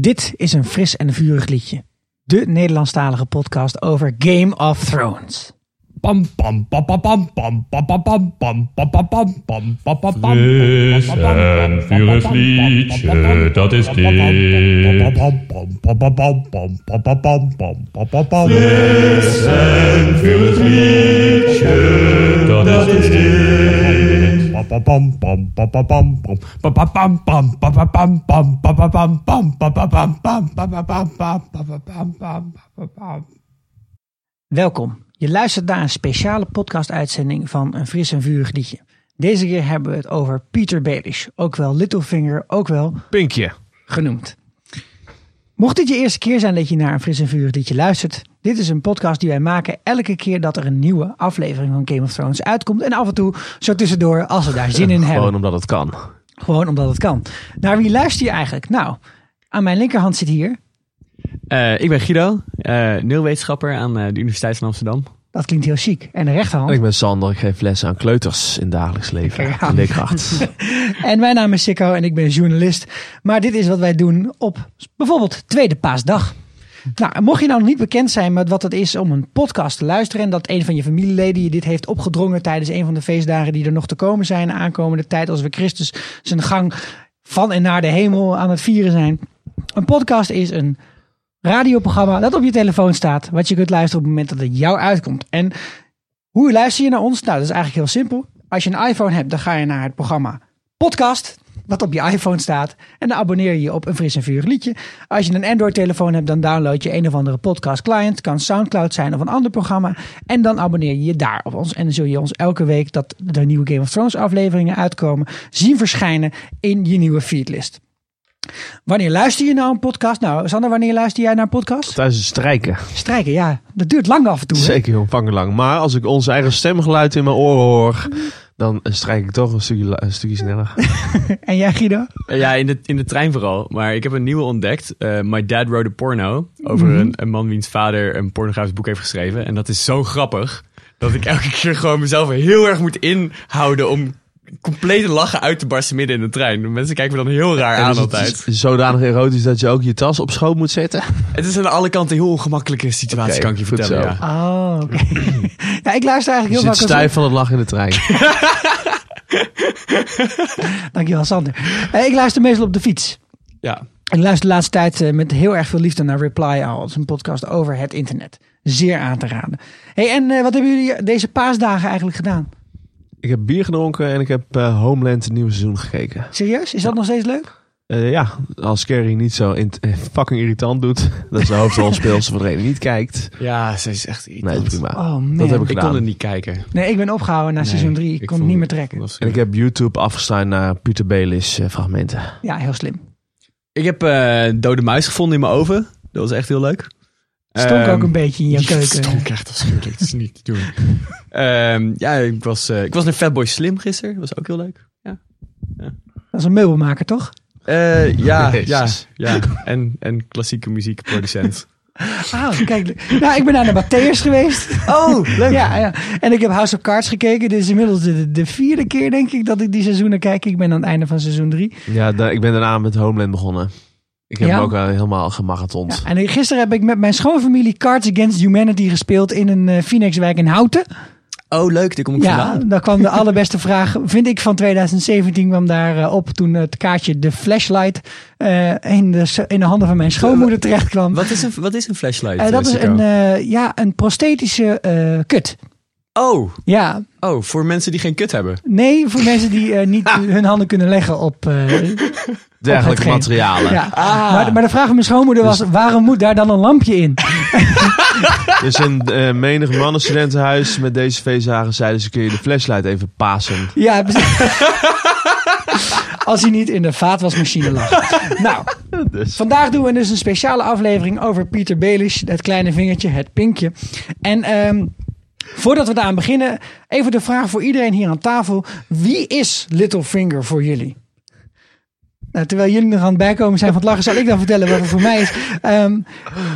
Dit is een fris en vurig liedje. De Nederlandstalige podcast over Game of Thrones. Pam pam pam pam pam pam pam pam pam pam pam pam pam pam pam pam pam Fris en vurig liedje, dat is dit. Fris en vurig liedje, dat is dit. Welkom. Je luistert naar een speciale podcast-uitzending van Een fris en vurig liedje. Deze keer hebben we het over Peter Baelish, ook wel Littlefinger, ook wel Pinkje. genoemd. Mocht dit je eerste keer zijn dat je naar een fris en vurig liedje luistert, dit is een podcast die wij maken elke keer dat er een nieuwe aflevering van Game of Thrones uitkomt. En af en toe zo tussendoor als we daar zin in hebben. Gewoon omdat het kan. Gewoon omdat het kan. Naar wie luister je eigenlijk? Nou, aan mijn linkerhand zit hier. Eh, ik ben Guido, uh, aan eh, de Universiteit van Amsterdam. Dat klinkt heel chic. En de rechterhand. En ik ben Sander, ik geef lessen aan kleuters in dagelijks leven. In leerkracht. En mijn naam is Sikko en ik ben journalist. Maar dit is wat wij doen op bijvoorbeeld Tweede Paasdag. Nou, mocht je nou nog niet bekend zijn met wat het is om een podcast te luisteren... en dat een van je familieleden je dit heeft opgedrongen... tijdens een van de feestdagen die er nog te komen zijn... aankomende tijd als we Christus zijn gang van en naar de hemel aan het vieren zijn. Een podcast is een radioprogramma dat op je telefoon staat... wat je kunt luisteren op het moment dat het jou uitkomt. En hoe luister je naar ons? Nou, dat is eigenlijk heel simpel. Als je een iPhone hebt, dan ga je naar het programma Podcast, wat op je iPhone staat. En dan abonneer je je op een fris en vurig liedje. Als je een Android-telefoon hebt, dan download je een of andere podcast-client. Kan Soundcloud zijn of een ander programma. En dan abonneer je je daar op ons. En dan zul je ons elke week dat de nieuwe Game of Thrones afleveringen uitkomen, zien verschijnen in je nieuwe feedlist. Wanneer luister je naar een podcast? Nou, Sander, wanneer luister jij naar een podcast? Tijdens het strijken. Strijken, ja. Dat duurt lang af en toe. Zeker heel vangen lang. Maar als ik ons eigen stemgeluid in mijn oren hoor, dan strijk ik toch een stukje, een stukje sneller. En jij, Guido? Ja, in de, in de trein vooral. Maar ik heb een nieuwe ontdekt. Eh, My Dad Wrote a Porno. Over Mhm. een, een man wiens vader een pornografisch boek heeft geschreven. En dat is zo grappig. Dat ik elke keer gewoon mezelf heel erg moet inhouden om compleet te lachen uit te barsten midden in de trein. Mensen kijken me dan heel raar En aan dus het altijd. is zodanig erotisch dat je ook je tas op schoot moet zetten. Het is aan alle kanten een heel ongemakkelijke situatie, Oké, kan ik je vertellen. zo. Ja. Oh, oké. ja, ik luister eigenlijk Je heel vaak... als- stijf van het lachen in de trein. Dankjewel, Sander. Eh, ik luister meestal op de fiets. ja. Ik luister de laatste tijd eh, met heel erg veel liefde naar Reply All. Dat is een podcast over het internet. Zeer aan te raden. Hey, en eh, wat hebben jullie deze paasdagen eigenlijk gedaan? Ik heb bier gedronken en ik heb eh, Homeland het nieuwe seizoen gekeken. Serieus? Is dat nog steeds leuk? Eh, ja, als Carrie niet zo in- eh, fucking irritant doet, dat is de hoofdrolspeelster voor degene die niet kijkt. ja, ze is echt Nee, irritant. dat is prima. Oh man. dat heb ik Ik kon het niet kijken. Nee, ik ben opgehouden na seizoen 3. Ik, kon het niet meer trekken. En ik heb YouTube afgestaan naar Pieter Belis eh, fragmenten. Ja, heel slim. Ik heb eh dode muis gevonden in mijn oven. Dat was echt heel leuk. Stonk Ehm, ook een beetje in jouw ja, keuken. stonk echt afschuwelijk. Dat is niet te doen. Ehm, ja, ik was, eh, ik was naar Fatboy Slim gisteren. Dat was ook heel leuk. Ja, Dat is een meubelmaker, toch? Eh, ja, ja, Jezus. ja. En, en klassieke muziekproducent. Ah, kijk. Nou, ik ben naar de Matthäus geweest. Oh, leuk. Ja, ja, en ik heb House of Cards gekeken. Dit is inmiddels de, de vierde keer, denk ik, dat ik die seizoenen kijk. Ik ben aan het einde van seizoen 3. Ja, da- ik ben daarna met Homeland begonnen. Ik heb Ja? hem ook al helemaal gemarathond. Ja, en gisteren heb ik met mijn schoonfamilie Cards Against Humanity gespeeld in een eh Phoenixwijk in Houten. Oh, leuk. Daar kom ik Ja, vandaan. daar kwam de allerbeste vraag, vind ik, van 2017 kwam daar eh, op toen het kaartje de flashlight eh, in, de, in de handen van mijn schoonmoeder terecht kwam. Wat is een, wat is een flashlight? Dat is een, eh, ja, een prosthetische eh, kut. Oh, Ja, oh, voor mensen die geen kut hebben. nee, voor mensen die eh, niet hun handen kunnen leggen op... eh, Dergelijke materialen. ja. maar, maar de vraag van mijn schoonmoeder was, waarom moet daar dan een lampje in? Dus in eh menig mannenstudentenhuis met deze feestdagen zeiden ze kun je de flashlight even pasen. Ja, precies. Als hij niet in de vaatwasmachine lag. Nou, Dus. vandaag doen we dus een speciale aflevering over Pieter Baelish. Het kleine vingertje, het pinkje. En ehm, voordat we daaraan beginnen, even de vraag voor iedereen hier aan tafel. Wie is Littlefinger voor jullie? Nou, terwijl jullie nog aan het bijkomen zijn van het lachen, zal ik dan vertellen wat het voor mij is. Ehm,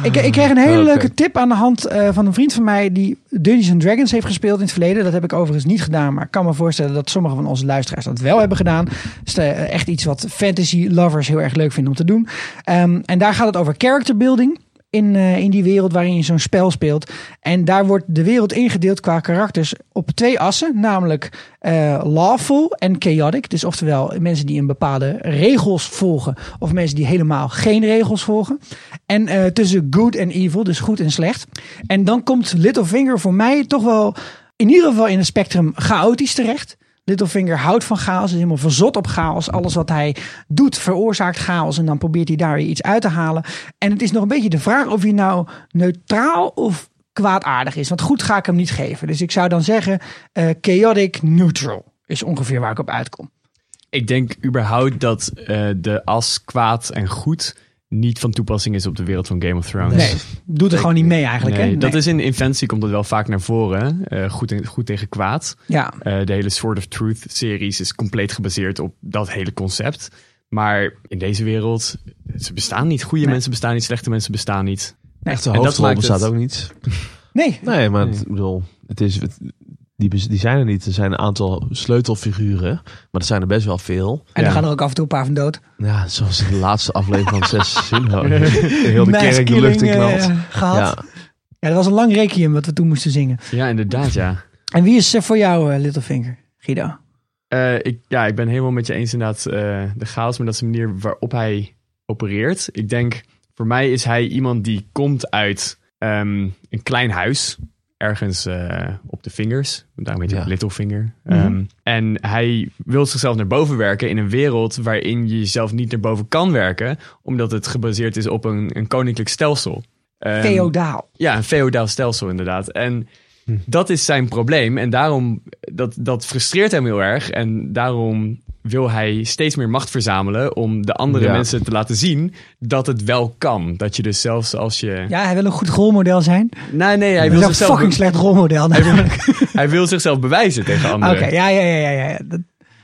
ik, ik kreeg een hele leuke tip aan de hand eh, van een vriend van mij die Dungeons and Dragons heeft gespeeld in het verleden. Dat heb ik overigens niet gedaan, maar ik kan me voorstellen dat sommige van onze luisteraars dat wel hebben gedaan. Dus eh, echt iets wat fantasy lovers heel erg leuk vinden om te doen. Ehm, en daar gaat het over character building. In, eh, in die wereld waarin je zo'n spel speelt. En daar wordt de wereld ingedeeld qua karakters op twee assen. Namelijk eh, lawful en chaotic. Dus oftewel mensen die een bepaalde regels volgen. Of mensen die helemaal geen regels volgen. En eh, tussen good en evil, dus goed en slecht. En dan komt Littlefinger voor mij toch wel in ieder geval in het spectrum chaotisch terecht. Littlefinger houdt van chaos, is helemaal verzot op chaos. Alles wat hij doet veroorzaakt chaos en dan probeert hij daar weer iets uit te halen. En het is nog een beetje de vraag of hij nou neutraal of kwaadaardig is. Want goed ga ik hem niet geven. Dus ik zou dan zeggen eh, chaotic neutral is ongeveer waar ik op uitkom. Ik denk überhaupt dat eh, de as kwaad en goed niet van toepassing is op de wereld van Game of Thrones. Nee, doet er gewoon niet mee eigenlijk. Nee, hè? dat Nee. is in Inventie komt dat wel vaak naar voren. eh, goed, en- goed tegen kwaad. Ja, Eh, de hele Sword of Truth series is compleet gebaseerd op dat hele concept. Maar in deze wereld, ze bestaan niet. Goede Nee. mensen bestaan niet, slechte mensen bestaan niet. Echte En dat hoofdrol bestaat het- ook niet. nee. Nee, maar het, ik bedoel, het is, het- die, die zijn er niet. Er zijn een aantal sleutelfiguren, maar er zijn er best wel veel. En Ja. dan gaan er ook af en toe een paar van dood. Ja, zoals in de laatste aflevering van zes seizoenen. Heel de kerk de lucht in knalt. eh, gehad. Ja. Ja, dat was een lang requiem wat we toen moesten zingen. Ja, inderdaad, ja. En wie is eh, voor jou eh, Littlefinger, Guido? Eh, ik, ja, ik ben helemaal met je eens inderdaad. eh, de chaos, maar dat is de manier waarop hij opereert. Ik denk, voor mij is hij iemand die komt uit ehm, een klein huis. Ergens eh, op de vingers. Daarom heet hij Ja. Littlefinger. Mhm. Ehm, en hij wil zichzelf naar boven werken in een wereld waarin je jezelf niet naar boven kan werken. Omdat het gebaseerd is op een, een koninklijk stelsel. Ehm, Feodaal. ja, een feodaal stelsel inderdaad. En dat is zijn probleem. En daarom, dat, dat frustreert hem heel erg. En daarom wil hij steeds meer macht verzamelen om de andere Ja. mensen te laten zien dat het wel kan. Dat je dus zelfs als je... Ja, hij wil een goed rolmodel zijn. Nee, nee, hij Hij wil, is een zichzelf fucking slecht rolmodel. hij wil zichzelf bewijzen tegen Oké, anderen. ja, ja, ja, ja. ja. Dat,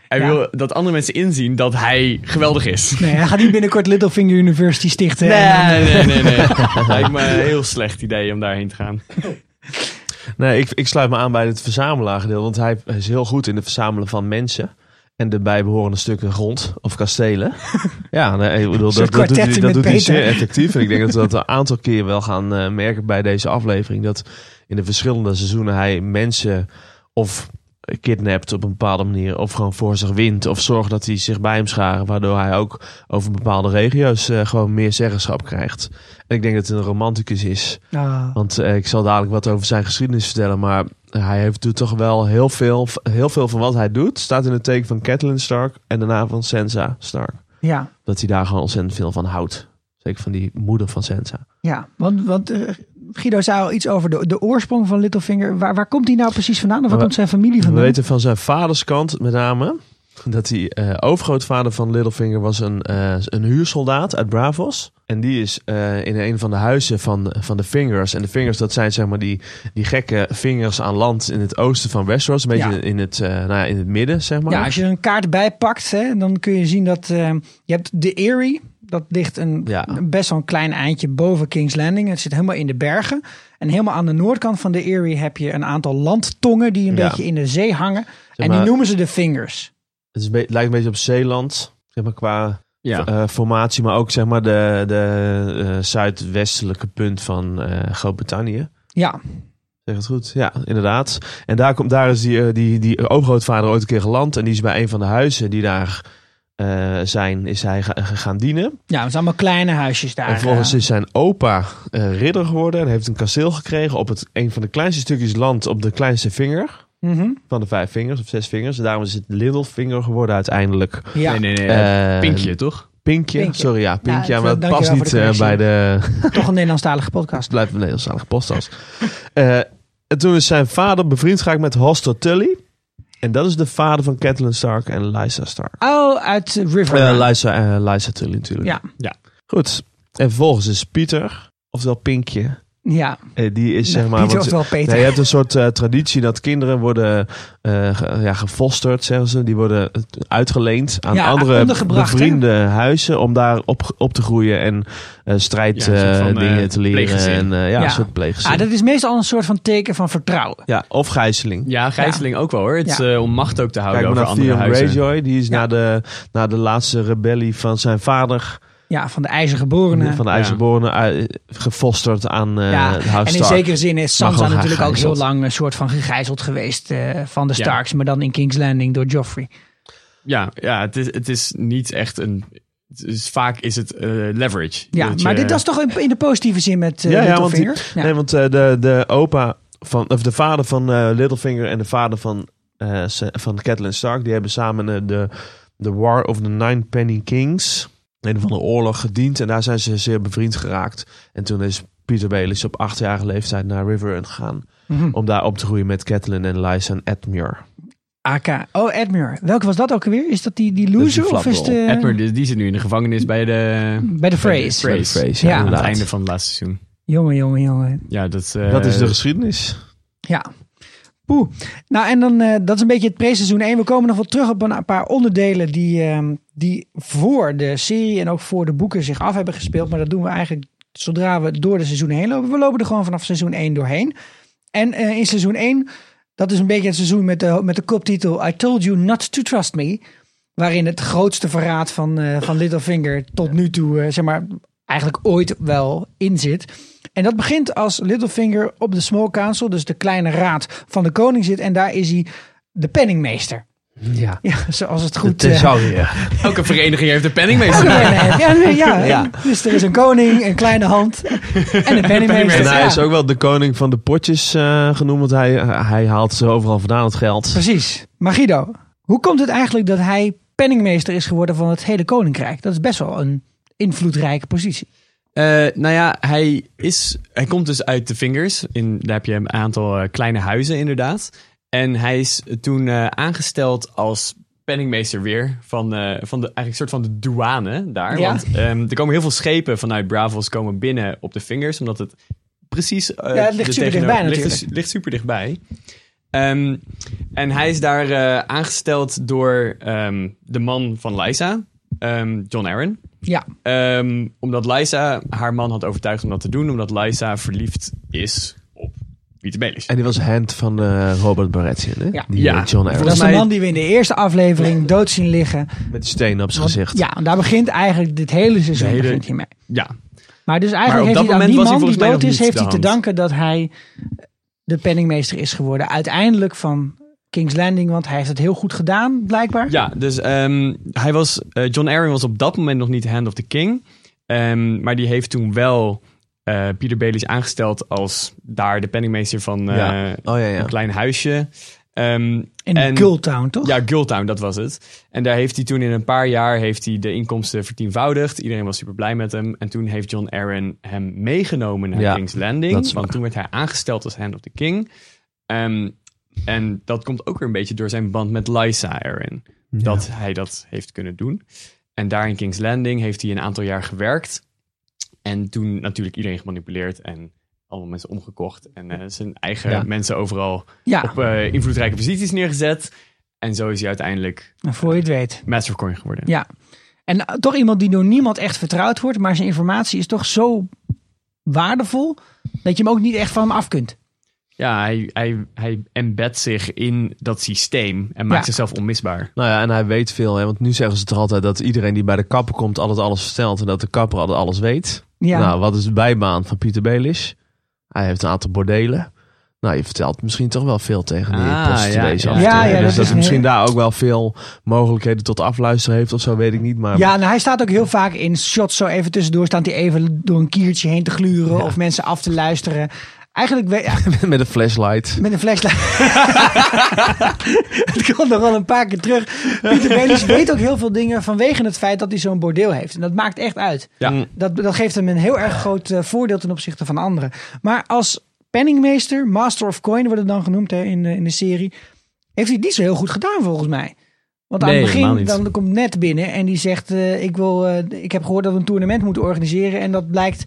Hij ja. wil dat andere mensen inzien dat hij geweldig is. nee, hij gaat niet binnenkort Littlefinger University stichten. Nee, en dan, nee, nee, nee. Lijkt me een heel slecht idee om daarheen te gaan. Nee, ik, ik sluit me aan bij het verzamelaargedeelte. Want hij is heel goed in het verzamelen van mensen. En de bijbehorende stukken grond of kastelen. ja, nee, ik bedoel, dat, dat doet, hij, dat doet hij zeer effectief. En ik denk dat we dat een aantal keer wel gaan eh, merken bij deze aflevering. Dat in de verschillende seizoenen hij mensen of kidnapt op een bepaalde manier. Of gewoon voor zich wint. Of zorgt dat hij zich bij hem scharen. Waardoor hij ook over bepaalde regio's eh, gewoon meer zeggenschap krijgt. En ik denk dat het een romanticus is. ah. Want eh, ik zal dadelijk wat over zijn geschiedenis vertellen. Maar hij heeft, doet toch wel heel veel, heel veel van wat hij doet. Staat in het teken van Catelyn Stark en daarna van Sansa Stark. ja, Dat hij daar gewoon ontzettend veel van houdt. Zeker van die moeder van Sansa. ja, want, want eh, Guido zei al iets over de, de oorsprong van Littlefinger. Waar, waar komt hij nou precies vandaan? Of waar komt zijn familie We vandaan? weten van zijn vaders kant met name... dat hij eh, overgrootvader van Littlefinger was een, eh, een huursoldaat uit Bravos. En die is eh, in een van de huizen van, van de Fingers. En de Fingers, dat zijn zeg maar die, die gekke vingers aan land in het oosten van Westeros. Een beetje Ja. in, het, nou ja, in het midden, zeg maar. Ja, als je er een kaart bij pakt, hè, dan kun je zien dat je hebt de Erie. Dat ligt een, Ja. best wel een klein eindje boven King's Landing. Het zit helemaal in de bergen. En helemaal aan de noordkant van de Erie heb je een aantal landtongen die een beetje in de zee hangen. en maar- die noemen ze de Fingers. Het is lijkt een beetje op Zeeland, zeg maar qua Ja. eh, formatie, maar ook zeg maar de, de eh, zuidwestelijke punt van eh, Groot-Brittannië. Ja, Zeg het goed? Ja, inderdaad. En daar, komt, daar is die, die, die overgrootvader ooit een keer geland. En die is bij een van de huizen die daar eh, zijn, is hij ga- gaan dienen. ja, het zijn allemaal kleine huisjes daar. en vervolgens eh. is zijn opa eh, ridder geworden. En heeft een kasteel gekregen op het, een van de kleinste stukjes land op de kleinste vinger. Mhm. Van de vijf vingers of zes vingers. Daarom is het Littlefinger geworden uiteindelijk. Ja, Nee, nee, nee. Eh, Pinkje, toch? Pinkje. Pinkje. Sorry, ja, Pinkje. Ja, Ja, maar dat dankjewel past niet de eh, bij de... toch een Nederlandstalige podcast. Het blijft een Nederlandstalige podcast. Eh en toen is zijn vader bevriend geraakt met Hoster Tully. En dat is de vader van Catelyn Stark en Lysa Stark. Oh, uit River. Eh Lysa, eh, Lysa Tully natuurlijk. ja. Goed. En vervolgens is Pieter, oftewel Pinkje, Ja, Eh, die is zeg maar... Pieter want- of wel Peter. Nee, je hebt een soort eh, traditie dat kinderen worden eh, ge- ja, gefosterd, zeggen ze. Die worden uitgeleend aan Ja, andere hè? bevriende huizen om daar op, op te groeien en eh strijd Ja, een soort eh, van, eh, dingen te leren. En, eh, ja, Ja. een soort pleeggezin. ah, dat is meestal een soort van teken van vertrouwen. Ja, of gijzeling. Ja, gijzeling ook wel hoor. Het is Ja. eh, om macht ook te houden Kijk maar over naar andere Theon huizen. Greyjoy. Die is Ja. na, de, na de laatste rebellie van zijn vader, Ja, van de ijzergeborenen. van de Ja. IJzerbornen, uh, gefosterd aan eh ja, de House en in zekere zin is Sansa natuurlijk ook heel lang een soort van gegijzeld geweest eh, van de Ja. Starks, maar dan in King's Landing door Joffrey. Ja, ja het, is, het is niet echt een... is- vaak is het eh, leverage. Ja, maar je- dit was toch in de positieve zin met uh, Ja, ja, want Littlefinger? Ja. Nee, want eh, de, de opa van, of de vader van eh, Littlefinger en de vader van, eh, van Catelyn Stark, die hebben samen eh, de, de War of the Nine Penny Kings, een van de oorlog gediend. En daar zijn ze zeer bevriend geraakt. En toen is Peter Baelish op achtjarige leeftijd naar Riverrun gegaan. Mhm. Om daar op te groeien met Catelyn en Lysa en Edmure. AK. Oh, Edmure. Welke was dat ook alweer? Is dat die, die loser? die of is de, Edward, die, die zit nu in de gevangenis bij de... bij de? Bij. Freys, Ja. ja, Aan het einde van het laatste seizoen. Jongen, jongen, jongen. Ja, dat, eh, Dat is de geschiedenis. Ja. Nou, en dan, eh, dat is een beetje het pre-seizoen 1. We komen nog wel terug op een paar onderdelen die, ehm, die voor de serie en ook voor de boeken zich af hebben gespeeld. Maar dat doen we eigenlijk zodra we door de seizoen heen lopen. We lopen er gewoon vanaf seizoen 1 doorheen. En eh, in seizoen 1, dat is een beetje het seizoen met de, met de koptitel I Told You Not To Trust Me. Waarin het grootste verraad van, eh, van Littlefinger tot nu toe, zeg maar, eigenlijk ooit wel in zit. En dat begint als Littlefinger op de Small Council, dus de kleine raad van de koning zit. En daar is hij de penningmeester. Ja. Ja, zoals het goed... De eh, thesaurier. Elke vereniging heeft een penningmeester. ja, ja, nee, ja, Ja. Dus er is een koning, een kleine hand en een penningmeester. En hij Ja, is ook wel de koning van de potjes eh, genoemd. Want hij, hij haalt ze overal vandaan het geld. Precies. Maar Guido, hoe komt het eigenlijk dat hij penningmeester is geworden van het hele koninkrijk? Dat is best wel een invloedrijke positie. Eh, nou ja, hij, is, hij komt dus uit de Vingers. In, daar heb je een aantal eh, kleine huizen inderdaad. En hij is toen eh, aangesteld als penningmeester weer van, van de eigenlijk een soort van de douane daar. Ja. Want ehm, er komen heel veel schepen vanuit Bravos komen binnen op de Vingers, omdat het precies... Ja, het ligt super dichtbij ligt, natuurlijk. ligt super dichtbij. Ehm, en hij is daar aangesteld door ehm, de man van ehm, John Aaron. Ja, Ehm, omdat Lysa haar man had overtuigd om dat te doen, omdat Lysa verliefd is op Pieter Baelish. En die was hand van eh, Robert Baratheon, hè? Ja. Die, Ja. eh, John dat Arryn. is de man die we in de eerste aflevering dood zien liggen. Met die steen op zijn gezicht. Ja, en daar begint eigenlijk dit hele seizoen hele- begint hiermee. Ja, Maar dus eigenlijk op heeft dat hij aan moment die man die dood is, heeft hij te danken dat hij de penningmeester is geworden. Uiteindelijk van King's Landing, want hij heeft het heel goed gedaan, blijkbaar. ja dus ehm, hij was, eh, John Arryn was op dat moment nog niet Hand of the King. Ehm, maar die heeft toen wel eh Pieter Baelish aangesteld als daar de penningmeester van eh, Ja. Oh ja, ja. een klein huisje. Ehm, In en- Gulltown, toch? Ja, Gulltown, dat was het. En daar heeft hij toen in een paar jaar heeft hij de inkomsten vertienvoudigd. Iedereen was super blij met hem. En toen heeft John Aaron hem meegenomen naar Ja, King's Landing. want waar. toen werd hij aangesteld als Hand of the King. Ehm, en dat komt ook weer een beetje door zijn band met Lysa Aaron. Dat hij dat heeft kunnen doen. En daar in King's Landing heeft hij een aantal jaar gewerkt. En toen natuurlijk iedereen gemanipuleerd en allemaal mensen omgekocht. En eh, zijn eigen Ja. mensen overal Ja, op eh, invloedrijke posities neergezet. En zo is hij uiteindelijk en voor je het weet. Master of Coin geworden. Ja. En eh, toch iemand die door niemand echt vertrouwd wordt, maar zijn informatie is toch zo waardevol dat je hem ook niet echt van hem af kunt. Ja, hij, hij, hij embed zich in dat systeem en maakt Ja. zichzelf onmisbaar. Nou ja, en hij weet veel. Hè? Want nu zeggen ze toch altijd dat iedereen die bij de kapper komt altijd alles vertelt. En dat de kapper altijd alles weet. Ja, Nou, wat is de bijbaan van Pieter Baelish? Hij heeft een aantal bordelen. Nou, je vertelt misschien toch wel veel tegen die Ah, ja, af ja. Ja, ja, dus dat dat, is hij misschien heel- daar ook wel veel mogelijkheden tot afluisteren heeft of zo, weet ik niet. Maar ja nou, hij staat ook heel vaak in shots zo even tussendoor. Staat hij even door een kiertje heen te gluren of mensen af te luisteren. Eigenlijk ja, met een flashlight. met een flashlight. het komt nog wel een paar keer terug. Pieter Baelish weet ook heel veel dingen vanwege het feit dat hij zo'n bordeel heeft. En dat maakt echt uit. Ja. Mm. Dat, dat geeft hem een heel erg groot eh, voordeel ten opzichte van anderen. Maar als penningmeester, master of coin wordt het dan genoemd hè, in, de- in de serie, heeft hij het niet zo heel goed gedaan volgens mij. Want aan Nee, het begin dan komt net binnen en die zegt: eh, ik, wil, eh, ik heb gehoord dat we een toernooi moeten organiseren. En dat blijkt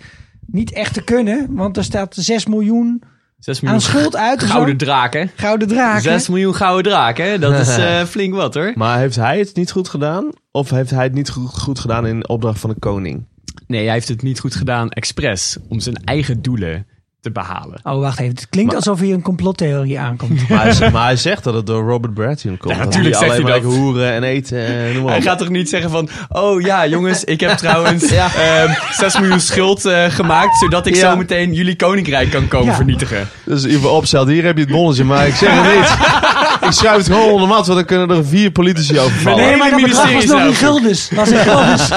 niet echt te kunnen. Want er staat 6 miljoen 6 aan miljoen schuld uit. gouden draken. Gouden draken. 6 miljoen gouden draken, dat is eh, flink wat hoor. Maar heeft hij het niet goed gedaan? Of heeft hij het niet goed, goed gedaan in opdracht van de koning? Nee, hij heeft het niet goed gedaan expres om zijn eigen doelen te behalen. Oh, wacht even. Het klinkt Maar- alsof hier een complottheorie aankomt. Maar hij, zegt- maar hij zegt dat het door Robert Baratheon komt. Ja, Dat natuurlijk hij zegt alleen hij maar dat. hoeren en eten en noem maar Hij op. gaat toch niet zeggen van... Oh ja, jongens, ik heb trouwens ehm 6 miljoen schuld eh, gemaakt... zodat ik Ja. zo meteen jullie koninkrijk kan komen Ja. vernietigen. Dus even opstelt, hier heb je het bonnetje, maar ik zeg het niet. ik schrijf het gewoon onder mat, want dan kunnen er vier politici overvallen. Nee, Nee, maar dat was nog in nou guldens. Was in guldens.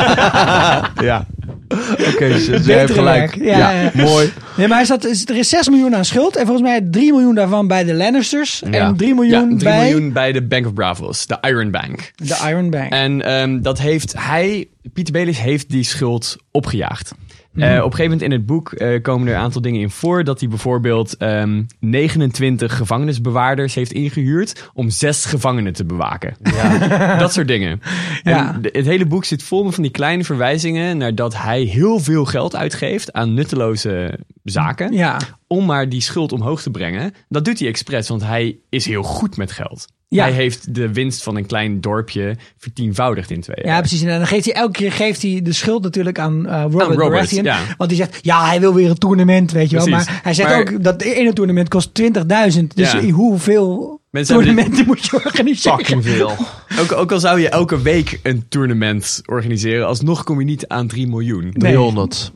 Ja. Oké, dus je Betere hebt gelijk. werk. Ja, ja. mooi. Nee, maar hij zat, is- er is 6 miljoen aan schuld. En volgens mij 3 miljoen daarvan bij de Lannisters. Ja. En 3 Ja, miljoen 3 bij miljoen bij de Bank of Bravos, de Iron Bank. de Iron Bank. En ehm, dat heeft hij, Pieter Belis heeft die schuld opgejaagd. Mhm. Eh, op een gegeven moment in het boek eh, komen er een aantal dingen in voor. Dat hij bijvoorbeeld ehm 29 gevangenisbewaarders heeft ingehuurd om zes gevangenen te bewaken. dat soort dingen. Ja. En het hele boek zit vol met van die kleine verwijzingen naar dat hij heel veel geld uitgeeft aan nutteloze zaken. ja. Om maar die schuld omhoog te brengen. Dat doet hij expres, want hij is heel goed met geld. Ja. Hij heeft de winst van een klein dorpje vertienvoudigd in twee jaar. ja, precies. En dan geeft hij elke keer geeft hij de schuld natuurlijk aan eh, Robert, Robert, Baratheon. ja. Want die zegt, ja, hij wil weer een toernooi, weet je wel. Precies. Maar hij zegt Maar- ook, dat ene toernooi kost 20.000. Dus Ja. hoeveel Mensen dit- toernooien moet je organiseren? Fucking veel. Ook, ook al zou je elke week een tournament organiseren, alsnog kom je niet aan 3 miljoen. 300.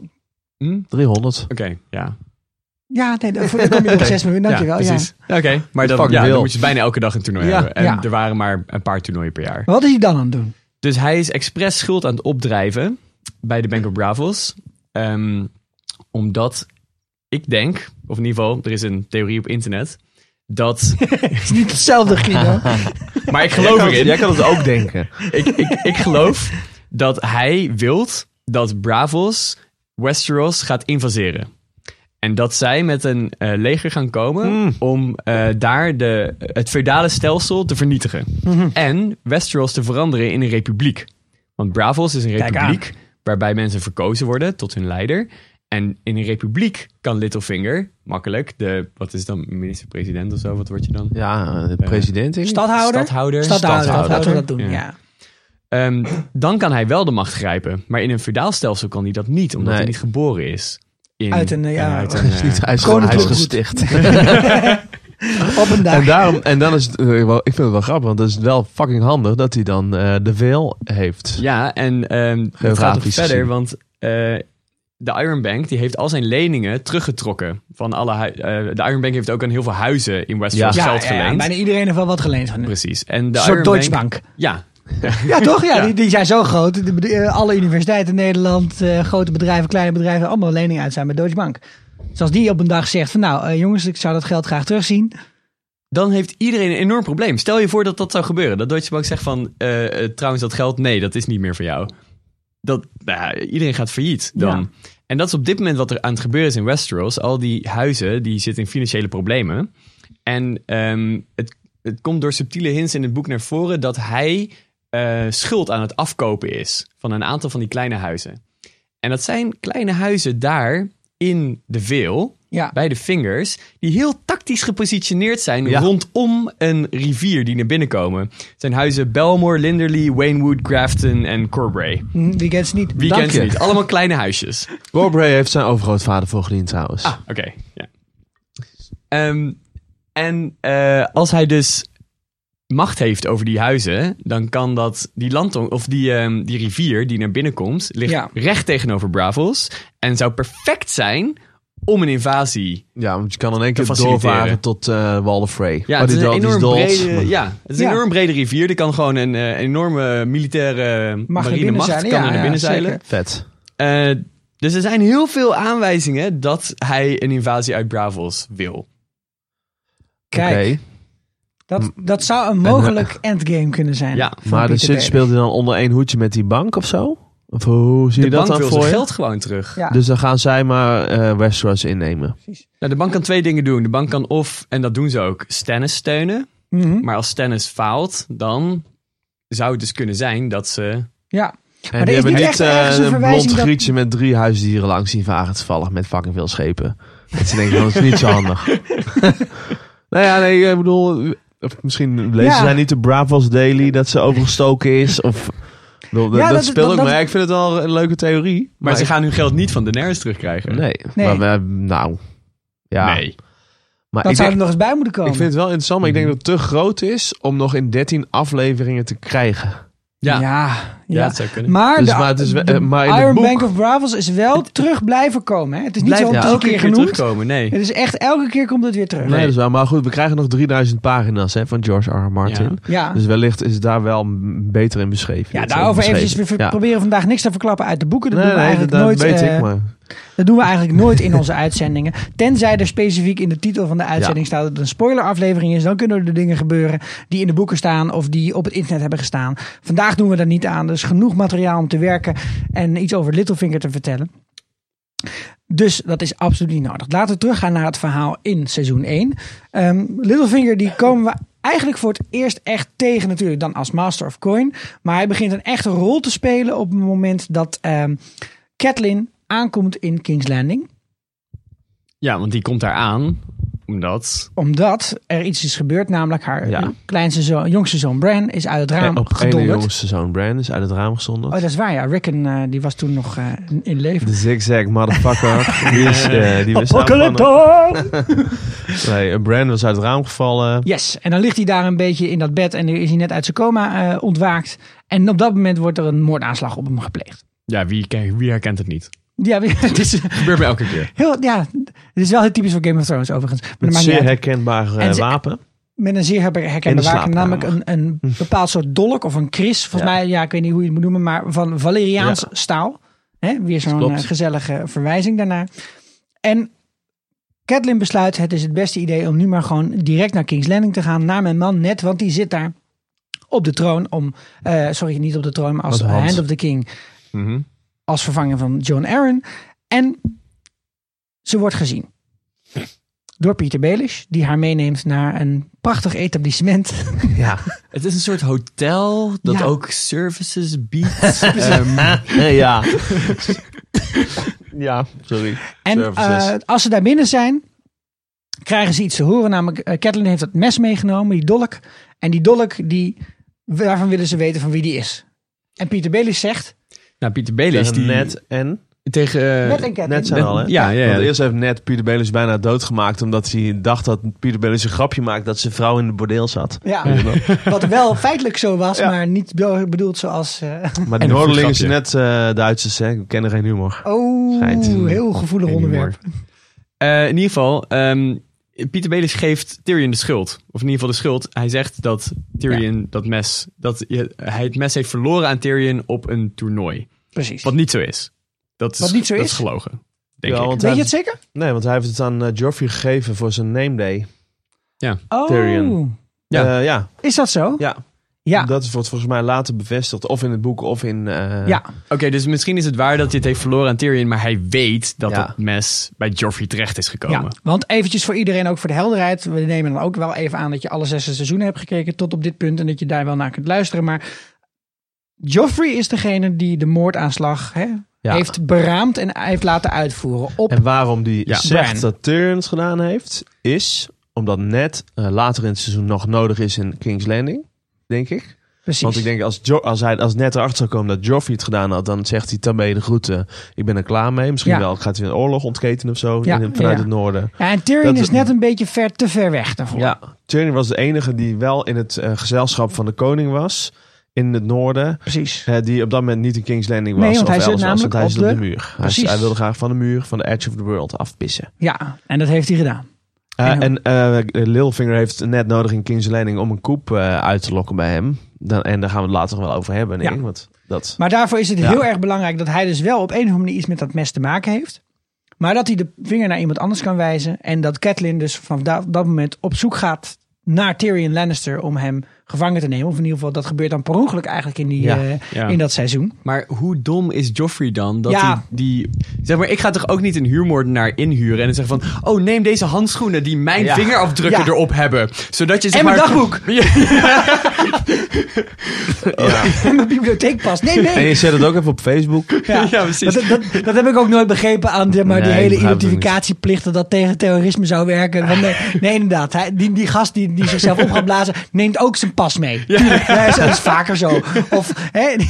Hm? 300. Oké, ja. Ja, nee, dan kom je op 6 miljoen. Dankjewel. ja, Ja, precies. Oké, maar dan, ja, dan moet je bijna elke dag een toernooi Ja. hebben. En Ja. er waren maar een paar toernooien per jaar. Wat is hij dan aan het doen? Dus hij is expres schuld aan het opdrijven bij de Bank of Bravos. Ehm, omdat ik denk, of in ieder geval, er is een theorie op internet, dat... Het is niet hetzelfde, Guido. maar ik geloof erin. jij kan het ook denken. ik, ik, ik geloof dat hij wilt dat Bravos Westeros gaat invaseren. En dat zij met een eh, leger gaan komen Mm. om eh, daar de, het feudale stelsel te vernietigen. Mhm. En Westeros te veranderen in een republiek. Want Bravos is een republiek waarbij mensen verkozen worden tot hun leider. En in een republiek kan Littlefinger makkelijk de, wat is dan, minister-president of zo, wat word je dan? Ja, de president. denk ik. Stadhouder? Stadhouder. Stadhouder, Stadhouder. laten we dat doen, Ja. ja. Ehm, dan kan hij wel de macht grijpen. Maar in een feudaalstelsel stelsel kan hij dat niet, omdat Nee. hij niet geboren is. In, Uit een, eh, ja, uit Hij is, niet, hij is, hij goed. gesticht. Op een dag. En, daarom, en dan is het, eh, wel- ik vind het wel grappig, want het is wel fucking handig dat hij dan eh, de veel heeft. Ja, en ehm het gaat verder, gezien. want eh, de Iron Bank die heeft al zijn leningen teruggetrokken. Van alle eh, de Iron Bank heeft ook aan heel veel huizen in Westeros ja, geld ja, ja, geleend. bijna iedereen heeft wel wat geleend van hem. Precies. En de Een soort Iron Deutsche Bank, Bank. Ja, Ja, toch? Ja, Ja. Die, die zijn zo groot. De, de- eh, alle universiteiten in Nederland, eh, grote bedrijven, kleine bedrijven, allemaal leningen uit zijn bij Deutsche Bank. Dus als die op een dag zegt van nou eh, jongens, ik zou dat geld graag terugzien. dan heeft iedereen een enorm probleem. Stel je voor dat dat zou gebeuren. Dat Deutsche Bank zegt van, trouwens dat geld, nee, dat is niet meer voor jou. Dat, nou ja, iedereen gaat failliet dan. Ja. En dat is op dit moment wat er aan het gebeuren is in Westeros. Al die huizen, die zitten in financiële problemen. En ehm, het, het komt door subtiele hints in het boek naar voren dat hij eh, schuld aan het afkopen is van een aantal van die kleine huizen. En dat zijn kleine huizen daar in de Veel, Ja. bij de Fingers, die heel tactisch gepositioneerd zijn Ja. rondom een rivier die naar binnen komen. Het zijn huizen Belmore, Linderley, Waynwood, Grafton en Corbray. Hm, Wie kent ze niet? Wie Dank kent ze je. niet? Allemaal kleine huisjes. Corbray heeft zijn overgrootvader voor gediend trouwens. Ah, oké. ja. Ehm, en eh, als hij dus macht heeft over die huizen, dan kan dat die landtong of die, ehm, die rivier die naar binnen komt, ligt Ja. recht tegenover Bravos en zou perfect zijn om een invasie. Ja, want je kan in één keer doorvaren tot eh Wall of Frey. Ja, Maar het is een enorm dood, brede, maar- ja, het is een Ja. enorm brede rivier. Er kan gewoon een eh, enorme militaire naar marine binnen macht zeilen. kan Ja, er naar ja, binnen zeilen. zeker. Vet. Eh, dus er zijn heel veel aanwijzingen dat hij een invasie uit Bravos wil. Kijk, Oké. Dat, dat zou een mogelijk endgame kunnen zijn. Ja, Maar de Baelish. speelt hij dan onder één hoedje met die bank of zo? Of hoe zie De je dat bank dan wil voor je? geld gewoon terug. Ja. Dus dan gaan zij maar eh, Westeros innemen. Nou, de bank kan twee dingen doen. De bank kan of, en dat doen ze ook, Stannis steunen. Mhm. Maar als Stannis faalt, dan zou het dus kunnen zijn dat ze... Ja. En er die hebben niet eh, een blond dat- grietje met drie huisdieren langs zien varen toevallig met fucking veel schepen. Dat ze denken, dat is niet zo handig. nou ja, nee, ik bedoel, of misschien lezen Ja. zij niet de Bravos Daily dat ze overgestoken is. Of, dat, Ja, dat dat- speelt ook, dat- maar ja, ik vind het wel een leuke theorie. Maar ze ik- gaan hun geld niet van Daenerys terugkrijgen. Nee, Nee. maar we, nou, ja. Nee. Maar Dat ik, zou denk- er nog eens bij moeten komen. ik vind het wel interessant, maar ik denk dat het te groot is om nog in 13 afleveringen te krijgen. Ja, ja. Ja, dat zou kunnen. Maar, Dus de, maar het is de eh, maar in het Iron boek- Bank of Bravos is wel terug blijven komen. Hè? Het is niet Blijft zo elke keer keer genoemd. terugkomen. Nee. Het is echt elke keer komt het weer terug. Nee, dat is wel. Maar goed, we krijgen nog 3000 pagina's hè, van George R. R. Martin. Ja. Dus wellicht is het daar wel beter in beschreven. Ja, daarover eventjes. We proberen vandaag niks te verklappen uit de boeken. Dat Nee, doen we nee, eigenlijk dat, dat nooit. weet eh, ik, maar... Dat doen we eigenlijk nooit in onze uitzendingen. Tenzij er specifiek in de titel van de uitzending staat dat het een spoileraflevering is. Dan kunnen er dingen gebeuren die in de boeken staan of die op het internet hebben gestaan. Vandaag doen we daar niet aan. Er is genoeg materiaal om te werken en iets over Littlefinger te vertellen. Dus dat is absoluut niet nodig. Laten we teruggaan naar het verhaal in seizoen 1. Ehm, Littlefinger die komen we eigenlijk voor het eerst echt tegen natuurlijk dan als Master of Coin. Maar hij begint een echte rol te spelen op het moment dat ehm Catelyn aankomt in King's Landing. Ja, want die komt daar aan omdat... Omdat er iets is gebeurd, namelijk haar Ja. kleinste zoon, jongste zoon Bran is uit het raam op ene gedonderd. jongste zoon Brand is uit het raam gestonden. Oh, dat is waar, ja. Rickon eh, die was toen nog eh, in leven. De zigzag motherfucker. die is, eh die Apocalypto! Nee, eh, Brand was uit het raam gevallen. Yes, en dan ligt hij daar een beetje in dat bed en dan is hij net uit zijn coma eh, ontwaakt. En op dat moment wordt er een moordaanslag op hem gepleegd. Ja, wie, wie herkent het niet? Ja, het is, Gebeurt me elke keer. heel, ja, het is wel heel typisch voor Game of Thrones overigens. Maar Met niet zeer herkenbaar eh, wapen. Met een zeer herkenbaar wapen, namelijk een, een bepaald soort dolk of een kris. Volgens Ja. mij, ja, ik weet niet hoe je het moet noemen, maar van Valeriaans Ja. staal. Hè, weer zo'n eh, gezellige verwijzing daarnaar. En Catelyn besluit, het is het beste idee om nu maar gewoon direct naar King's Landing te gaan. Naar mijn man net, want die zit daar op de troon om, eh, sorry, niet op de troon, maar als hand. Hand of the King. Mhm. Als vervanger van John Arryn. En ze wordt gezien. Door Peter Baelish, die haar meeneemt naar een prachtig etablissement. Ja. Het is een soort hotel dat Ja. ook services biedt. Ehm, ja. ja, sorry. En eh, als ze daar binnen zijn, krijgen ze iets te horen. Namelijk, eh Catelyn heeft dat mes meegenomen, die dolk. En die dolk, die, daarvan willen ze weten van wie die is. En Peter Baelish zegt... nou, Pieter Tegen die... Net en... tegen... eh, Net en Catelyn. Net zijn Net- al, hè? ja, ja, ja. Want eerst heeft net Pieter Belis bijna doodgemaakt... omdat hij dacht dat Pieter Belis een grapje maakt... dat zijn vrouw in de bordeel zat. Ja, wat wel feitelijk zo was, Ja. maar niet be- bedoeld zoals... eh, Maar Noorderlingen goed zijn net eh, Duitsers, hè? We kennen geen humor. oh, Schijnt. heel gevoelig onderwerp. Eh, in ieder geval, ehm, Pieter Baelish geeft Tyrion de schuld. Of in ieder geval de schuld. Hij zegt dat Tyrion dat mes... dat je- hij het mes heeft verloren aan Tyrion op een toernooi. Precies. Wat niet zo is. Dat is, Wat niet zo dat is? is gelogen. Denk Ja, ik. want Weet je het zeker? Nee, want hij heeft het aan eh, Joffrey gegeven voor zijn name day. Oh, Tyrion. Ja. Ja, ja, is dat zo? ja. Ja. Dat wordt volgens mij later bevestigd. Of in het boek of in... eh, ja. Oké, dus misschien is het waar dat hij het heeft verloren aan Tyrion, maar hij weet dat Ja. dat mes bij Joffrey terecht is gekomen. Ja, want eventjes voor iedereen, ook voor de helderheid. We nemen dan ook wel even aan dat je alle zes seizoenen hebt gekeken tot op dit punt. En dat je daar wel naar kunt luisteren. Maar Joffrey is degene die de moordaanslag hè, Ja. heeft beraamd en heeft laten uitvoeren op... En waarom die Ja. zegt Bran. dat Tyrion het gedaan heeft... is omdat net eh, later in het seizoen nog nodig is in King's Landing. Denk ik. precies. Want ik denk, als, jo als hij als net erachter zou komen dat Joffrey het gedaan had, dan zegt hij, dan ben je de groeten. Ik ben er klaar mee. Misschien Ja. wel gaat hij een oorlog ontketenen of zo Ja, in- vanuit ja. het noorden. ja, en Tyrion dat- is net een beetje ver, te ver weg daarvoor. Ja, Tyrion was de enige die wel in het eh, gezelschap van de koning was. In het noorden. Precies. eh, die op dat moment niet in King's Landing was. Nee, want of hij zit was, namelijk hij op de- muur. Hij, Precies. hij wilde graag van de muur, van de edge of the world afpissen. Ja, en dat heeft hij gedaan. Eh, En- en eh Littlefinger heeft net nodig in King's Landing om een koep eh, uit te lokken bij hem. Dan, en daar gaan we het later nog wel over hebben. Nee, Ja. want dat... Maar daarvoor is het Ja. heel erg belangrijk dat hij dus wel op een of andere manier iets met dat mes te maken heeft. Maar dat hij de vinger naar iemand anders kan wijzen. En dat Catelyn dus van da- dat moment op zoek gaat naar Tyrion Lannister om hem gevangen te nemen. Of in ieder geval, dat gebeurt dan per ongeluk eigenlijk in, die, Ja. eh, Ja. in dat seizoen. Maar hoe dom is Joffrey dan? Dat Ja. hij die. Zeg maar, ik ga toch ook niet een huurmoordenaar inhuren en dan zeggen van. Oh, neem deze handschoenen die mijn Ja. vingerafdrukken Ja. erop hebben. Zodat je zeg En mijn maar. dagboek. En mijn bibliotheek past. Nee, nee. En je zet het ook even op Facebook. Ja, Ja, precies. Dat, dat, dat heb ik ook nooit begrepen aan zeg maar, die Nee, hele begrijp het identificatieplicht dat dat tegen terrorisme zou werken. Want nee, nee, inderdaad. Hij, die, die gast die, die zichzelf op gaat blazen, neemt ook zijn pas mee. Ja, dat is- vaker zo. Of hè, die,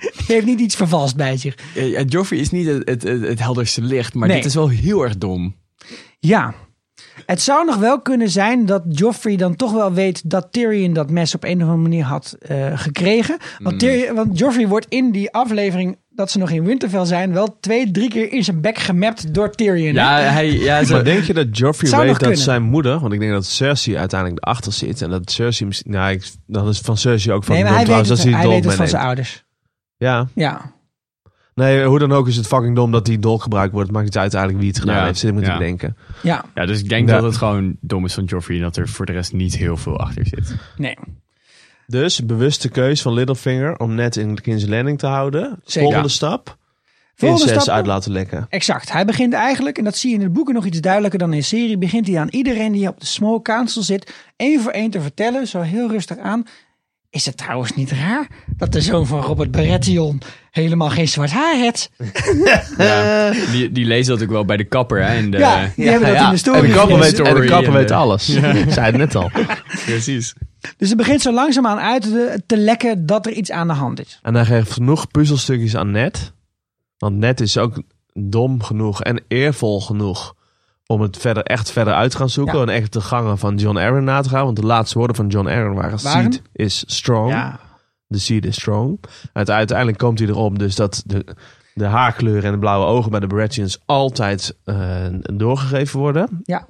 die heeft niet iets vervalst bij zich. Ja, Joffrey is niet het, het, het, het helderste licht, maar Nee. dit is wel heel erg dom. Ja. Het zou nog wel kunnen zijn dat Joffrey dan toch wel weet dat Tyrion dat mes op een of andere manier had eh, gekregen. Want, Tyrion, want Joffrey wordt in die aflevering dat ze nog in Winterfell zijn wel twee, drie keer in zijn bek gemapt door Tyrion. Ja, hij, ja, zo, Maar denk je dat Joffrey weet dat kunnen. zijn moeder, want ik denk dat Cersei uiteindelijk erachter zit. En dat Cersei misschien, nou, ik, dan is van Cersei ook van nee, maar dom hij weet trouwens het, dat hij hij weet het van zijn ouders. Ja, Ja. Nee, hoe dan ook is het fucking dom dat die dolk gebruikt wordt. Het maakt niet uit uiteindelijk wie het gedaan Ja, heeft, zit ik me ja. te bedenken. Ja, ja, dus ik denk Ja. dat het gewoon dom is van Joffrey en dat er voor de rest niet heel veel achter zit. nee. Dus bewuste keus van Littlefinger om net in King's Landing te houden. Zeker. Volgende Ja. stap. Volgende incest stap- uit laten lekken. Exact. Hij begint eigenlijk, en dat zie je in de boeken nog iets duidelijker dan in de serie, begint hij aan iedereen die op de Small Council zit, één voor één te vertellen, zo heel rustig aan. Is het trouwens niet raar dat de zoon van Robert Baratheon helemaal geen zwart haar heeft? Ja, die, die lezen dat ook wel bij de kapper. Hè, en de, ja, die hebben dat in de story En de kapper weet, en de kapper weet alles. Ik zei het net al. Precies. Dus het begint zo langzaamaan uit te, te lekken dat er iets aan de hand is. En hij geeft genoeg puzzelstukjes aan Ned. Want Ned is ook dom genoeg en eervol genoeg om het verder, echt verder uit te gaan zoeken. Ja. En echt de gangen van John Aaron na te gaan. Want de laatste woorden van John Aaron waren... Seed is strong. Ja, De seed is strong. Uite- Uiteindelijk komt hij erop dus dat de, de haarkleur en de blauwe ogen bij de Baratheons altijd eh, doorgegeven worden. ja.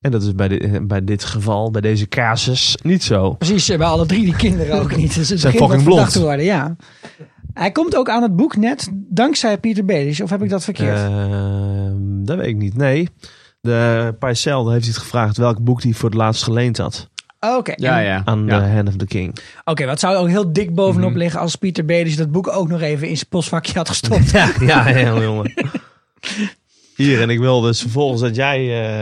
En dat is bij, dit bij dit geval, bij deze casus, niet zo. precies. Ze hebben alle drie die kinderen ook niet. Dus het Zijn fucking blond. te worden, ja. Hij komt ook aan het boek net dankzij Peter Baelish. Of heb ik dat verkeerd? Ehm, dat weet ik niet. Nee, de Parcel heeft hij het gevraagd welk boek hij voor het laatst geleend had. Oké. Ja, En- ja. Aan ja. de Hand of the King. Oké, wat zou ook heel dik bovenop Mhm. liggen als Pieter Baelish dat boek ook nog even in zijn postvakje had gestopt. Ja, ja, heel jongen. Hier, en ik wil dus vervolgens dat jij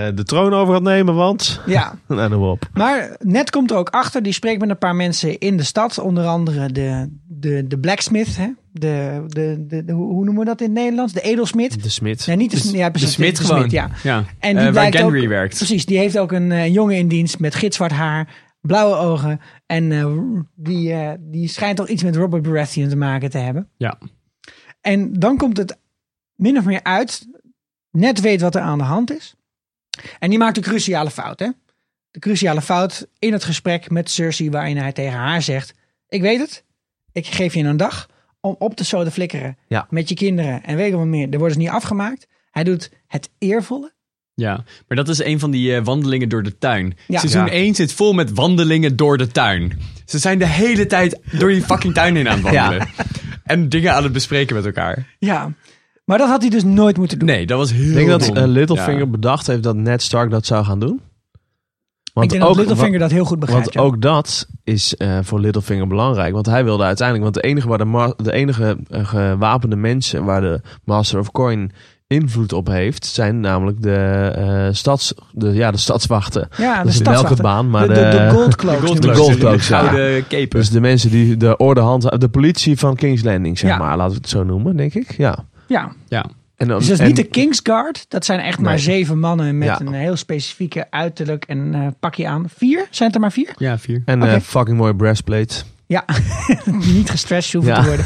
eh, de troon over gaat nemen, want... ja, Nou, noem op. maar net komt er ook achter. Die spreekt met een paar mensen in de stad. Onder andere de, de, de blacksmith. Hè? De, de, de, de- hoe noemen we dat in het Nederlands? De edelsmid. De Smit. Nee, niet de, ja, De precies, Smit de gewoon. smid, ja. ja. En En die waar Gendry ook- werkt. Precies, die heeft ook een eh, jongen in dienst met gitzwart haar, blauwe ogen. En eh, die, eh, die schijnt toch iets met Robert Baratheon te maken te hebben. Ja. En dan komt het min of meer uit. Net weet wat er aan de hand is. En die maakt de cruciale fout, hè? De cruciale fout in het gesprek met Cersei, waarin hij tegen haar zegt: Ik weet het, ik geef je een dag om op te zoden flikkeren Ja. met je kinderen en weet ik wat meer. Er worden ze niet afgemaakt. Hij doet het eervolle. Ja, maar dat is een van die eh, wandelingen door de tuin. Ja. Seizoen Ja. 1 zit vol met wandelingen door de tuin. Ze zijn de hele tijd door die fucking tuin heen aan het wandelen. En dingen aan het bespreken met elkaar. Ja, maar dat had hij dus nooit moeten doen. Nee, dat was heel Ik denk dat eh, Littlefinger Ja. bedacht heeft dat Ned Stark dat zou gaan doen. Ik denk dat Littlefinger dat heel goed begrijpt. Want ja. ook dat is eh, voor Littlefinger belangrijk. Want hij wilde uiteindelijk... Want de enige, waar de, de enige eh, gewapende mensen waar de Master of Coin invloed op heeft... zijn namelijk de, eh, stads, de, ja, de stadswachten. ja, dat is de in welke stadswachten. baan, maar de, de, de de-. De De ja. Dus de mensen die de orde hand... De politie van King's Landing, zeg Ja. maar. Laten we het zo noemen, denk ik. Ja. Ja, ja. En, dan- dus dat is en- niet de Kingsguard. Dat zijn echt maar zeven mannen met Ja. een heel specifieke uiterlijk en eh, pakje aan. Vier? Zijn het er maar vier? ja, vier. En eh, fucking mooie breastplate. Ja, die niet gestrest hoeven Ja. te worden.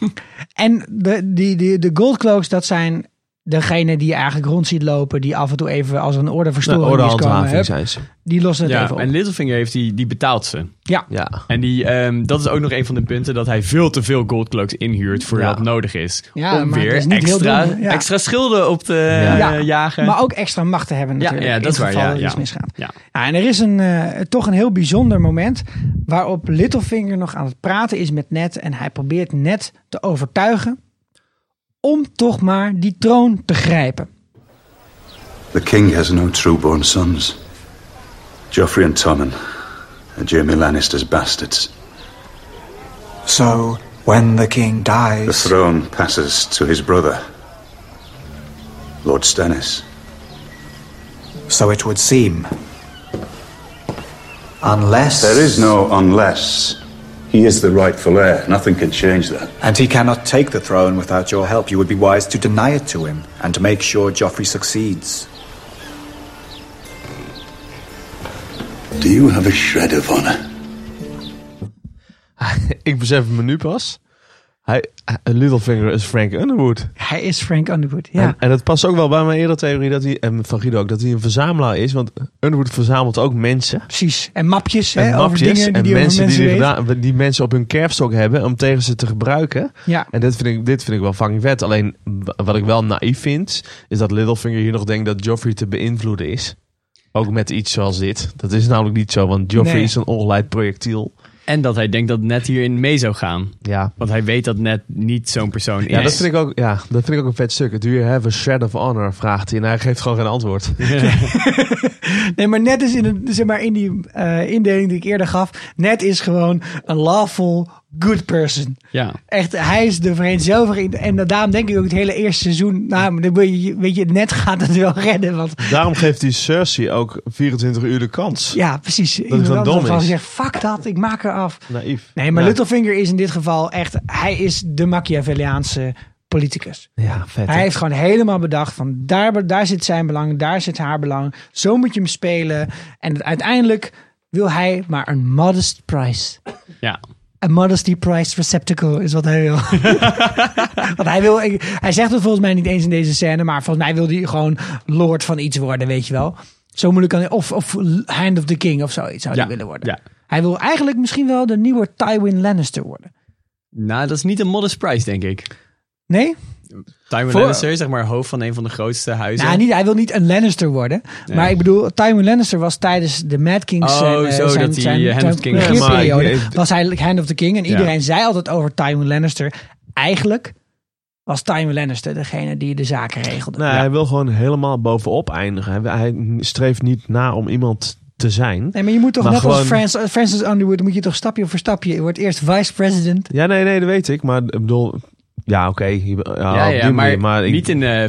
en de, die, die, de gold cloaks, dat zijn degene die je eigenlijk rond ziet lopen. Die af en toe even als een ordeverstoring Nou, is komen. ordehandhaving hup, zijn ze. die lossen het Ja, even op. en Littlefinger heeft die, die betaalt ze. Ja, Ja. En die, ehm, dat is ook nog een van de punten dat hij veel te veel goldcloaks inhuurt voor Ja. wat nodig is. Ja, om maar weer is extra, dom, ja. extra schilden op te Ja. eh, jagen. maar ook extra macht te hebben Ja, natuurlijk. ja, dat in is waar, ja, iets ja. misgaat. Ja. Ja, en er is een, eh, toch een heel bijzonder moment waarop Littlefinger nog aan het praten is met Ned. En hij probeert Ned te overtuigen om toch maar die troon te grijpen. The king has no true-born sons. Joffrey and Tommen are Jamie Lannister's bastards. So, when the king dies... The throne passes to his brother, Lord Stannis. so it would seem. Unless. There is no unless. He is the rightful heir. Nothing can change that. And he cannot take the throne without your help. You would be wise to deny it to him and to make sure Joffrey succeeds. Do you have a shred of honor? Ik besef me nu pas. Hij, hij- Littlefinger is Frank Underwood. Hij is Frank Underwood. Ja. En, en het past ook wel bij mijn eerdere theorie dat hij, en van Guido ook, dat hij een verzamelaar is. Want Underwood verzamelt ook mensen. Precies. En mapjes, En hè, over dingen die en die over mensen, mensen die, gedaan- die mensen op hun kerfstok hebben om tegen ze te gebruiken. Ja. En dit vind, ik, dit vind ik wel fucking vet. Alleen wat ik wel naïef vind, is dat Littlefinger hier nog denkt dat Joffrey te beïnvloeden is. Ook met iets zoals dit. Dat is namelijk niet zo, want Joffrey Nee. is een ongeleid projectiel. En dat hij denkt dat Ned hierin mee zou gaan. Ja. Want hij weet dat Ned niet zo'n persoon Ja, is. dat vind, ik ook, ja, dat vind ik ook een vet stuk. Do you have a shred of honor? Vraagt hij en hij geeft gewoon geen antwoord. Nee, maar net is in, een, zeg maar in die eh, indeling die ik eerder gaf. Net is gewoon een lawful good person. Ja. Echt, hij is de vereenzelviging. En daarom denk ik ook het hele eerste seizoen. Nou, dan wil je, weet je, net gaat het wel redden. Want Daarom geeft hij Cersei ook 24 uur de kans. ja, precies. Iemand gewoon anders dom is. gezegd, fuck dat, ik maak er af. Naïef. Nee, maar ja. Littlefinger is in dit geval echt, hij is de Machiavelliaanse politicus. Ja, vet. Hij heeft gewoon helemaal bedacht van daar, daar zit zijn belang, daar zit haar belang. Zo moet je hem spelen. En uiteindelijk wil hij maar een modest price. Ja. Een modesty priced receptacle is wat hij wil. Want hij wil, ik- hij zegt het volgens mij niet eens in deze scène, maar volgens mij wil hij gewoon lord van iets worden, weet je wel. Zo moeilijk kan hij, of, of hand of the king of zoiets zou hij willen worden. ja. Hij wil eigenlijk misschien wel de nieuwe Tywin Lannister worden. Nou, dat is niet een modest price, denk ik. Nee? Tywin Voor- Lannister, zeg maar, hoofd van een van de grootste huizen. Nou, niet, hij wil niet een Lannister worden. Maar ik bedoel, Tywin Lannister was tijdens de Mad Kings Oh, zijn, eh, zo, zijn, dat hij, zijn, Hand of the King was. hij Hand of the King. En Ja. iedereen zei altijd over Tywin Lannister. Eigenlijk was Tywin Lannister degene die de zaken regelde. Nee, hij wil gewoon helemaal bovenop eindigen. Hij, hij streeft niet na om iemand te zijn. Nee, maar je moet toch Maar net als Francis, Francis Underwood, moet je toch stapje voor stapje. Je wordt eerst vice president. Ja, nee, nee, dat weet ik. Maar ik bedoel, ja, oké. ja, maar, manier, maar ik- niet in uh.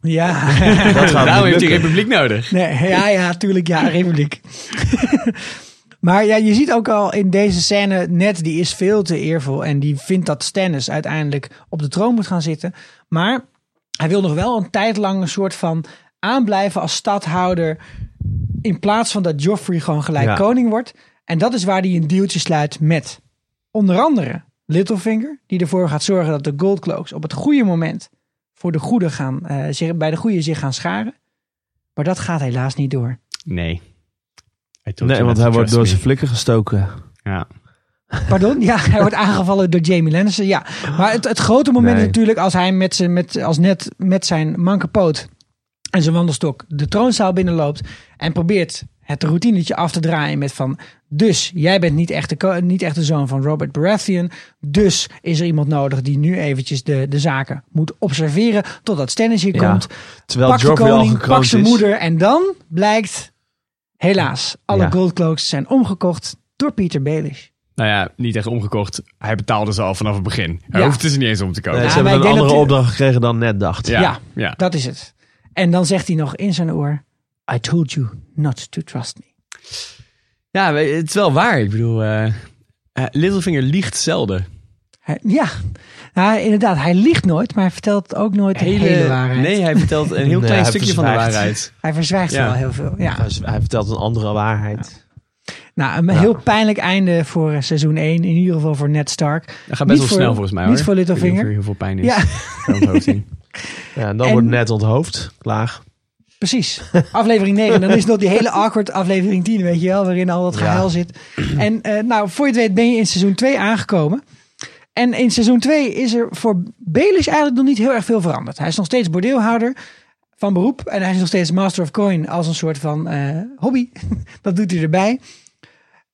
Ja. dat Daarom heeft hij republiek nodig. Nee, ja, ja, tuurlijk, ja, republiek. maar ja, je ziet ook al in deze scène, Ned die is veel te eervol en die vindt dat Stannis uiteindelijk op de troon moet gaan zitten. Maar hij wil nog wel een tijd lang een soort van aanblijven als stadhouder in plaats van dat Joffrey gewoon gelijk Ja. koning wordt. En dat is waar hij een dealtje sluit met onder andere Littlefinger, die ervoor gaat zorgen dat de Goldcloaks op het goede moment voor de goede gaan, eh, zich, bij de goede zich gaan scharen. Maar dat gaat helaas niet door. Nee. Nee, want hij wordt door zijn flikken gestoken. Ja. Pardon? Ja, hij wordt aangevallen door Jamie Lannister. Ja, maar het, het grote moment Nee. is natuurlijk als hij met zijn, met, als net met zijn manke poot en zijn wandelstok de troonzaal binnenloopt en probeert het routinetje af te draaien met van... Dus jij bent niet echt de, niet echt de zoon van Robert Baratheon. Dus is er iemand nodig die nu eventjes de, de zaken moet observeren totdat Stannis hier Ja. komt. Terwijl pak de Joffrey al koning, pak zijn is. moeder en dan blijkt... Helaas, alle Ja. goldcloaks zijn omgekocht door Peter Baelish. Nou ja, niet echt omgekocht. Hij betaalde ze al vanaf het begin. Hij Ja. hoefde ze niet eens om te kopen. Nee, Ja, ze hebben een andere opdracht gekregen dan net dacht. Ja, Ja. ja. Dat is het. En dan zegt hij nog in zijn oor: I told you not to trust me. Ja, het is wel waar. Ik bedoel, eh, eh, Littlefinger liegt zelden. Hij- ja, nou, inderdaad, hij liegt nooit, maar hij vertelt ook nooit de hele, waarheid. Nee, hij vertelt een heel Nee, klein stukje van de waarheid. Hij verzwijgt Ja. wel heel veel. Ja. Hij, vertelt een andere waarheid. Nou, een heel pijnlijk einde voor eh, seizoen 1, in ieder geval voor Ned Stark. Dat gaat best Niet wel voor- snel volgens mij niet hoor. voor Ik weet niet Littlefinger. of er heel veel pijn is. Ja. Ja, en dan En- wordt net onthoofd. Klaar. Precies. Aflevering 9, dan is nog die hele awkward aflevering 10, weet je wel, waarin al dat Ja. gehuil zit. En eh, nou, voor je het weet ben je in seizoen 2 aangekomen. En in seizoen 2 is er voor Baelish eigenlijk nog niet heel erg veel veranderd. Hij is nog steeds bordeelhouder van beroep. En hij is nog steeds Master of Coin als een soort van eh, hobby. dat doet hij erbij.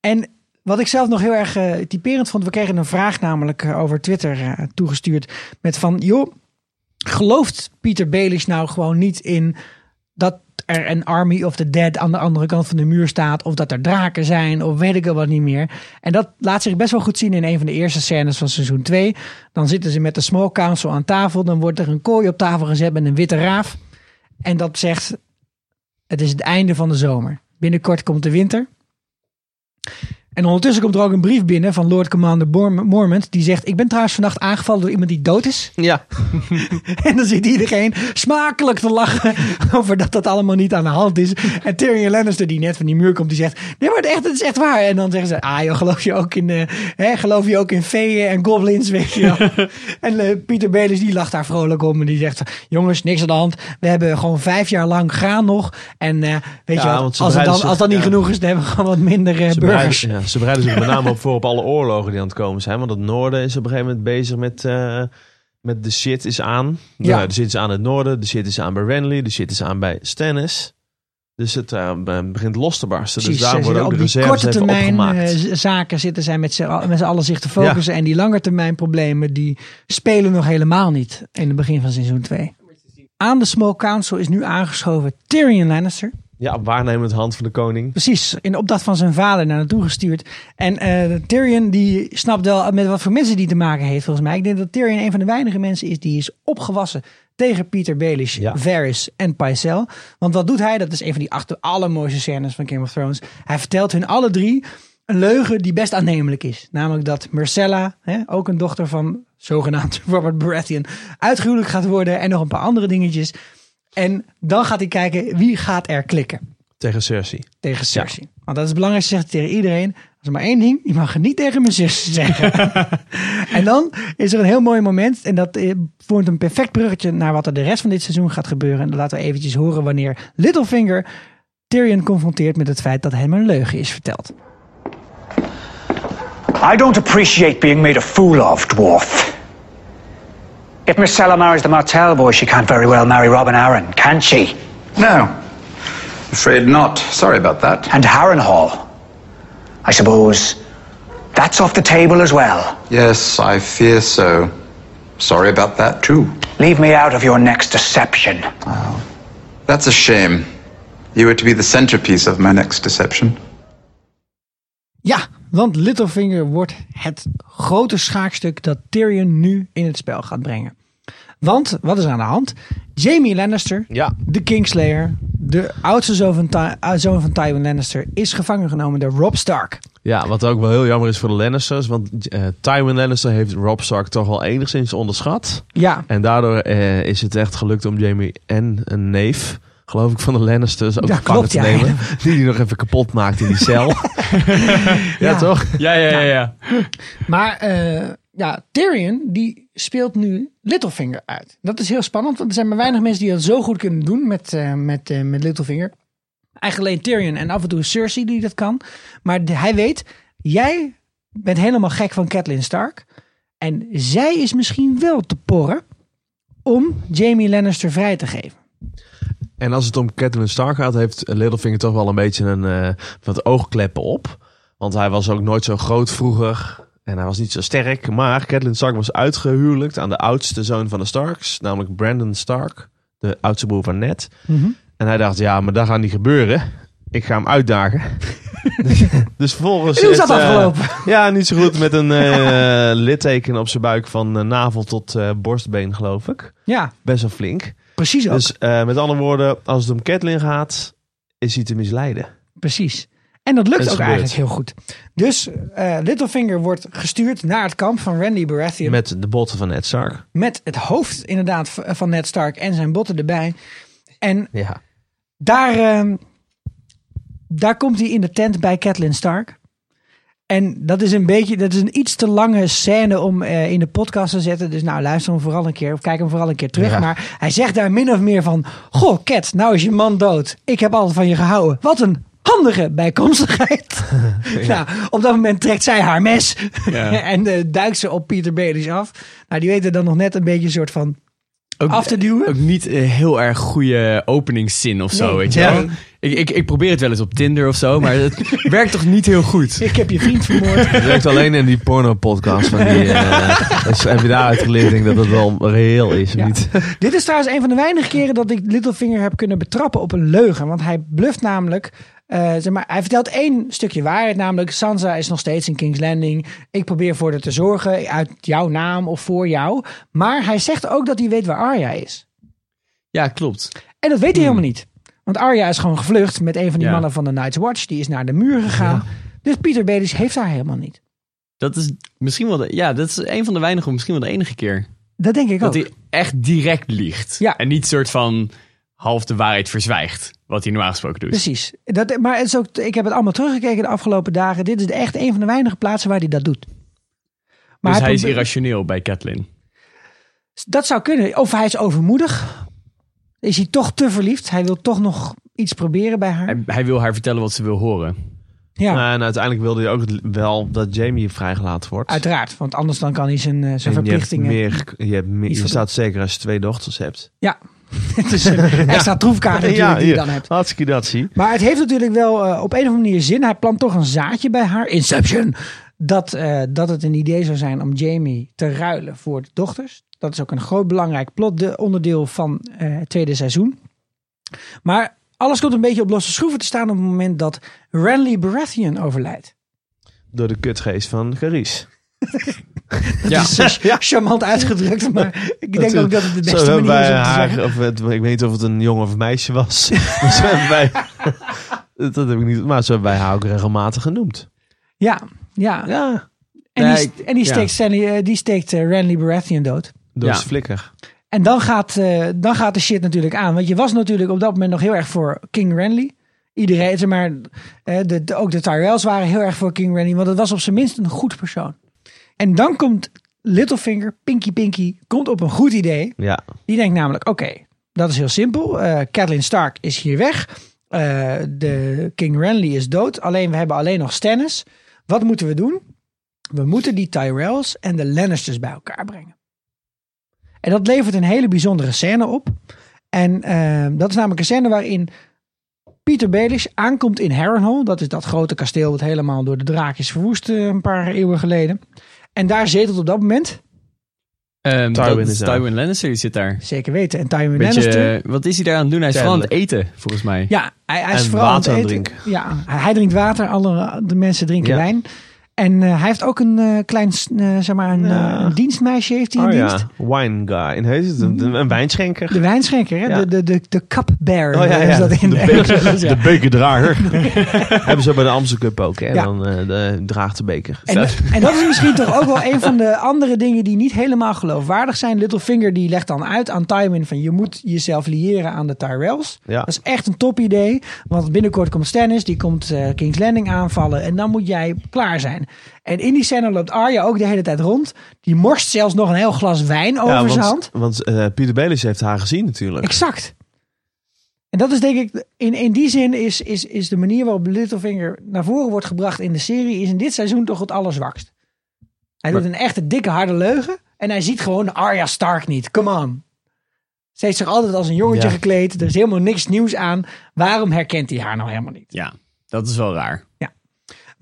En wat ik zelf nog heel erg eh, typerend vond. We kregen een vraag namelijk over Twitter toegestuurd. Met van, joh, gelooft Pieter Baelish nou gewoon niet in dat er een Army of the Dead aan de andere kant van de muur staat. Of dat er draken zijn. Of weet ik wat niet meer. En dat laat zich best wel goed zien in een van de eerste scènes van seizoen 2. Dan zitten ze met de Small Council aan tafel. Dan wordt er een kooi op tafel gezet met een witte raaf. En dat zegt, het is het einde van de zomer. Binnenkort komt de winter. En ondertussen komt er ook een brief binnen van Lord Commander Mormont. Die zegt, ik ben trouwens vannacht aangevallen door iemand die dood is. Ja, En dan zit iedereen smakelijk te lachen over dat dat allemaal niet aan de hand is. En Tyrion Lannister, die net van die muur komt, die zegt: Nee, maar het, echt, het is echt waar. En dan zeggen ze: Ah, joh, geloof je ook in, eh, hè, geloof je ook in feeën en goblins, weet je wel. en eh, Pieter Belis, die lacht daar vrolijk om. En die zegt: Jongens, niks aan de hand. We hebben gewoon vijf jaar lang graan nog. En eh, weet Ja, je wat, als, het dan, als dat niet ja. genoeg is, dan hebben we gewoon wat minder burgers. ja, ze bereiden zich met name op voor op alle oorlogen die aan het komen zijn. Want het noorden is op een gegeven moment bezig met, eh, met de shit is aan. Ja. De shit is aan het noorden, de shit is aan bij Renly, de shit is aan bij Stannis. Dus het eh, begint los te barsten. Precies, dus daar worden ook de reserves korte termijn opgemaakt. eh, zaken zitten zij met z'n al- met z'n allen zich te focussen. En die lange termijn problemen die spelen nog helemaal niet in het begin van seizoen 2. Aan de Small Council is nu aangeschoven Tyrion Lannister. Ja, waarnemend hand van de koning. Precies, in opdracht van zijn vader naar naartoe gestuurd. En eh, Tyrion die snapt wel met wat voor mensen die te maken heeft volgens mij. Ik denk dat Tyrion een van de weinige mensen is die is opgewassen tegen Peter Baelish, Ja. Varys en Pycelle. Want wat doet hij? Dat is een van die acht allermooiste scènes van Game of Thrones. Hij vertelt hun alle drie een leugen die best aannemelijk is. Namelijk dat Myrcella, hè, ook een dochter van zogenaamd Robert Baratheon, uitgehuwelijk gaat worden. En nog een paar andere dingetjes. En dan gaat hij kijken wie gaat er klikken Tegen Cersei. tegen Cersei. Want dat is het belangrijkste, zegt hij tegen iedereen. Er is maar één ding, je mag het niet tegen mijn zus zeggen. en dan is er een heel mooi moment. En dat eh, vormt een perfect bruggetje naar wat er de rest van dit seizoen gaat gebeuren. En dan laten we eventjes horen wanneer Littlefinger Tyrion confronteert met het feit dat hem een leugen is verteld. I don't appreciate being made a fool of, dwarf. If Myrcella marries the Martell boy, she can't very well marry Robin Arryn, can she? No. Afraid not. Sorry about that. And Harrenhal. I suppose that's off the table as well. Yes, I fear so. Sorry about that, too. Leave me out of your next deception. That's a shame. You were to be the centerpiece of my next deception. Ja, want Littlefinger wordt het grote schaakstuk dat Tyrion nu in het spel gaat brengen. Want, wat is er aan de hand? Jamie Lannister, Ja. de Kingslayer, de oudste zoon van, Ty- eh, zoon van Tywin Lannister, is gevangen genomen door Rob Stark. Ja, wat ook wel heel jammer is voor de Lannisters. Want eh, Tywin Lannister heeft Rob Stark toch wel enigszins onderschat. Ja, En daardoor eh, is het echt gelukt om Jamie en een neef, geloof ik, van de Lannisters ook Ja, gevangen klopt, te ja. nemen. Die die nog even kapot maakt in die cel. ja, Ja. toch? Ja, ja, ja. ja. maar eh, ja, Tyrion die speelt nu Littlefinger uit. Dat is heel spannend, want er zijn maar weinig mensen die dat zo goed kunnen doen met, eh, met, eh, met Littlefinger. Eigenlijk alleen Tyrion en af en toe Cersei die dat kan. Maar hij weet, jij bent helemaal gek van Catelyn Stark. En zij is misschien wel te porren om Jamie Lannister vrij te geven. En als het om Catelyn Stark gaat, heeft Littlefinger toch wel een beetje een eh, wat oogkleppen op. Want hij was ook nooit zo groot vroeger. En hij was niet zo sterk. Maar Catelyn Stark was uitgehuwelijkt aan de oudste zoon van de Starks. Namelijk Brandon Stark. De oudste broer van Ned. En hij dacht, ja, maar dat gaat niet gebeuren. Ik ga hem uitdagen. dus volgens... En hoe is dat het, eh, ja, niet zo goed met een eh, litteken op zijn buik van eh, navel tot borstbeen, geloof ik. Ja, Best wel flink. precies ook. Dus met andere woorden, als het om Catelyn gaat, is hij te misleiden. Precies. En dat lukt Dat ook gebeurd. eigenlijk heel goed. Dus eh, Littlefinger wordt gestuurd naar het kamp van Randy Baratheon. Met, Met de botten van Ned Stark. het hoofd inderdaad van Ned Stark en zijn botten erbij. En Ja. daar, ehm, daar komt hij in de tent bij Catelyn Stark. En dat is een beetje, dat is een iets te lange scène om eh, in de podcast te zetten. Dus nou, luister hem vooral een keer of kijk hem vooral een keer terug. Ja. Maar hij zegt daar min of meer van: Goh, Cat, nou is je man dood. Ik heb altijd van je gehouden. Wat een handige bijkomstigheid. nou, op dat moment trekt zij haar mes Ja. en eh, duikt ze op Pieter Baelish af. Nou, die weten dan nog net een beetje een soort van ook, af te duwen. ook niet een heel erg goede openingszin of zo, Nee. weet je Ja. wel. Ik, ik, ik probeer het wel eens op Tinder of zo, maar het werkt toch niet heel goed. Ik heb je vriend vermoord. Het werkt alleen in die porno-podcast van die... eh, dus heb je daaruit geleerd denk ik dat het wel reëel is, of Ja. niet? Dit is trouwens een van de weinige keren dat ik Littlefinger heb kunnen betrappen op een leugen. Want hij bluft namelijk. Eh, zeg maar, hij vertelt één stukje waarheid, namelijk Sansa is nog steeds in King's Landing. Ik probeer voor haar te zorgen uit jouw naam of voor jou. Maar hij zegt ook dat hij weet waar Arya is. Ja, klopt. En dat weet hij helemaal niet. Want Arya is gewoon gevlucht met een van die Ja. mannen van de Night's Watch. Die is naar de muur gegaan. Dus Peter Baelish heeft haar helemaal niet. Dat is misschien wel de, ja, dat is een van de weinige, misschien wel de enige keer. Dat denk ik ook. Dat hij echt direct liegt. Ja. En niet soort van half de waarheid verzwijgt. Wat hij normaal gesproken doet. Precies. Dat, maar het is ook, ik heb het allemaal teruggekeken de afgelopen dagen. Dit is echt een van de weinige plaatsen waar hij dat doet. Maar dus hij is irrationeel bij Catelyn. Dat zou kunnen. Of hij is overmoedig. Is hij toch te verliefd? Hij wil toch nog iets proberen bij haar. Hij, hij wil haar vertellen wat ze wil horen. Ja, En uiteindelijk wilde hij ook wel dat Jamie vrijgelaten wordt. uiteraard. Want anders dan kan hij zijn, eh, zijn En je hebt verplichtingen... meer, je, hebt meer, je staat zeker als je twee dochters hebt. Ja, het is een extra troefkaart natuurlijk die je dan hebt. hartstikke dat zie. Maar het heeft natuurlijk wel eh, op een of andere manier zin. Hij plant toch een zaadje bij haar. Inception. Dat, eh, dat het een idee zou zijn om Jamie te ruilen voor de dochters. Dat is ook een groot belangrijk plot de- onderdeel van eh, het tweede seizoen. Maar alles komt een beetje op losse schroeven te staan op het moment dat Renly Baratheon overlijdt. Door de kutgeest van Garis. Dat Ja. is charmant uitgedrukt, maar ik denk ook dat het de beste manier is wij om te haar, zeggen. of het, ik weet niet of het een jongen of een meisje was. maar wij, dat heb ik niet, maar zo hebben wij haar ook regelmatig genoemd. Ja, ja. Ja, En, Nee, die, ik- en die ja. steekt, Stanley, eh, die steekt eh, Renly Baratheon dood. door flikker. En dan gaat, eh, dan gaat de shit natuurlijk aan. Want je was natuurlijk op dat moment nog heel erg voor King Renly. Iedereen, maar, de, de- ook de Tyrells waren heel erg voor King Renly. Want het was op zijn minst een goed persoon. En dan komt Littlefinger, Pinky Pinky, komt op een goed idee. Ja, Die denkt namelijk, oké, dat is heel simpel. Eh Catelyn Stark is hier weg. Eh, de King Renly is dood. Alleen we hebben alleen nog Stannis. Wat moeten we doen? We moeten die Tyrells en de Lannisters bij elkaar brengen. En dat levert een hele bijzondere scène op. En eh, dat is namelijk een scène waarin Peter Baelish aankomt in Harrenhal. Dat is dat grote kasteel wat helemaal door de draak is verwoest een paar eeuwen geleden. En daar zetelt op dat moment, Ehm, Tywin dat. Tywin Lannister, zit daar. zeker weten, en Tywin Beetje, Lannister. eh, wat is hij daar aan het doen? Hij is vooral aan het eten, volgens mij. Ja, hij, hij is En vooral aan het eten. drinken. Ja, hij, hij drinkt water, alle de mensen drinken Ja. wijn. En eh, hij heeft ook een eh, klein, eh, zeg maar, een, Ja. een dienstmeisje heeft hij in oh dienst. ja, wine guy. Is het een, een wijnschenker? De wijnschenker, hè? Ja. De, de, de, de cupbearer. Oh ja, is dat in de, de, beker, Ja. de bekerdrager. Hebben ze bij de Amstel Cup ook, hè? Ja. Dan de, draagt de beker. En, en dat is misschien toch ook wel een van de andere dingen die niet helemaal geloofwaardig zijn. Littlefinger die legt dan uit aan Tywin van je moet jezelf liëren aan de Tyrells. Ja. Dat is echt een top idee. Want binnenkort komt Stannis, die komt King's Landing aanvallen. En dan moet jij klaar zijn. En in die scène loopt Arya ook de hele tijd rond. Die morst zelfs nog een heel glas wijn over Ja, zijn want, hand. want eh, Pieter Belis heeft haar gezien natuurlijk. Exact. En dat is denk ik, in, in die zin is, is, is de manier waarop Littlefinger naar voren wordt gebracht in de serie, is in dit seizoen toch het allerzwakst. Hij doet een echte dikke harde leugen en hij ziet gewoon Arya Stark niet. Come on. Ze heeft zich altijd als een jongetje Ja. gekleed. Er is helemaal niks nieuws aan. Waarom herkent hij haar nou helemaal niet? Ja, dat is wel raar.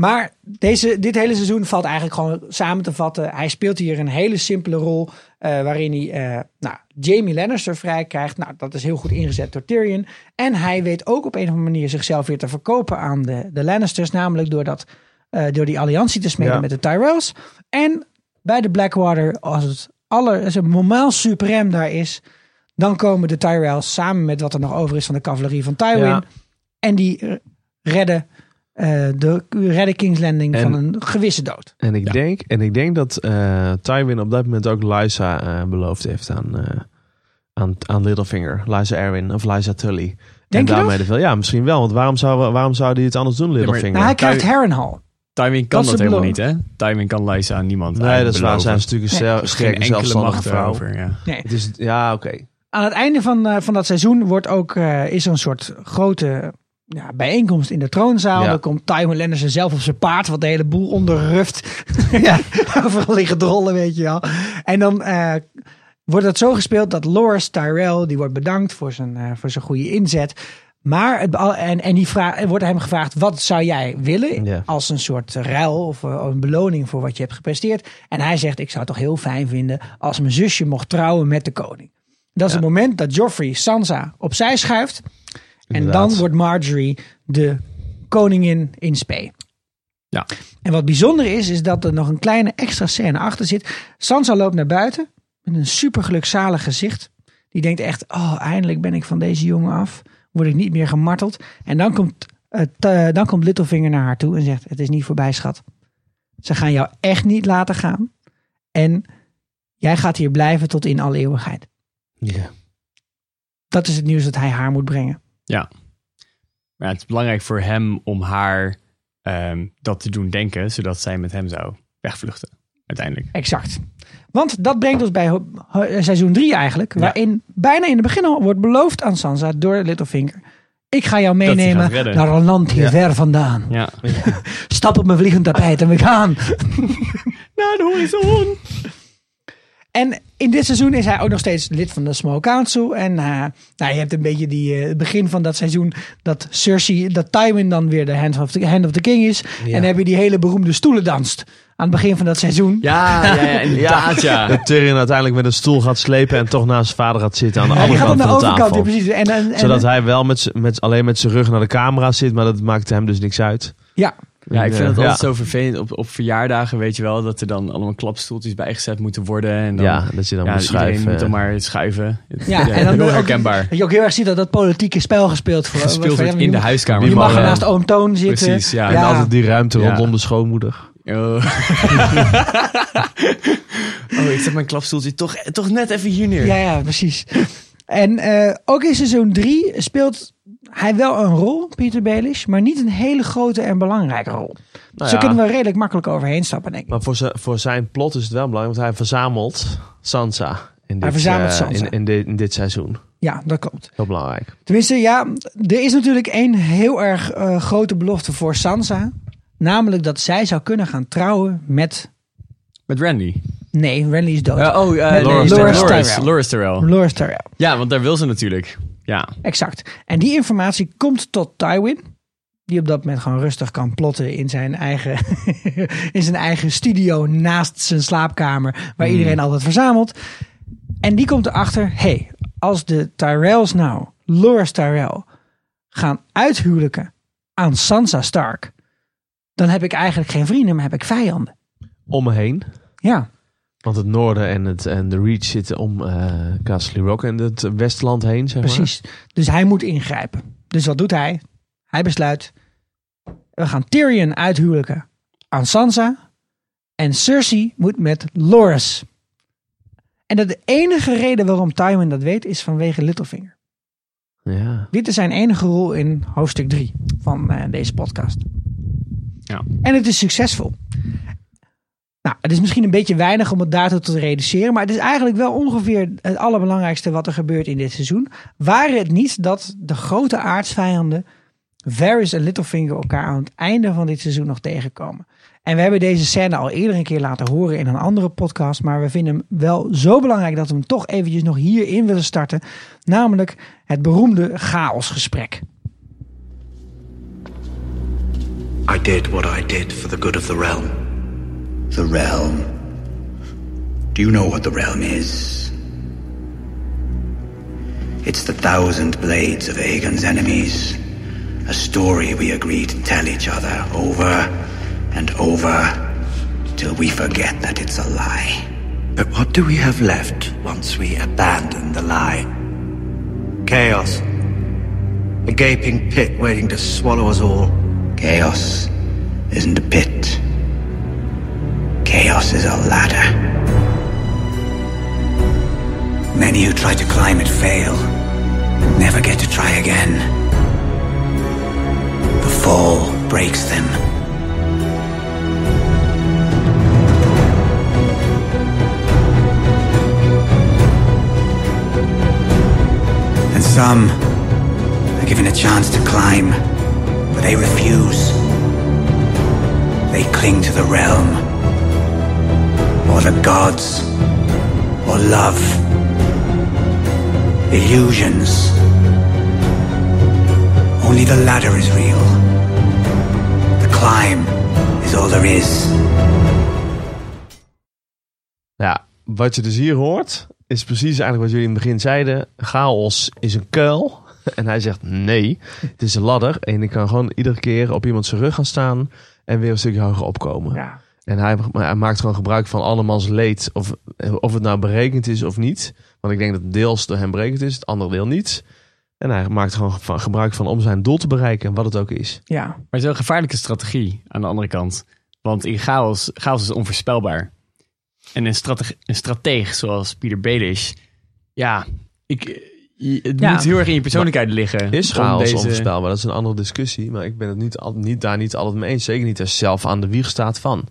Maar deze, dit hele seizoen valt eigenlijk gewoon samen te vatten. Hij speelt hier een hele simpele rol. eh, waarin hij eh, nou, Jamie Lannister vrij krijgt. Nou, dat is heel goed ingezet door Tyrion. En hij weet ook op een of andere manier zichzelf weer te verkopen aan de, de Lannisters. Namelijk door, dat, eh, door die alliantie te smeden Ja. met de Tyrells. En bij de Blackwater, als het aller, als het moment suprem daar is. Dan komen de Tyrells samen met wat er nog over is van de cavalerie van Tywin. Ja. En die redden, eh, de, redden King's Landing En- van een gewisse dood. En ik, denk, en ik denk dat eh Tywin op dat moment ook Lysa eh, beloofd heeft aan, eh, aan, aan Littlefinger. Lysa Erwin of Lysa Tully. en Denk je daarmee dat? veel. Ja, misschien wel. Want waarom zou, waarom zou hij het anders doen, Littlefinger? Nou, hij krijgt Harrenhal. Tywin kan Dat helemaal niet, hè? Tywin kan Lysa aan niemand nee, dat is waar. beloven. Zij is natuurlijk een Nee. sterke zelfstandige macht vrouw. daarover, ja. Nee. Het is, ja, oké. Aan het einde van, eh, van dat seizoen wordt ook, eh, is er een soort grote ja, bijeenkomst in de troonzaal. Ja. Dan komt Tywin Lannister zelf op zijn paard, wat de hele boel onderruft. ja, overal liggen drollen, weet je wel. En dan, eh, wordt het zo gespeeld dat Loris Tyrell, die wordt bedankt voor zijn, eh, voor zijn goede inzet. Maar het, en, en die vraag, wordt hem gevraagd: wat zou jij willen? Ja. Als een soort ruil of eh, een beloning voor wat je hebt gepresteerd. En hij zegt: Ik zou het toch heel fijn vinden als mijn zusje mocht trouwen met de koning. Dat is het moment dat Joffrey Sansa opzij schuift. En dan wordt Marjorie de koningin in spe. Ja. En wat bijzonder is, is dat er nog een kleine extra scène achter zit. Sansa loopt naar buiten met een super gelukzalig gezicht. Die denkt echt, oh, eindelijk ben ik van deze jongen af. Word ik niet meer gemarteld. En dan komt, het, eh, dan komt Littlefinger naar haar toe en zegt, het is niet voorbij, schat. Ze gaan jou echt niet laten gaan. En jij gaat hier blijven tot in alle eeuwigheid. Ja. Dat is het nieuws dat hij haar moet brengen. Ja. Maar het is belangrijk voor hem om haar ehm, dat te doen denken, zodat zij met hem zou wegvluchten. Uiteindelijk. Exact. Want dat brengt ons bij seizoen 3 eigenlijk. Waarin bijna in het begin al wordt beloofd aan Sansa door Littlefinger. Ik ga jou meenemen naar een land hier Ja. ver vandaan. Ja. Stap op mijn vliegend tapijt en we gaan. Naar de horizon! En in dit seizoen is hij ook nog steeds lid van de Small Council. En eh, nou, je hebt een beetje die, eh, het begin van dat seizoen dat Cersei, dat Tywin dan weer de hand of the, hand of the king is. En dan heb je die hele beroemde stoelendanst aan het begin van dat seizoen. Ja, ja, ja inderdaad, ja. Dat Tyrion uiteindelijk met een stoel gaat slepen en toch naast zijn vader gaat zitten aan de Ja, andere kant van de tafel. ja, precies. En, en, en- Zodat hij wel met, z'n- met, alleen met zijn rug naar de camera zit, maar dat maakt hem dus niks uit. ja, Ja, ik vind het altijd Ja. zo vervelend. Op, op verjaardagen weet je wel dat er dan allemaal klapstoeltjes bijgezet moeten worden. En dan, Ja, dat je dan ja, moet schuiven. moet dan maar schuiven. Ja, en dan heel herkenbaar. Dat je ook heel erg ziet dat dat politieke spel gespeeld wordt. Gespeeld wordt in de huiskamer. Je mag er Ja. naast oom Toon zitten. Precies, ja. En altijd die ruimte Ja. rondom de schoonmoeder. Oh. oh, ik zet mijn klapstoeltje toch, toch net even hier neer. Ja, ja, precies. En eh, ook in seizoen 3 speelt hij wel een rol, Peter Baelish, maar niet een hele grote en belangrijke rol. Nou Zo ja. kunnen we redelijk makkelijk overheen stappen, denk ik. Maar voor, zijn voor zijn plot is het wel belangrijk, want hij verzamelt Sansa. In dit, Hij verzamelt eh, Sansa. In, in, dit, in dit seizoen. Ja, dat klopt. Heel belangrijk. Tenminste, ja, er is natuurlijk één heel erg eh, grote belofte voor Sansa. Namelijk dat zij zou kunnen gaan trouwen met... Met Randy. Nee, Renly is dood. oh, uh. Loras Tyrell. Ja, want daar wil ze natuurlijk. Ja. Exact. En die informatie komt tot Tywin. Die op dat moment gewoon rustig kan plotten in zijn eigen, in zijn eigen studio naast zijn slaapkamer. Waar iedereen altijd verzamelt. En die komt erachter. hey, als de Tyrells nou Loras Tyrell gaan uithuwelijken aan Sansa Stark. Dan heb ik eigenlijk geen vrienden, maar heb ik vijanden. Om me heen. Ja, Want het noorden en, het, en de Reach zitten om eh Castle Rock en het westland heen, zeg maar. precies. Dus hij moet ingrijpen. Dus wat doet hij? Hij besluit, we gaan Tyrion uithuwelijken aan Sansa. En Cersei moet met Loras. En dat de enige reden waarom Tywin dat weet, is vanwege Littlefinger. Ja. Dit is zijn enige rol in hoofdstuk 3 van eh, deze podcast. Ja. En het is succesvol. Nou, het is misschien een beetje weinig om het daartoe te reduceren, maar het is eigenlijk wel ongeveer het allerbelangrijkste wat er gebeurt in dit seizoen. Waren het niet dat de grote aardsvijanden Varys en Littlefinger elkaar aan het einde van dit seizoen nog tegenkomen. En we hebben deze scène al eerder een keer laten horen in een andere podcast, maar we vinden hem wel zo belangrijk dat we hem toch eventjes nog hierin willen starten. Namelijk het beroemde chaosgesprek. I did what I did for the good of the realm. The realm. Do you know what the realm is? It's the thousand blades of Aegon's enemies. A story we agree to tell each other over and over till we forget that it's a lie. But what do we have left once we abandon the lie? Chaos. A gaping pit waiting to swallow us all. Chaos isn't a pit. Chaos is a ladder. Many who try to climb it fail, never get to try again. The fall breaks them. And some are given a chance to climb, but they refuse. They cling to the realm, or the gods, or love, illusions. Only the ladder is real. The climb is all there is. Ja, wat je dus hier hoort, is precies eigenlijk wat jullie in het begin zeiden. Chaos is een kuil. En hij zegt nee, het is een ladder. En ik kan gewoon iedere keer op iemand zijn rug gaan staan en weer een stukje hoger opkomen. Ja. En hij, hij maakt gewoon gebruik van andermans leed. Of, of het nou berekend is of niet. Want ik denk dat het deels door hem berekend is, het andere deel niet. En hij maakt gewoon van, gebruik van om zijn doel te bereiken, wat het ook is. ja. Maar het is wel een gevaarlijke strategie aan de andere kant. Want in chaos, chaos is onvoorspelbaar. En een, strateg, een strateeg zoals Pieter Baelish... Ja, ik, je- het Ja. moet heel erg in je persoonlijkheid liggen. Is chaos deze- onvoorspelbaar? Dat is een andere discussie. Maar ik ben het niet, al- niet, daar niet altijd mee eens. Zeker niet als je zelf aan de wieg staat van.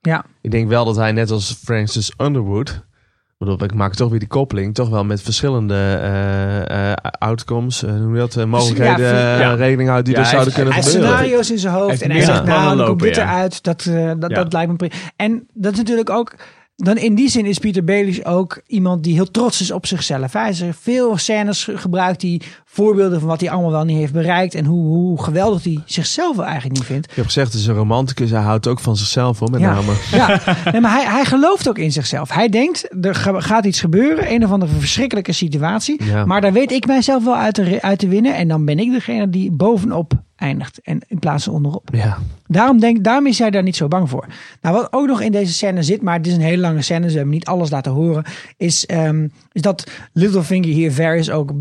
Ja. Ik denk wel dat hij net als Francis Underwood... ik bedoel, ik maak toch weer die koppeling. Toch wel met verschillende eh, eh, outcomes. eh, hoe noem je dat? mogelijkheden, ja, ja. regelingen uit die Ja, er zouden heeft- kunnen Hij heeft gebeuren. scenario's in zijn hoofd heeft en hij zegt, nou, dit ja. eruit. Dat, eh, dat, Ja. dat lijkt me... pri- En dat is natuurlijk ook... Dan in die zin is Peter Baelish ook iemand die heel trots is op zichzelf. Hij heeft veel scènes ge- gebruikt die voorbeelden van wat hij allemaal wel niet heeft bereikt. En hoe, hoe geweldig hij zichzelf wel eigenlijk niet vindt. Ik heb gezegd, het is een romanticus. Hij houdt ook van zichzelf, hoor, met Ja. name. Ja, nee, maar hij, hij gelooft ook in zichzelf. Hij denkt, er ga- gaat iets gebeuren, een of andere verschrikkelijke situatie. Ja. Maar daar weet ik mijzelf wel uit te, uit te winnen. En dan ben ik degene die bovenop eindigt. En in plaats van onderop. Ja. Daarom, denk, daarom is hij daar niet zo bang voor. Nou, wat ook nog in deze scène zit, maar het is een hele lange scène, ze hebben niet alles laten horen, is, ehm, is dat Littlefinger hier Varys ook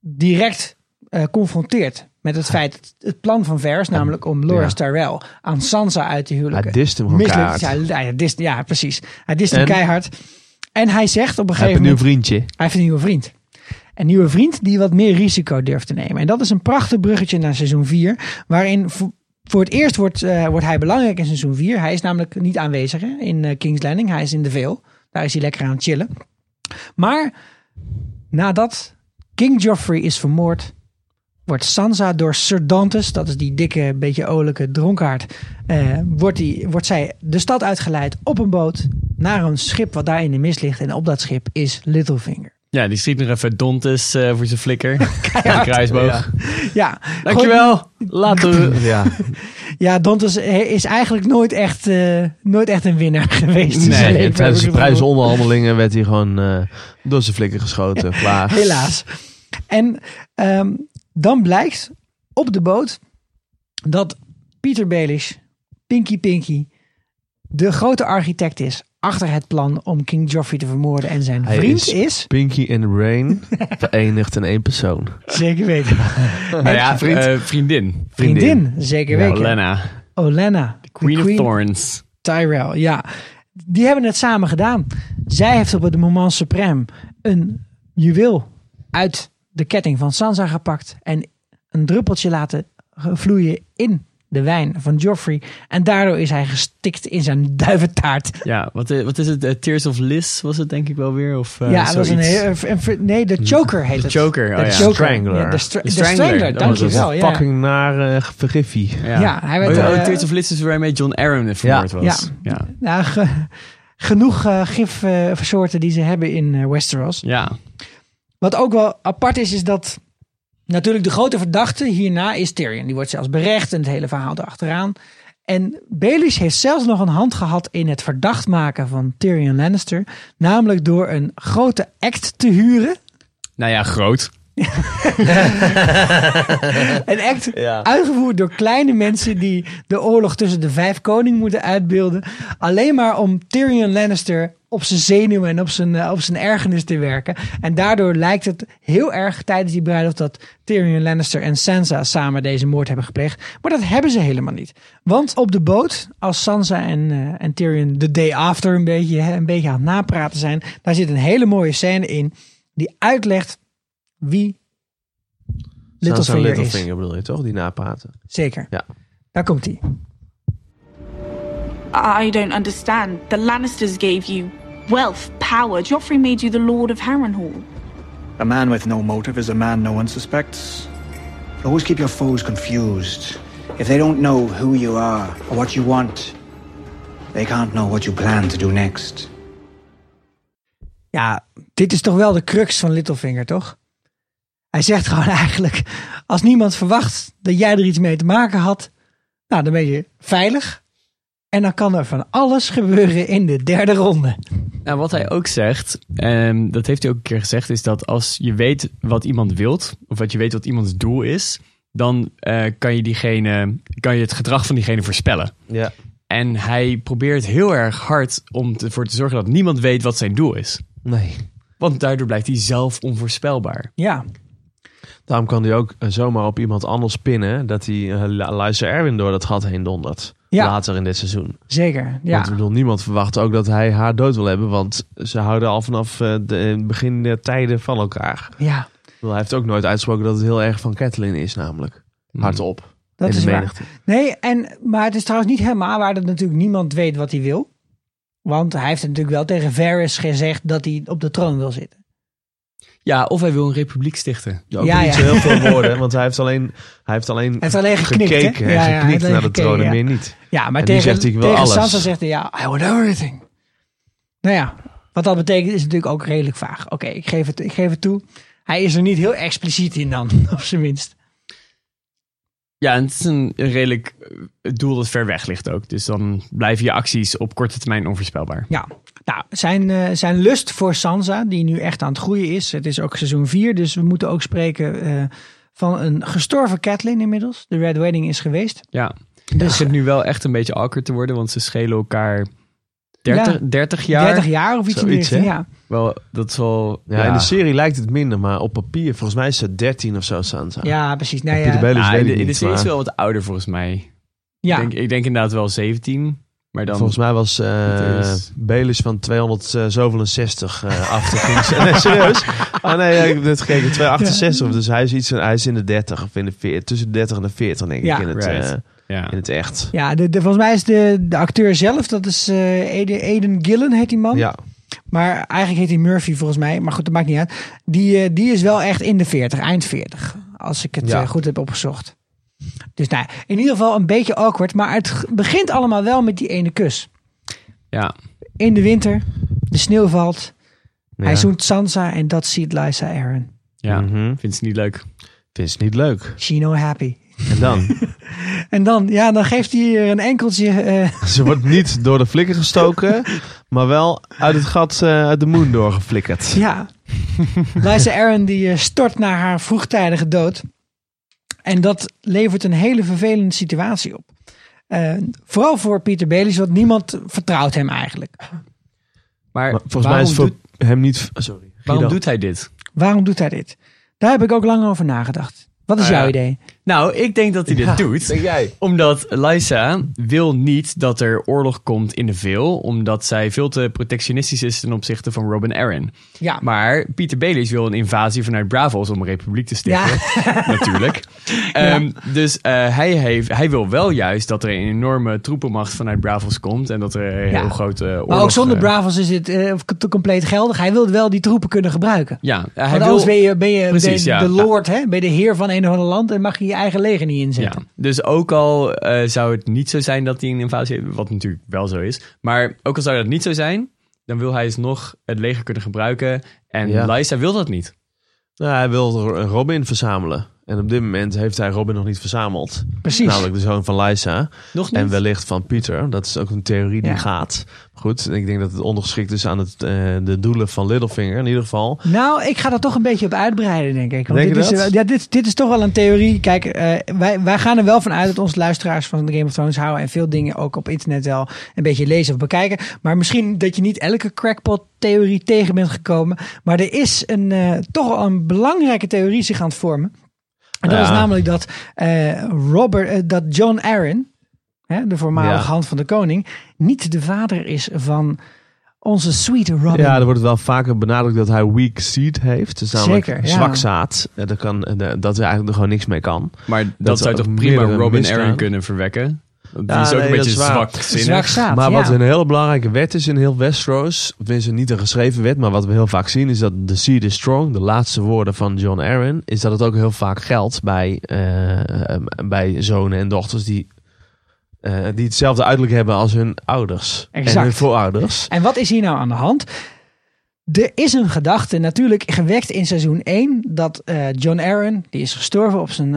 direct eh, confronteert met het feit, het, het plan van Varys, namelijk om Loras Ja. Tyrell aan Sansa uit te huwelijken. Hij dist hem Mislukt. Ja, hij dist, ja, precies. Hij dist hem En? keihard. En hij zegt op een Hij heeft gegeven een nieuw moment... vriendje. Hij heeft een nieuwe vriend. Een nieuwe vriend die wat meer risico durft te nemen. En dat is een prachtig bruggetje naar seizoen 4. Waarin vo- voor het eerst wordt, eh, wordt hij belangrijk in seizoen 4. Hij is namelijk niet aanwezig in eh, King's Landing. Hij is in de Vale. Daar is hij lekker aan het chillen. Maar nadat King Joffrey is vermoord, wordt Sansa door Sir Dantes, dat is die dikke, beetje olijke dronkaard, eh, wordt, die, wordt zij de stad uitgeleid op een boot naar een schip wat daar in de mist ligt. En op dat schip is Littlefinger. Ja, die schiet nog even Dontes eh, voor zijn flikker. Kruisboog. Ja, Dankjewel. Laten we... Ja. Ja, Dantes is eigenlijk nooit echt, eh, nooit echt een winnaar geweest. Nee, leven, tijdens de prijsonderhandelingen werd hij gewoon eh, door zijn flikker geschoten. Klaar. Helaas. En ehm, dan blijkt op de boot dat Peter Baelish, Pinky Pinky, de grote architect is achter het plan om King Joffrey te vermoorden. En zijn Hij vriend is- is, Pinky en Rain verenigd in één persoon. zeker weten, Nou ja, vriend. eh, vriendin. vriendin, zeker weten, Olenna. Olenna, de Queen, of Thorns. Tyrell, ja. Die hebben het samen gedaan. Zij heeft op het moment suprême een juweel uit de ketting van Sansa gepakt en een druppeltje laten vloeien in de wijn van Joffrey. En daardoor is hij gestikt in zijn duiventaart. Ja, wat, i- wat is het? Eh, Tears of Liz was het denk ik wel weer? Of, eh, ja, dat was een, Nee, de choker heet De het. choker, oh de ja. choker. Strangler. Ja, de, stra- De de strangler, was het. dankjewel. Ja. Fucking naar eh, vergiffie. Ja. Ja, hij werd, Oh, ja, eh, Tears of Liz is waarmee John Aaron vermoord Ja. was. Ja. Nou, ge- genoeg eh gifsoorten die ze hebben in eh, Westeros. ja. Wat ook wel apart is, is dat natuurlijk de grote verdachte hierna is Tyrion. Die wordt zelfs berecht en het hele verhaal erachteraan. En Baelish heeft zelfs nog een hand gehad in het verdacht maken van Tyrion Lannister. Namelijk door een grote act te huren. Nou ja, groot. Een act Ja. uitgevoerd door kleine mensen die de oorlog tussen de vijf koningen moeten uitbeelden. Alleen maar om Tyrion Lannister op zijn zenuwen en op zijn, eh, op zijn ergernis te werken. En daardoor lijkt het heel erg tijdens die bruiloft dat Tyrion Lannister en Sansa samen deze moord hebben gepleegd. Maar dat hebben ze helemaal niet. Want op de boot, als Sansa en, eh, en Tyrion de day after een beetje, hè, een beetje aan het napraten zijn, daar zit een hele mooie scène in die uitlegt wie Sansa Littlefinger is. Littlefinger bedoel je toch? Die napraten. Zeker. Ja. Daar komt hij. I don't understand. The Lannisters gave you wealth, power. Joffrey made you the Lord of Harrenhal. A man with no motive is a man no one suspects. Always keep your foes confused. If they don't know who you are or what you want, they can't know what you plan to do next. Ja, dit is toch wel de crux van Littlefinger, toch? Hij zegt gewoon eigenlijk, als niemand verwacht dat jij er iets mee te maken had, nou, dan ben je veilig. En dan kan er van alles gebeuren in de derde ronde. Nou, wat hij ook zegt, en dat heeft hij ook een keer gezegd, is dat als je weet wat iemand wilt, of wat je weet wat iemands doel is, dan eh, kan je diegene, kan je het gedrag van diegene voorspellen. Ja. En hij probeert heel erg hard om ervoor te zorgen dat niemand weet wat zijn doel is. Nee. Want daardoor blijft hij zelf onvoorspelbaar. Ja, Daarom kan hij ook eh, zomaar op iemand anders pinnen dat hij uh, Erwin door dat gat heen dondert. Ja. Later in dit seizoen. zeker. Ja. Want ik bedoel, niemand verwacht ook dat hij haar dood wil hebben, want ze houden al vanaf eh, de begin der tijden van elkaar. ja, bedoel, hij heeft ook nooit uitgesproken dat het heel erg van Catelyn is, namelijk. Hardop. dat in de is waar. Nee, en, maar het is trouwens niet helemaal waar dat natuurlijk niemand weet wat hij wil. Want hij heeft natuurlijk wel tegen Varys gezegd dat hij op de troon wil zitten. Ja, of hij wil een republiek stichten. Ja, ook Ja, niet ja. zo heel veel woorden, want hij heeft alleen, hij heeft alleen, heeft alleen geknikt, hè? gekeken en Ja, ja, hij geknikt naar de troon en meer niet. Ja, maar En tegen, zegt hij, ik wil tegen alles. Sansa zegt hij, ja, I want everything. Nou ja, wat dat betekent is natuurlijk ook redelijk vaag. Oké, ik, geef het, ik geef het toe. Hij is er niet heel expliciet in dan, op zijn minst. Ja, en het is een redelijk eh, doel dat ver weg ligt ook. Dus dan blijven je acties op korte termijn onvoorspelbaar. Ja, nou, zijn, eh, zijn lust voor Sansa, die nu echt aan het groeien is. Het is ook seizoen 4, dus we moeten ook spreken eh, van een gestorven Catelyn inmiddels. De Red Wedding is geweest. Ja, dus het begint nu wel echt een beetje awkward te worden, want ze schelen elkaar 30, Ja. 30 jaar. 30 jaar of iets in die Zoiets, richting, hè? ja. Wel, dat is wel... Ja, in de serie lijkt het minder, maar op papier, volgens mij is ze 13 of zo, Sansa. Ja, precies. Nee, Peter ja, Nou, in, de, in de serie is wel wat ouder volgens mij. ja. Ik, denk, ik denk inderdaad wel 17. Maar dan... Volgens mij was eh Het is- Belis van 267 eh af te ging. Nee, serieus? Oh nee, ja, ik heb net gekeken. 268. Dus hij is, iets, hij is in de 30 of in de 40. Tussen de 30 en de 40 denk ik Ja. in, het, Right. eh, ja. in het echt. Ja, de, de, volgens mij is de, de acteur zelf, dat is eh Aiden, Aiden Gillen heet die man. Ja, Maar eigenlijk heet hij Murphy volgens mij. Maar goed, dat maakt niet uit. Die, eh, die is wel echt in de 40, eind 40. Als ik het Ja. eh, goed heb opgezocht. Dus nou, in ieder geval een beetje awkward. Maar het begint allemaal wel met die ene kus. ja. In de winter, de sneeuw valt. Hij zoent Sansa en dat ziet Lysa Aaron. ja. Mhm. Vindt ze niet leuk. Vind je het niet leuk? She no happy. En dan? En dan, ja, dan geeft hij er een enkeltje. eh, Ze wordt niet door de flikker gestoken, maar wel uit het gat eh, uit de moon doorgeflikkerd. Ja. Lysa Aaron die eh, stort naar haar vroegtijdige dood. En dat levert een hele vervelende situatie op. Eh, vooral voor Peter Baelish, want niemand vertrouwt hem eigenlijk. Maar, Maar volgens mij waarom is het voor doet, hem niet... Sorry. waarom doet hij dit? Waarom doet hij dit? Daar heb ik ook lang over nagedacht. Wat is Nou ja. jouw idee? Nou, ik denk dat hij dit Ja, doet. Denk jij? Omdat Lysa wil niet dat er oorlog komt in de veel. Omdat zij veel te protectionistisch is ten opzichte van Robin Arryn. Ja, Maar Peter Baelish wil een invasie vanuit Bravos om een republiek te stichten. Natuurlijk. Ehm, dus eh, hij, heeft, hij wil wel juist dat er een enorme troepenmacht vanuit Bravos komt. En dat er een Ja. heel grote oorlog... maar ook zonder eh, Bravos is eh, c- compleet geldig. Hij wil wel die troepen kunnen gebruiken. Ja, hij Want wil... anders ben je, ben je Precies, de, ja. de lord, hè? ben je de heer van een of ander land en mag je je eigen leger niet Ja, inzetten. dus ook al eh, zou het niet zo zijn dat hij een invasie heeft, wat natuurlijk wel zo is. Maar ook al zou dat niet zo zijn, dan wil hij dus nog het leger kunnen gebruiken. En Ja. Lysa wil dat niet. Nou, hij wil een Robin verzamelen. En op dit moment heeft hij Robin nog niet verzameld. Precies. Namelijk de zoon van Lysa. Nog niet? En wellicht van Pieter. Dat is ook een theorie die Ja. gaat. Goed, ik denk dat het ondergeschikt is aan het, eh, de doelen van Littlefinger in ieder geval. Nou, ik ga er toch een beetje op uitbreiden, denk ik. Want Denk dit, je is, dat? ja, dit, dit is toch wel een theorie. Kijk, eh, wij, wij gaan er wel van uit dat onze luisteraars van de Game of Thrones houden. En veel dingen ook op internet wel een beetje lezen of bekijken. Maar misschien dat je niet elke crackpot-theorie tegen bent gekomen. Maar er is een, eh, toch wel een belangrijke theorie zich aan het vormen. En dat Ja. is namelijk dat, eh, Robert, eh, dat John Arryn, hè, de voormalige Ja. hand van de koning, niet de vader is van onze sweet Robin. Ja, er wordt wel vaker benadrukt dat hij weak seed heeft. Dus namelijk Zeker, ja. zwak zaad. Dat, kan, eh, dat hij eigenlijk er gewoon niks mee kan. Maar dat, Dat zou toch prima Robin. Arryn kunnen verwekken? Die Ja, is ook nee, een beetje. Zwak maar wat een hele belangrijke wet is in heel Westeros, tenminste niet een geschreven wet, maar wat we heel vaak zien is dat the seed is strong, de laatste woorden van John Arryn, is dat het ook heel vaak geldt bij, eh, bij zonen en dochters die, eh, die hetzelfde uiterlijk hebben als hun ouders Exact. en hun voorouders. En wat is hier nou aan de hand? Er is een gedachte natuurlijk gewekt in seizoen 1 dat eh, John Aaron, die is gestorven op zijn,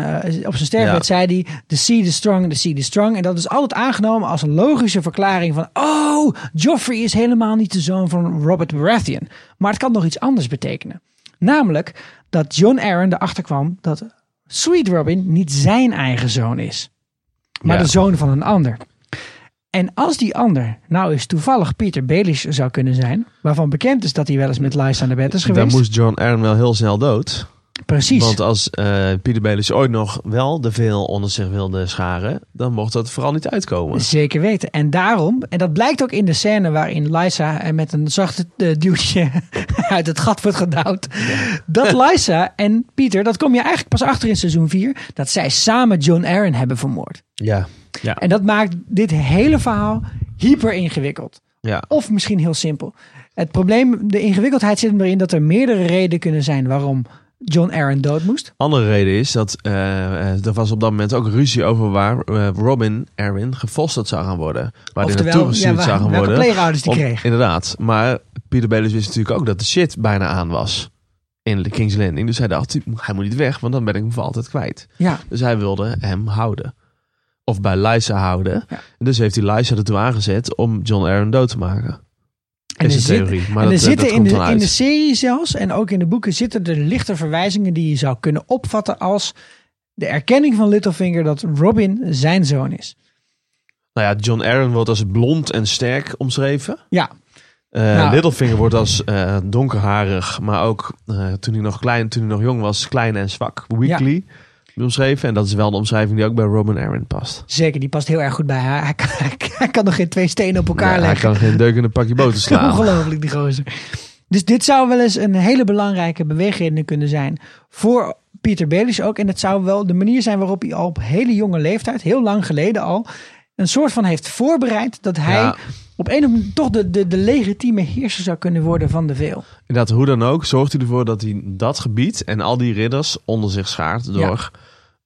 op zijn sterfbed, Ja. zei hij, the seed is strong, the seed is strong. En dat is altijd aangenomen als een logische verklaring van, oh, Joffrey is helemaal niet de zoon van Robert Baratheon. Maar het kan nog iets anders betekenen. Namelijk dat John Aaron erachter kwam dat Sweet Robin niet zijn eigen zoon is, maar Ja. de zoon van een ander. En als die ander nou eens toevallig Peter Baelish zou kunnen zijn, waarvan bekend is dat hij wel eens met Lysa aan de bed is Dan geweest. moest John Aaron wel heel snel dood. Precies. Want als eh Peter Baelish ooit nog wel de veel onder zich wilde scharen, dan mocht dat vooral niet uitkomen. Zeker weten. En daarom, en dat blijkt ook in de scène waarin Lysa er met een zachte eh, duwtje uit het gat wordt gedouwd. Dat Lysa en Pieter, dat kom je eigenlijk pas achter in seizoen 4, dat zij samen John Aaron hebben vermoord. Ja. Ja. En dat maakt dit hele verhaal hyper ingewikkeld. Ja. Of misschien heel simpel. Het probleem, de ingewikkeldheid zit hem erin dat er meerdere redenen kunnen zijn waarom John Aaron dood moest. Andere reden is dat eh, eh, er was op dat moment ook ruzie over waar eh, Robin Aaron gefosterd zou gaan worden. Waar hij naartoe gestuurd ja, zou gaan welke worden. pleegouders die Om- kreeg. Inderdaad. Maar Peter Baelish wist natuurlijk ook dat de shit bijna aan was. In de King's Landing. Dus hij dacht, hij moet niet weg, want dan ben ik hem voor altijd kwijt. Ja. Dus hij wilde hem houden. Of bij Lysa houden. En dus heeft hij Lysa ertoe aangezet om John Aaron dood te maken. En is een theorie. Maar en dat, er zitten dat in, komt de, in de serie zelfs en ook in de boeken zitten er lichte verwijzingen die je zou kunnen opvatten als de erkenning van Littlefinger dat Robin zijn zoon is. Nou ja, John Aaron wordt als blond en sterk omschreven. Ja. Eh, Nou. Littlefinger wordt als eh, donkerharig, maar ook eh, toen hij nog klein, toen hij nog jong was, klein en zwak, weakly omschreven. En dat is wel de omschrijving die ook bij Robin Aaron past. Zeker, die past heel erg goed bij haar. Hij kan, hij kan nog geen twee stenen op elkaar Ja, hij leggen. kan geen deuk in een pakje boter slaan. Ongelooflijk, die gozer. Dus dit zou wel eens een hele belangrijke beweegreden kunnen zijn voor Peter Baelish ook. En het zou wel de manier zijn waarop hij al op hele jonge leeftijd, heel lang geleden al, een soort van heeft voorbereid dat hij Ja. op een of andere manier toch de, de, de legitieme heerser zou kunnen worden van de veel. Inderdaad, hoe dan ook, zorgt hij ervoor dat hij dat gebied en al die ridders onder zich schaart door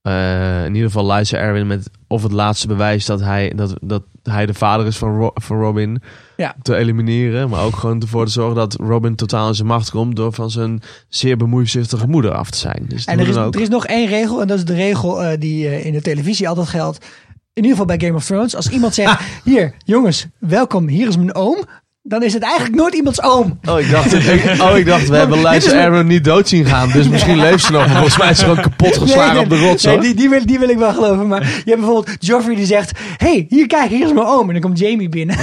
eh, in ieder geval Lysa Erwin met of het laatste bewijs dat hij, dat, dat hij de vader is van, Ro- van Robin Ja. te elimineren. Maar ook gewoon ervoor te zorgen dat Robin totaal in zijn macht komt door van zijn zeer bemoeizuchtige moeder af te zijn. Dus En er is, ook. er is nog één regel, en dat is de regel eh, die eh, in de televisie altijd geldt. In ieder geval bij Game of Thrones. Als iemand zegt, hier jongens, welkom, hier is mijn oom. Dan is het eigenlijk nooit iemands oom. Oh, ik dacht, ik- oh, ik dacht we hebben Dit is Lysa mijn- Aaron niet dood zien gaan. Dus misschien leeft ze nog. Volgens mij is ze gewoon kapot geslagen Nee, op de rots. nee, die, die, wil, die wil ik wel geloven. Maar je hebt bijvoorbeeld Joffrey die zegt... hey, hier kijk, hier is mijn oom. En dan komt Jamie binnen.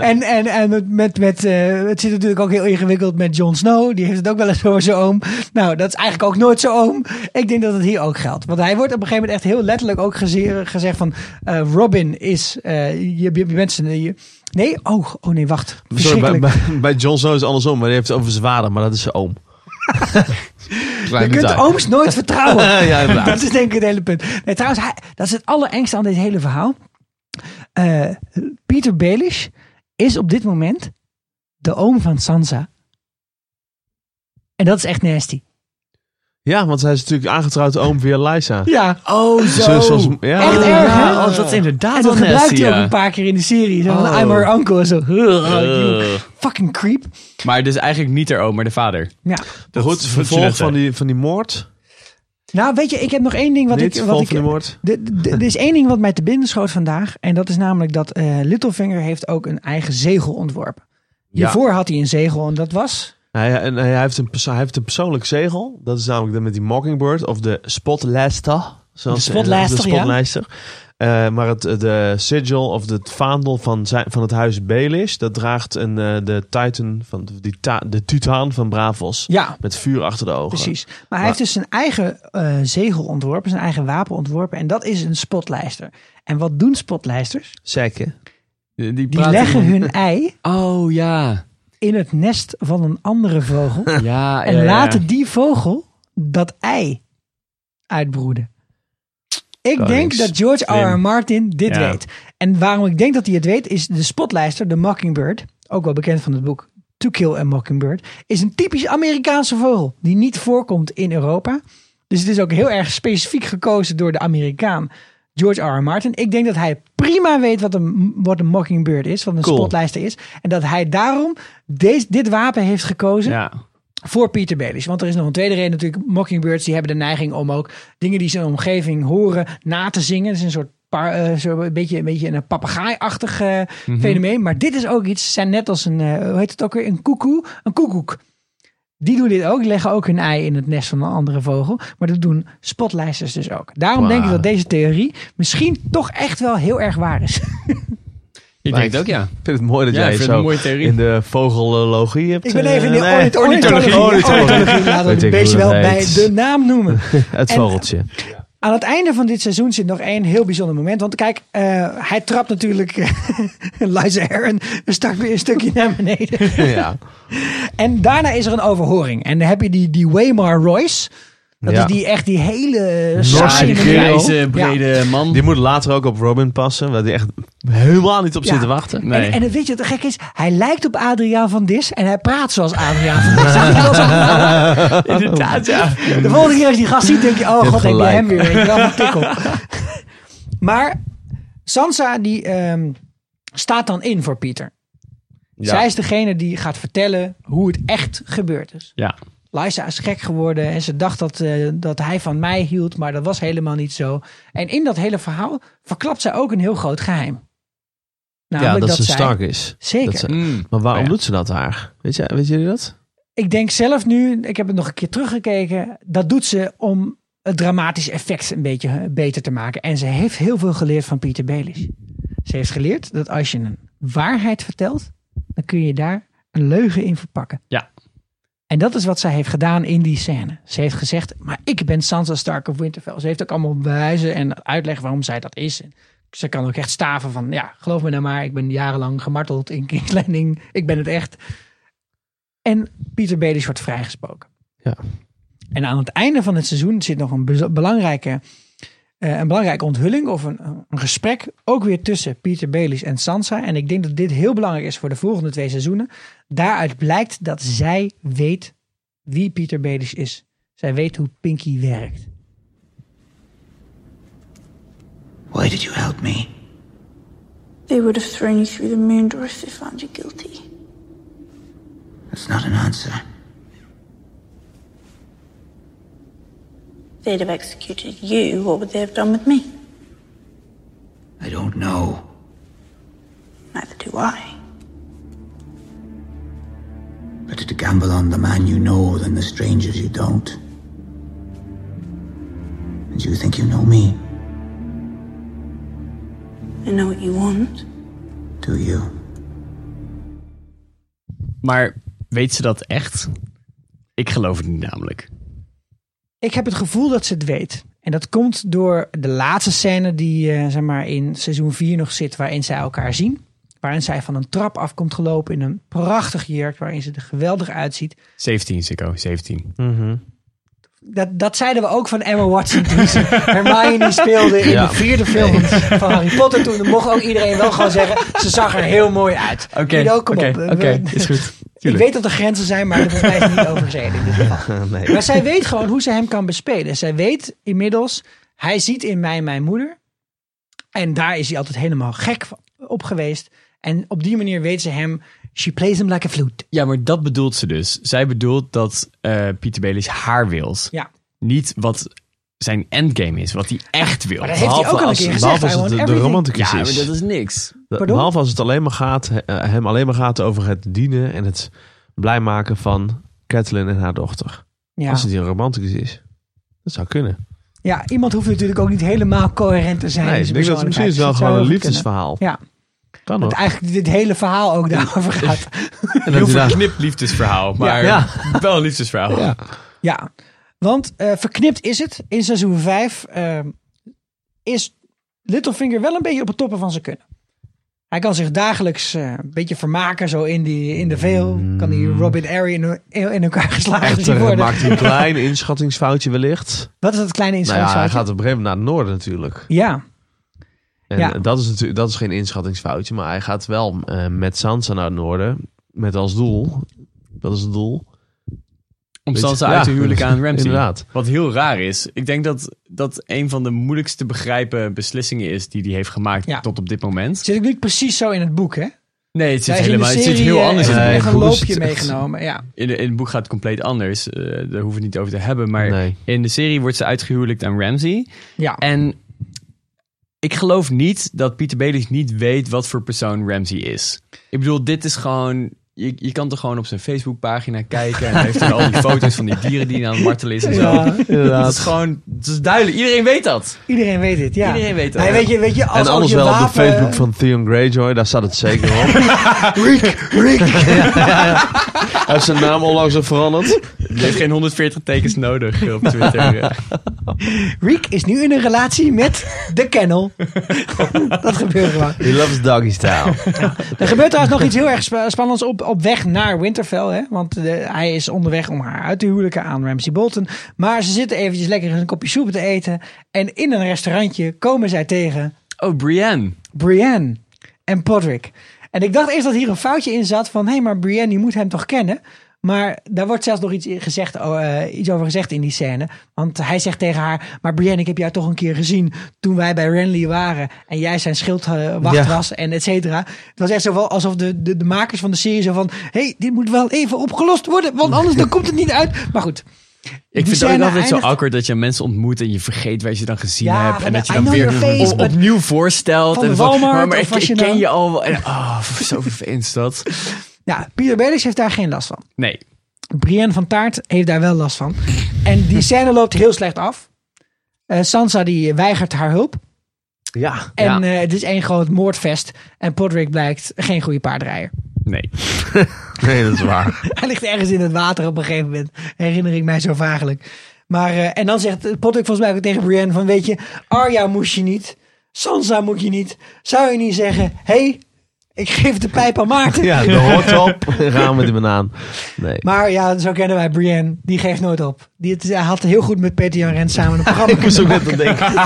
en en, en met, met, met, eh, het zit natuurlijk ook heel ingewikkeld met Jon Snow. Die heeft het ook wel eens over zijn oom. Nou, dat is eigenlijk ook nooit zijn oom. Ik denk dat het hier ook geldt. Want hij wordt op een gegeven moment echt heel letterlijk ook geze- gezegd van... eh, Robin is... eh, je, je, je bent zijn... je- nee, oh, oh nee, wacht. Sorry, bij, bij, bij Jon Snow is het andersom. Maar die heeft het over zijn vader. Maar dat is zijn oom. Je kunt ooms nooit vertrouwen. Ja, dat is denk ik het hele punt. Nee, trouwens, hij, dat is het allerengste aan dit hele verhaal. Eh Peter Baelish is op dit moment de oom van Sansa. En dat is echt nasty. Ja, want hij is natuurlijk aangetrouwd oom via Lysa. Ja. Oh, Zus zo. zoals- ja. Echt erg, hè? Ja, oh, dat is inderdaad En wel dat gebruikt nasty, hij ook ja. een paar keer in de serie. Zo van, Oh. I'm her uncle. en Zo, "Ugh, you Ugh. fucking creep. Maar dus eigenlijk niet haar oom, maar de vader. Ja. Goed, Wat je vervolg van die, van die moord. Nou, weet je, ik heb nog één ding wat Niet, ik... Wat vervolg ik van die moord. de- de- Er is één ding wat mij te binnen schoot vandaag. En dat is namelijk dat eh, Littlefinger heeft ook een eigen zegel ontworpen. Ja. Hiervoor had hij een zegel en dat was... Hij, en hij, heeft een, hij heeft een persoonlijk zegel. Dat is namelijk de met die Mockingbird of de Spotlaster. zoals De Spotlaster, de ja. Spotlijster. Eh, maar het de sigil of het vaandel van, zijn, van het huis Baelish, dat draagt een, eh, de Titan van die ta- de Titaan van Bravos. Ja. Met vuur achter de ogen. Precies. Maar hij heeft dus zijn eigen eh, zegel ontworpen, zijn eigen wapen ontworpen. En dat is een spotlijster. En wat doen spotlijsters? Zeker. Die, Die leggen hun ei Oh, ja. In het nest van een andere vogel. Ja, en ja, ja. laten die vogel dat ei uitbroeden. Ik Konings. denk dat George R. Martin dit Ja. weet. En waarom ik denk dat hij het weet, is de spotlijster, de Mockingbird, ook wel bekend van het boek To Kill a Mockingbird, is een typisch Amerikaanse vogel die niet voorkomt in Europa. Dus het is ook heel erg specifiek gekozen door de Amerikaan George R. R. Martin. Ik denk dat hij prima weet wat een, wat een Mockingbird is, wat een Cool. spotlijster is. En dat hij daarom deze, dit wapen heeft gekozen Ja. voor Peter Baelish. Want er is nog een tweede reden natuurlijk. Mockingbirds die hebben de neiging om ook dingen die ze in hun omgeving horen na te zingen. Het is een soort par, eh, zo een beetje, een beetje een papegaai-achtig eh, fenomeen. Maar dit is ook iets, ze zijn net als een, eh, hoe heet het ook weer, een koekoe, een koekoek. Die doen dit ook, die leggen ook hun ei in het nest van een andere vogel. Maar dat doen spotlijsters dus ook. Daarom denk ik dat deze theorie misschien toch echt wel heel erg waar is. Ik denk het ook, ja. Ik vind het mooi dat Ja, jij zo in de vogellologie hebt. Ik ben eh, even in de nee, ornith- ornithologie. Ornithologie. Ornithologie. Laten we het beestje hoe wel bij de naam noemen. Het En- vogeltje. Aan het einde van dit seizoen zit nog één heel bijzonder moment. Want kijk, eh, hij trapt natuurlijk Liza Aaron een, stuk, een stukje naar beneden. ja. En daarna is er een overhoring. En dan heb je die, die Waymar Royce. Dat Ja. is die echt die hele saaie kerel. Grijze, brede man. Die moet later ook op Robin passen, waar die echt helemaal niet op Ja. zit te wachten. Nee. En, en weet je wat gek is? Hij lijkt op Adriaan van Dis en hij praat zoals Adriaan van Dis. Inderdaad, ja. De volgende keer als je die gast ziet, denk je, oh god, ik ben hem weer. Weet je wel, een tikkel. maar Sansa, die ehm, staat dan in voor Pieter. Ja. Zij is degene die gaat vertellen hoe het echt gebeurd is. Ja. Liza is gek geworden en ze dacht dat, eh, dat hij van mij hield, maar dat was helemaal niet zo. En in dat hele verhaal verklapt zij ook een heel groot geheim. ja, Namelijk dat, ze zij- stark is. Zeker. Dat ze- Mm. maar waarom Oh, ja. doet ze dat daar? Weet, je, weet jullie dat? Ik denk zelf nu, ik heb het nog een keer teruggekeken, dat doet ze om het dramatische effect een beetje beter te maken. En ze heeft heel veel geleerd van Peter Baelish. Ze heeft geleerd dat als je een waarheid vertelt, dan kun je daar een leugen in verpakken. Ja. En dat is wat zij heeft gedaan in die scène. Ze heeft gezegd, maar ik ben Sansa Stark of Winterfell. Ze heeft ook allemaal bewijzen en uitleggen waarom zij dat is. Ze kan ook echt staven van, ja, geloof me nou maar, ik ben jarenlang gemarteld in King's Landing. Ik ben het echt. En Pieter Baelish wordt vrijgesproken. Ja. En aan het einde van het seizoen zit nog een belangrijke, een belangrijke onthulling of een, een gesprek. Ook weer tussen Pieter Baelish en Sansa. En ik denk dat dit heel belangrijk is voor de volgende twee seizoenen. Daaruit blijkt dat zij weet wie Pieter Baelish is. Zij weet hoe Pinky werkt. Why did you help me? They would have thrown you through the moon door if they found you guilty. That's not an answer. They'd have executed you. What would they have done with me? I don't know. Neither do I. Better to gamble on the man you know than the strangers you don't. And you think you know me, I know what you want. do you? Maar weet ze dat echt? Ik geloof het niet namelijk. Ik heb het gevoel dat ze het weet. En dat komt door de laatste scène die eh, zeg maar in seizoen 4 nog zit, waarin zij elkaar zien. Waarin zij van een trap afkomt gelopen in een prachtig jurk, waarin ze er geweldig uitziet. 17, Sikko, 17. Dat, dat zeiden we ook van Emma Watson toen ze Hermione speelde in Ja. de vierde film van Harry Potter. Toen mocht ook iedereen wel gewoon zeggen, ze zag er heel mooi uit. Oké, op. oké, is goed. Ik weet dat er grenzen zijn, maar volgens mij is niet overschreden in dit geval. nee. Maar zij weet gewoon hoe ze hem kan bespelen. Zij weet inmiddels, hij ziet in mij mijn moeder. En daar is hij altijd helemaal gek op geweest. En op die manier weet ze hem, she plays him like a flute. Ja, maar dat bedoelt ze dus. Zij bedoelt dat eh Pieter Baelish haar wilt. Ja. Niet wat zijn endgame is, wat hij echt wil. Maar dat heeft hij ook al een keer gezegd. behalve als het de, de romanticus Ja, maar is. dat is niks. Pardon? Behalve als het alleen maar gaat, eh, hem alleen maar gaat over het dienen en het blij maken van Catelyn en haar dochter. Ja. Als het een romanticus is. Dat zou kunnen. ja, iemand hoeft natuurlijk ook niet helemaal coherent te zijn. Nee, ik denk dat het misschien is wel persoonlijkheid. gewoon een Dus liefdesverhaal. kunnen. Ja, Kan dat eigenlijk dit hele verhaal ook daarover gaat. En Heel verknipt liefdesverhaal, maar Ja. wel een liefdesverhaal. Ja. Ja, want eh, verknipt is het. In seizoen 5 is Littlefinger wel een beetje op het toppen van zijn kunnen. Hij kan zich dagelijks eh, een beetje vermaken, zo in, die, in de veel. Kan hij Robin Airy in, in elkaar geslagen worden. maakt hij een klein inschattingsfoutje wellicht. Wat is dat kleine Nou ja, hij inschattingsfoutje? gaat op een gegeven moment naar het noorden natuurlijk. Ja, En Ja. dat, is natuurlijk, dat is geen inschattingsfoutje, maar hij gaat wel eh, met Sansa naar het noorden. Met als doel, dat is het doel, Om Sansa ja, uit te huwelijken aan Ramsay. Inderdaad. Wat heel raar is. Ik denk dat dat een van de moeilijkst te begrijpen beslissingen is die hij heeft gemaakt Ja. tot op dit moment. Zit ik niet precies zo in het boek, hè? Nee, het zit helemaal het zit heel eh, anders in het boek. een loopje meegenomen. Ja. In, de, in het boek gaat het compleet anders. Eh, daar hoeven we het niet over te hebben. Maar Nee. in de serie wordt ze uitgehuwelijkt aan Ramsay. ja. En ik geloof niet dat Peter Baelish niet weet wat voor persoon Ramsay is. Ik bedoel, dit is gewoon... Je, je kan toch gewoon op zijn Facebookpagina kijken. En hij heeft er al die foto's van die dieren die hij aan het martelen is en zo. Ja, Het is gewoon... Het is duidelijk. Iedereen weet dat. Iedereen weet het, ja. Iedereen weet dat. Nee, weet je, weet je, als en anders je wel op de Facebook van Theon Greyjoy, daar staat het zeker op. Rick, Rick. heeft zijn naam onlangs ook veranderd. Het heeft geen 140 tekens nodig op Twitter. Rick is nu in een relatie met de kennel. dat gebeurt gewoon. He loves doggy style. Er gebeurt trouwens nog iets heel erg spa- spannends op, op weg naar Winterfell. Hè? Want hij is onderweg om haar uit te huwelijken aan Ramsay Bolton. Maar ze zitten eventjes lekker een kopje soep te eten. En in een restaurantje komen zij tegen Oh, Brienne. Brienne en Podrick. En ik dacht eerst dat hier een foutje in zat van... hé, hey, maar Brienne die moet hem toch kennen? Maar daar wordt zelfs nog iets, gezegd, oh, eh, iets over gezegd in die scène. Want hij zegt tegen haar... maar Brienne, ik heb jou toch een keer gezien... toen wij bij Renly waren... en jij zijn schildwacht Ja. was en et cetera. Het was echt zo wel alsof de, de, de makers van de serie zo van... hé, hey, dit moet wel even opgelost worden... want anders dan komt het niet uit. Maar goed, Ik Die vind het ook altijd zo awkward dat je mensen ontmoet en je vergeet waar je ze dan gezien Ja, hebt. En dat je I dan weer face, op- opnieuw voorstelt. Van en de van, Walmart, maar, maar of ik, ik ken je al. wel. En, oh, zo vervelend is dat. ja, Peter Baelish heeft daar geen last van. Nee. Brienne van Taart heeft daar wel last van. En die scène loopt heel slecht af. Eh, Sansa die weigert haar hulp. Ja. En Ja. eh, het is één groot moordvest. En Podrick blijkt geen goede paardrijder. Nee. Nee, dat is waar. Hij ligt ergens in het water op een gegeven moment. Herinner ik mij zo vagelijk. Maar, eh, en dan zegt Podrick volgens mij ook tegen Brienne van... Weet je, Arya moest je niet. Sansa moet je niet. Zou je niet zeggen... hey, ik geef de pijp aan Maarten. Ja, de hoort op. Gaan met die banaan. Nee. Maar ja, zo kennen wij Brienne. Die geeft nooit op. Die het, hij had heel goed met Peter Jan Rens samen een programma Ik moest ook net aan denken.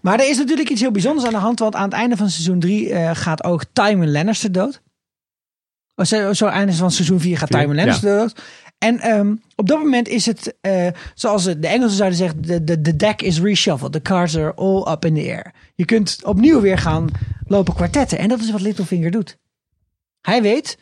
Maar er is natuurlijk iets heel bijzonders aan de hand. Want aan het einde van seizoen 3 gaat ook Tywin Lannister dood. Oh, zo, zo einde van seizoen 4 gaat Tywin Lannister dood. En ehm, op dat moment is het, eh, zoals de Engelsen zouden zeggen, de, de, de deck is reshuffled. The cards are all up in the air. Je kunt opnieuw weer gaan lopen kwartetten. En dat is wat Littlefinger doet. Hij weet,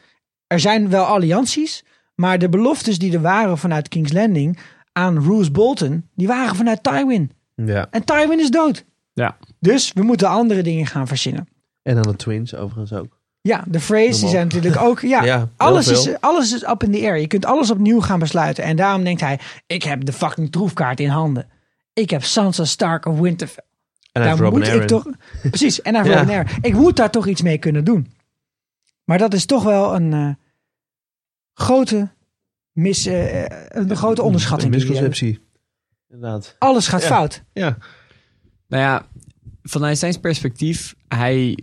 er zijn wel allianties, maar de beloftes die er waren vanuit King's Landing aan Roose Bolton, die waren vanuit Tywin. Ja. En Tywin is dood. Ja. Dus we moeten andere dingen gaan verzinnen. En dan de twins overigens ook. Ja, de phrase die zijn natuurlijk ook. Ja, alles, veel. is, alles is up in the air. Je kunt alles opnieuw gaan besluiten. En daarom denkt hij: ik heb de fucking troefkaart in handen. Ik heb Sansa Stark of Winterfell. En daar moet Aaron. ik toch. Precies, en hij heeft Ja. Robin. Ik moet daar toch iets mee kunnen doen. Maar dat is toch wel een eh, grote, mis, eh, een grote onderschatting. Een misconceptie. Inderdaad. Alles gaat Ja. fout. Ja. Nou ja, vanuit zijn perspectief, hij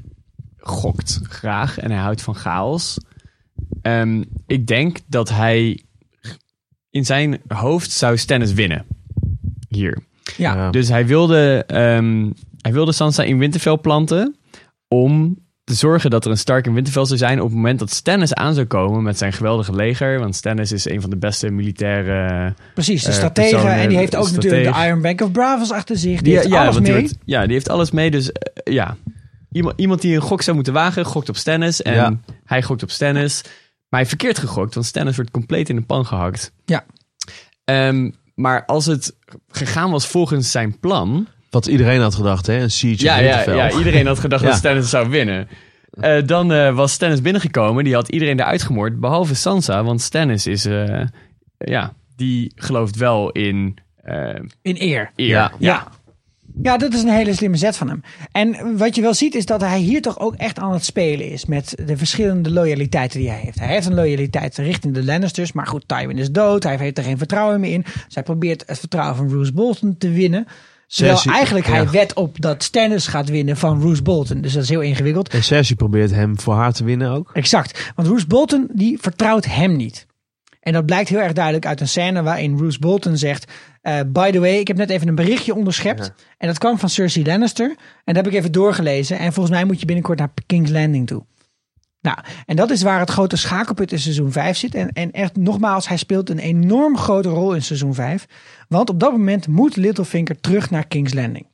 gokt graag en hij houdt van chaos. Ehm, ik denk dat hij in zijn hoofd zou Stannis winnen. Hier. Ja. Ja. Dus hij wilde, ehm, hij wilde Sansa in Winterfell planten om te zorgen dat er een Stark in Winterfell zou zijn op het moment dat Stannis aan zou komen met zijn geweldige leger. Want Stannis is een van de beste militaire... Precies, de eh, stratege. personen, En die heeft ook stratege. natuurlijk de Iron Bank of Bravos achter zich. Die, heeft ja, alles die mee. wordt- ja, die heeft alles mee. Dus eh, ja, iemand, iemand die een gok zou moeten wagen, gokt op Stannis. En Ja. hij gokt op Stannis. Maar hij heeft verkeerd gegokt, want Stannis wordt compleet in de pan gehakt. Ja. Ehm, maar als het gegaan was volgens zijn plan... Wat iedereen had gedacht, hè? Een siege Ja, ja, ja, iedereen had gedacht Ja. dat Stannis zou winnen. Eh, dan eh, was Stannis binnengekomen. Die had iedereen eruit gemoord, behalve Sansa. Want Stannis is... eh, ja, die gelooft wel in In eer. eer. Ja. Ja. Ja, dat is een hele slimme zet van hem. En wat je wel ziet is dat hij hier toch ook echt aan het spelen is met de verschillende loyaliteiten die hij heeft. Hij heeft een loyaliteit richting de Lannisters, maar goed, Tywin is dood. Hij heeft er geen vertrouwen meer in. Dus hij probeert het vertrouwen van Roose Bolton te winnen. Terwijl eigenlijk hij ja. wet op dat Stannis gaat winnen van Roose Bolton. Dus dat is heel ingewikkeld. En Cersei probeert hem voor haar te winnen ook. Exact. Want Roose Bolton die vertrouwt hem niet. En dat blijkt heel erg duidelijk uit een scène waarin Roose Bolton zegt... eh, by the way, ik heb net even een berichtje onderschept. En dat kwam van Cersei Lannister. En dat heb ik even doorgelezen. En volgens mij moet je binnenkort naar King's Landing toe. Nou, en dat is waar het grote schakelpunt in seizoen 5 zit. En, en echt nogmaals, hij speelt een enorm grote rol in seizoen 5. Want op dat moment moet Littlefinger terug naar King's Landing.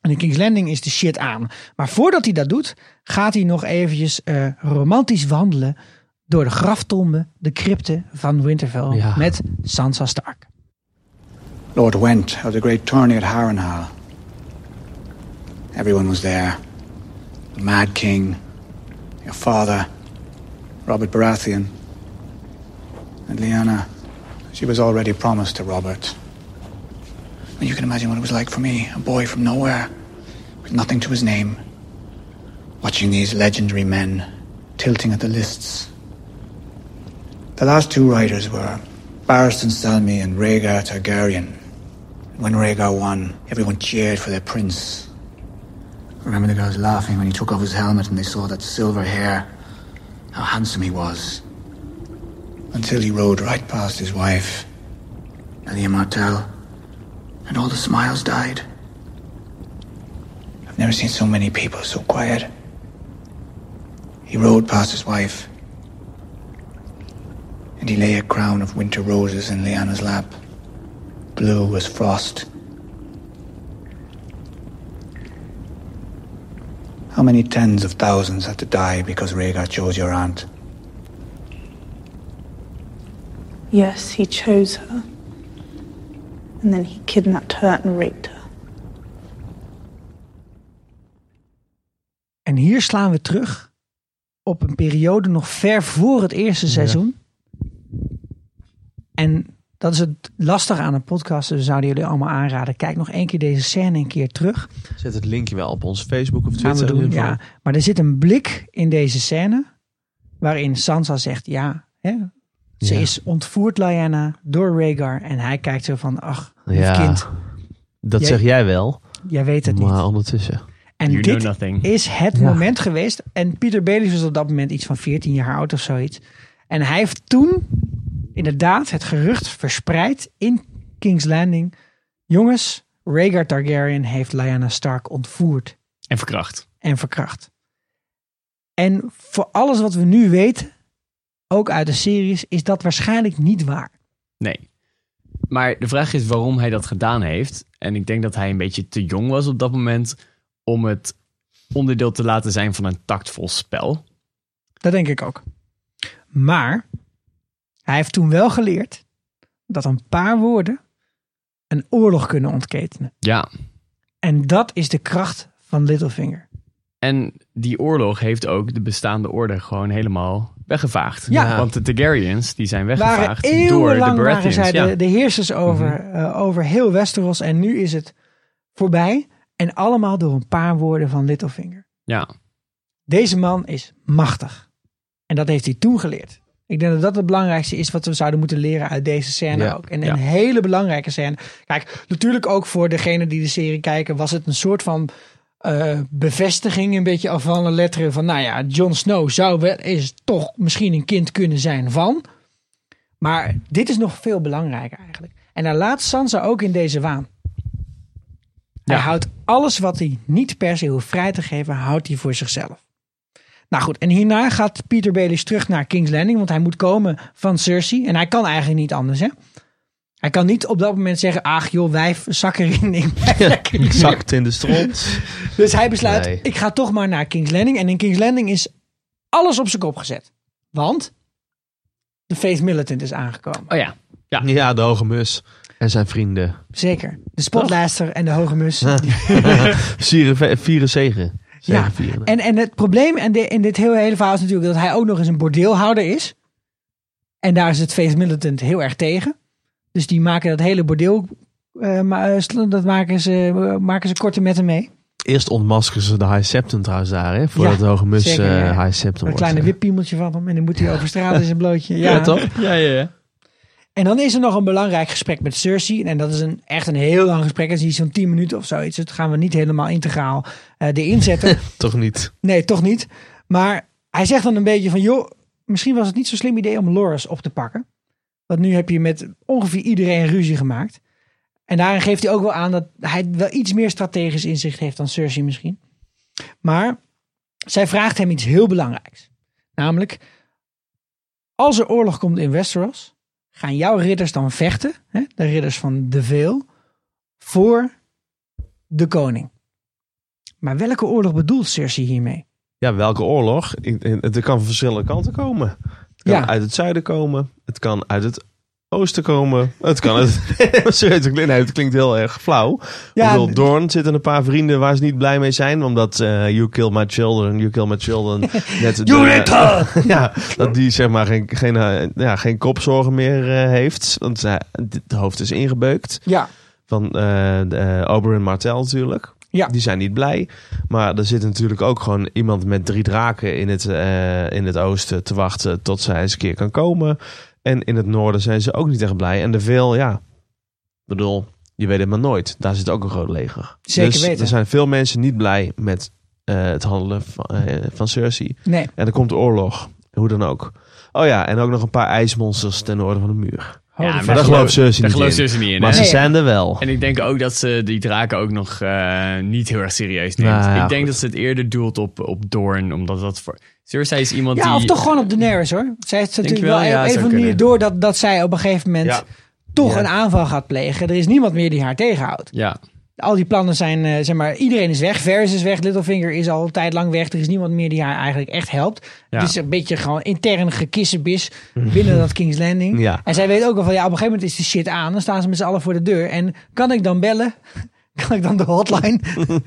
En in King's Landing is de shit aan. Maar voordat hij dat doet, gaat hij nog eventjes eh, romantisch wandelen door de graftombe, de crypte van Winterfell Ja. met Sansa Stark. Lord Went held a great tourney at Harrenhal. Everyone was there. The Mad King, your father, Robert Baratheon, and Lyanna. She was already promised to Robert. And you can imagine what it was like for me, a boy from nowhere, with nothing to his name, watching these legendary men tilting at the lists. The last two riders were Barristan Selmy and Rhaegar Targaryen. When Rhaegar won, everyone cheered for their prince. I remember the girls laughing when he took off his helmet and they saw that silver hair, how handsome he was. Until he rode right past his wife, Elia Martell, and all the smiles died. I've never seen so many people so quiet. He rode past his wife, and he lay a crown of winter roses in Lyanna's lap, blue as frost. How many tens of thousands had to die because Rhaegar chose your aunt? Yes, he chose her. And then he kidnapped her and raped her. En hier slaan we terug op een periode nog ver voor het eerste seizoen. En dat is het lastige aan een podcast. Dus we zouden jullie allemaal aanraden. Kijk nog één keer deze scène een keer terug. Zet het linkje wel op ons Facebook of Gaan Twitter. doen, ja. Maar er zit een blik in deze scène. Waarin Sansa zegt, ja, hè, ze Ja. is ontvoerd, Lyanna, door Rhaegar. En hij kijkt zo van, ach, lief Ja, kind, Dat Jij- zeg jij wel, jij weet het niet. maar ondertussen. En You dit is het Ja. moment geweest. En Pieter Baelish was op dat moment iets van 14 jaar oud of zoiets. En hij heeft toen inderdaad het gerucht verspreid in King's Landing. Jongens, Rhaegar Targaryen heeft Lyanna Stark ontvoerd En verkracht. en verkracht. En voor alles wat we nu weten, ook uit de series, is dat waarschijnlijk niet waar. Nee. Maar de vraag is waarom hij dat gedaan heeft. En ik denk dat hij een beetje te jong was op dat moment om het onderdeel te laten zijn van een tactvol spel. Dat denk ik ook. Maar hij heeft toen wel geleerd dat een paar woorden een oorlog kunnen ontketenen. Ja. En dat is de kracht van Littlefinger. En die oorlog heeft ook de bestaande orde gewoon helemaal weggevaagd. Ja. Want de Targaryens die zijn Waren weggevaagd door de eeuwenlang waren Baratheons. zij de, ja. de heersers over, eh, over heel Westeros. En nu is het voorbij. En allemaal door een paar woorden van Littlefinger. ja. Deze man is machtig. En dat heeft hij toen geleerd. Ik denk dat dat het belangrijkste is wat we zouden moeten leren uit deze scène Ja, ook. En ja. een hele belangrijke scène. Kijk, natuurlijk ook voor degene die de serie kijken, was het een soort van eh, bevestiging, een beetje af van de letteren van, nou ja, Jon Snow zou wel eens toch misschien een kind kunnen zijn van. Maar dit is nog veel belangrijker eigenlijk. En daar laat Sansa ook in deze waan. Hij Ja. houdt alles wat hij niet per se hoeft vrij te geven, houdt hij voor zichzelf. Nou goed, en hierna gaat Peter Baelish terug naar King's Landing, want hij moet komen van Cersei. En hij kan eigenlijk niet anders, hè? Hij kan niet op dat moment zeggen, ach joh, wijf, zak erin. Ik. Zakt in de stront. Dus hij besluit, Nee. ik ga toch maar naar King's Landing. En in King's Landing is alles op zijn kop gezet. Want de Faith Militant is aangekomen. Oh ja. Ja, de hoge mus en zijn vrienden. Zeker. De Spotlaster en de Hoge Mus. Vieren, vieren zegen. Ja, en, en het probleem in, de, in dit hele, hele verhaal is natuurlijk dat hij ook nog eens een bordeelhouder is. En daar is het Faith Militant heel erg tegen. Dus die maken dat hele bordeel, eh, ma- eh, dat maken ze, eh, maken ze korte metten mee. Eerst ontmaskeren ze de High Septon trouwens daar, hè? Voordat Ja, de hoge mus zeker, ja. High Septon Een wordt. kleine wippiemeltje van hem en dan moet hij over straat in zijn blootje. Ja, Ja, toch? Ja, ja, ja. En dan is er nog een belangrijk gesprek met Cersei. En dat is een, echt een heel lang gesprek. Het is iets van 10 minuten of zoiets. Dat gaan we niet helemaal integraal eh erin zetten. Toch niet? nee, toch niet. Maar hij zegt dan een beetje van... joh, misschien was het niet zo'n slim idee om Loras op te pakken. Want nu heb je met ongeveer iedereen ruzie gemaakt. En daarin geeft hij ook wel aan dat hij wel iets meer strategisch inzicht heeft dan Cersei misschien. Maar zij vraagt hem iets heel belangrijks. Namelijk, als er oorlog komt in Westeros, gaan jouw ridders dan vechten, hè, de ridders van de Veel, voor de koning. Maar welke oorlog bedoelt Cersei hiermee? Ja, welke oorlog? Het kan van verschillende kanten komen. Het kan Ja. uit het zuiden komen. Het kan uit het oosten komen. Het kan het nee, het klinkt heel erg flauw. Ja, Dorn zitten een paar vrienden waar ze niet blij mee zijn. Omdat eh, You Kill My Children, You Kill My Children... net ja, dat die zeg maar geen, geen, eh, ja, geen kopzorgen meer eh, heeft. Want het hoofd is ingebeukt. Ja, Van Oberyn Martell natuurlijk. Ja. Die zijn niet blij. Maar er zit natuurlijk ook gewoon iemand met drie draken in het, in het oosten te wachten tot zij eens een keer kan komen. En in het noorden zijn ze ook niet echt blij. En de veel, ja, ik bedoel, je weet het maar nooit. Daar zit ook een groot leger. Zeker dus weten. er zijn veel mensen niet blij met eh, het handelen van, van Cersei. nee. En er komt oorlog, hoe dan ook. Oh ja, en ook nog een paar ijsmonsters ten noorden van de muur. Maar fuck. Maar daar gelooft gelooft in. Cersei niet in. Maar hè? ze zijn er wel. En ik denk ook dat ze die draken ook nog eh, niet heel erg serieus neemt. Nou ja, ik denk goed. dat ze het eerder doelt op, op Dorn, omdat dat voor... Cersei is iemand Ja, die... of toch gewoon op Daenerys hoor. Zij heeft natuurlijk wel, wel? op Ja, een of zou andere manier door dat, dat zij op een gegeven moment Ja. toch Ja. een aanval gaat plegen. Er is niemand meer die haar tegenhoudt. Ja, Al die plannen zijn, eh, zeg maar, iedereen is weg. Varys is weg, Littlefinger is al een tijd lang weg. Er is niemand meer die haar eigenlijk echt helpt. Ja. Het is een beetje gewoon intern gekissenbis binnen dat King's Landing. Ja. En zij weet ook wel van, ja, op een gegeven moment is die shit aan. Dan staan ze met z'n allen voor de deur. En kan ik dan bellen? Kan ik dan de hotline,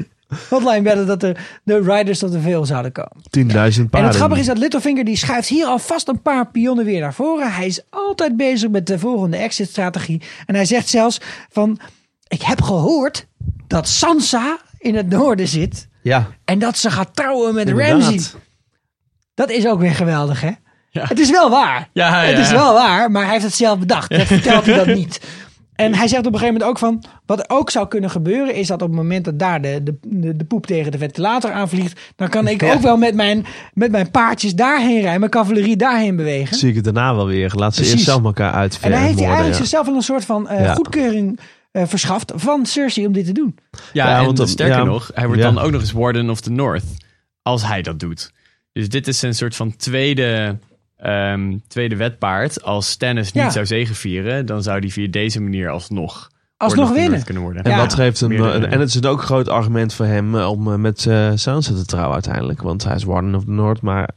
hotline bellen dat de, de riders tot de veel zouden komen? 10.000 paarden. En het grappige is dat Littlefinger die schuift hier alvast een paar pionnen weer naar voren. Hij is altijd bezig met de volgende exit-strategie. En hij zegt zelfs van, ik heb gehoord dat Sansa in het noorden zit. Ja, En dat ze gaat trouwen met inderdaad. Ramsay. Dat is ook weer geweldig, hè? Ja. Het is wel waar. Ja, het ja. is wel waar, maar hij heeft het zelf bedacht. Dat vertelt hij dat niet. En hij zegt op een gegeven moment ook van... Wat ook zou kunnen gebeuren is dat op het moment dat daar de, de, de, de poep tegen de ventilator aanvliegt... dan kan ik ook wel met mijn, met mijn paardjes daarheen rijden, mijn cavalerie daarheen bewegen. zie ik het daarna wel weer. Laat ze Precies. eerst zelf elkaar uit. En daar heeft hij eigenlijk zichzelf wel een soort van Ja. goedkeuring eh, verschaft van Cersei om dit te doen. ja, Ja, en want dan- sterker ja. nog, hij wordt Ja. dan ook nog eens Warden of the North. Als hij dat doet. Dus dit is een soort van tweede, ehm, tweede wetpaard. Als Stannis Ja. niet zou zegevieren, dan zou hij via deze manier alsnog... Alsnog winnen. Kunnen worden. En Ja. wat geeft hem, Meerdere- en het is ook een groot argument voor hem eh, om eh, met eh Sansa te trouwen uiteindelijk. Want hij is Warden of the North, maar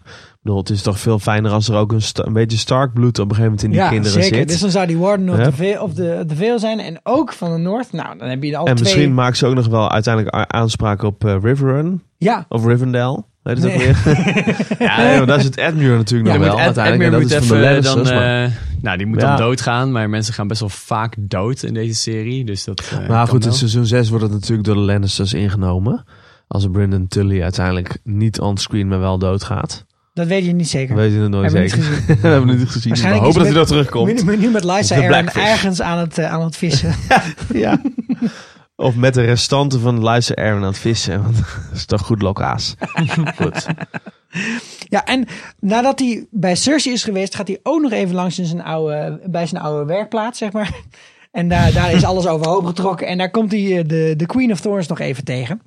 bedoel, het is toch veel fijner als er ook een, een beetje Stark bloed op een gegeven moment in die ja, kinderen zeker. zit. Dus dan zou die Warden of, Ja. de, veel, of de, de veel zijn en ook van de North. Nou, dan heb je al en twee... misschien maakt ze ook nog wel uiteindelijk aanspraak op eh, Riverrun Ja, of Rivendell. Weet het Nee. ook weer? ja, nee, maar daar zit Edmure natuurlijk Ja, nog wel uiteindelijk. Edmure En dat moet is van de even dan... Maar- eh, nou, die moet Ja. dan doodgaan. Maar mensen gaan best wel vaak dood in deze serie. Dus dat eh, Maar goed, in seizoen 6 wordt het natuurlijk door de Lannisters ingenomen. Als Brendan Tully uiteindelijk niet onscreen, maar wel doodgaat. Dat weet je niet zeker. Weet je het nooit Hebben zeker. we hebben het niet gezien. We hopen dat hij nog met- terugkomt. Nu, nu met De Aaron ergens aan het, eh, aan het vissen. Ja. Of met de restanten van Luister Aaron aan het vissen. Want dat is toch goed lokaas. goed. ja, en nadat hij bij Cersei is geweest, gaat hij ook nog even langs in zijn oude, bij zijn oude werkplaats, zeg maar. En daar, daar is alles overhoop getrokken. En daar komt hij eh, de, de Queen of Thorns nog even tegen.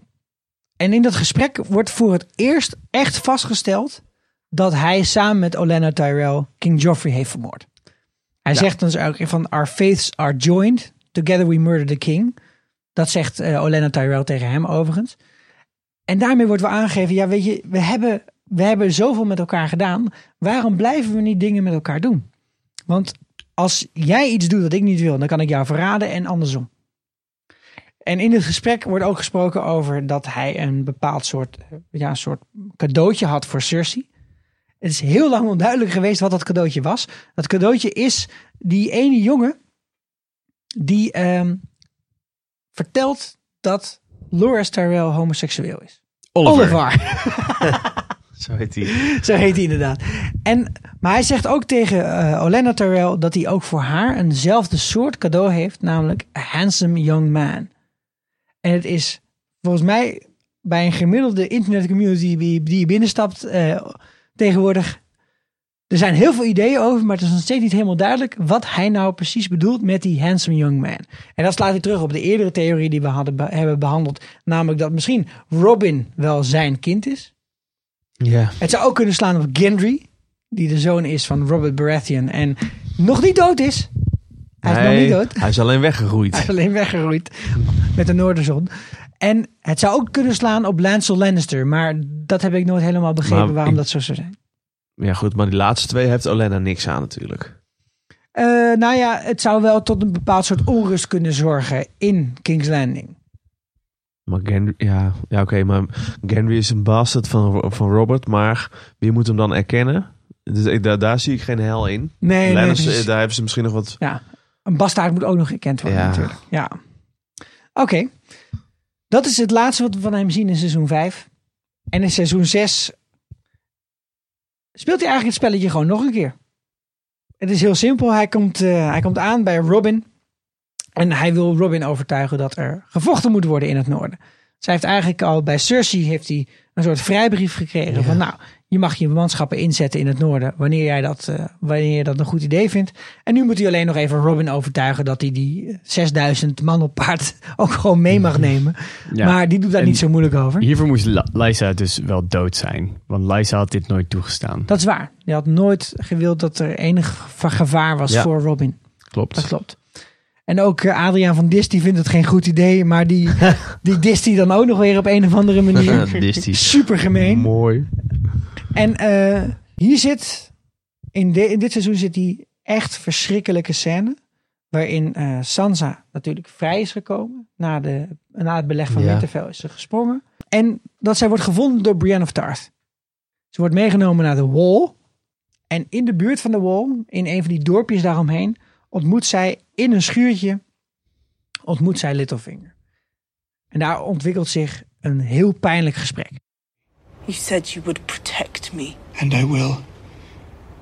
En in dat gesprek wordt voor het eerst echt vastgesteld dat hij samen met Olenna Tyrell King Joffrey heeft vermoord. Hij zegt dan ook van our faiths are joined, together we murder the king. Dat zegt eh, Olenna Tyrell tegen hem overigens. En daarmee wordt wel aangegeven, ja weet je, we hebben, we hebben zoveel met elkaar gedaan. Waarom blijven we niet dingen met elkaar doen? Want als jij iets doet wat ik niet wil, dan kan ik jou verraden en andersom. En in het gesprek wordt ook gesproken over dat hij een bepaald soort, eh, ja, soort cadeautje had voor Cersei. Het is heel lang onduidelijk geweest wat dat cadeautje was. Dat cadeautje is die ene jongen die ehm, vertelt dat Loras Tyrell homoseksueel is. Oliver. Zo heet hij. Zo heet hij inderdaad. En, maar hij zegt ook tegen eh Olenna Tyrell dat hij ook voor haar eenzelfde soort cadeau heeft, namelijk a handsome young man. En het is volgens mij bij een gemiddelde internetcommunity die, die je binnenstapt eh, tegenwoordig. Er zijn heel veel ideeën over, maar het is nog steeds niet helemaal duidelijk wat hij nou precies bedoelt met die handsome young man. En dat slaat weer terug op de eerdere theorie die we hadden, be- hebben behandeld, namelijk dat misschien Robin wel zijn kind is. Ja. Het zou ook kunnen slaan op Gendry. die de zoon is van Robert Baratheon en nog niet dood is. Hij is nog niet dood. Hij is alleen. Hij is alleen weggeroeid met de Noorderzon. En het zou ook kunnen slaan op Lancel Lannister, maar dat heb ik nooit helemaal begrepen Maar waarom ik- dat zo zou zijn. Ja goed, maar die laatste twee heeft Olenna niks aan natuurlijk. Eh, nou ja, het zou wel tot een bepaald soort onrust kunnen zorgen in King's Landing. Maar Gendry, ja, ja oké, maar Gendry is een bastard van, van Robert, maar wie moet hem dan erkennen? Dus ik, daar, daar zie ik geen hel in. Nee, precies. daar hebben ze misschien nog wat... Ja, een bastaard moet ook nog gekend worden Ja. natuurlijk. Ja. Oké. Dat is het laatste wat we van hem zien in seizoen 5. En in seizoen 6 speelt hij eigenlijk het spelletje gewoon nog een keer. Het is heel simpel. Hij komt, eh, hij komt aan bij Robin. En hij wil Robin overtuigen dat er gevochten moet worden in het noorden. Zij heeft eigenlijk al bij Cersei heeft hij een soort vrijbrief gekregen. Van nou, je mag je manschappen inzetten in het noorden wanneer jij dat, eh, wanneer je dat een goed idee vindt. En nu moet hij alleen nog even Robin overtuigen dat hij die eh, 6000 man op paard ook gewoon mee mag nemen. Ja. Maar die doet daar En niet zo moeilijk over. Hiervoor moest Lysa dus wel dood zijn. Want Lysa had dit nooit toegestaan. Dat is waar. Je had nooit gewild dat er enig va- gevaar was Ja. voor Robin. Klopt. Dat klopt. En ook eh, Adriaan van Dis, die vindt het geen goed idee. Maar die, die dist hij dan ook nog weer op een of andere manier. Super gemeen. Mooi. En eh, hier zit, in, de- in dit seizoen zit die echt verschrikkelijke scène. Waarin eh, Sansa natuurlijk vrij is gekomen. Na, de, na het beleg van Ja. Winterfell is ze gesprongen. En dat zij wordt gevonden door Brienne of Tarth. Ze wordt meegenomen naar de Wall. En in de buurt van de Wall, in een van die dorpjes daaromheen, ontmoet zij in een schuurtje, ontmoet zij Littlefinger. En daar ontwikkelt zich een heel pijnlijk gesprek. You said you would protect me. And I will.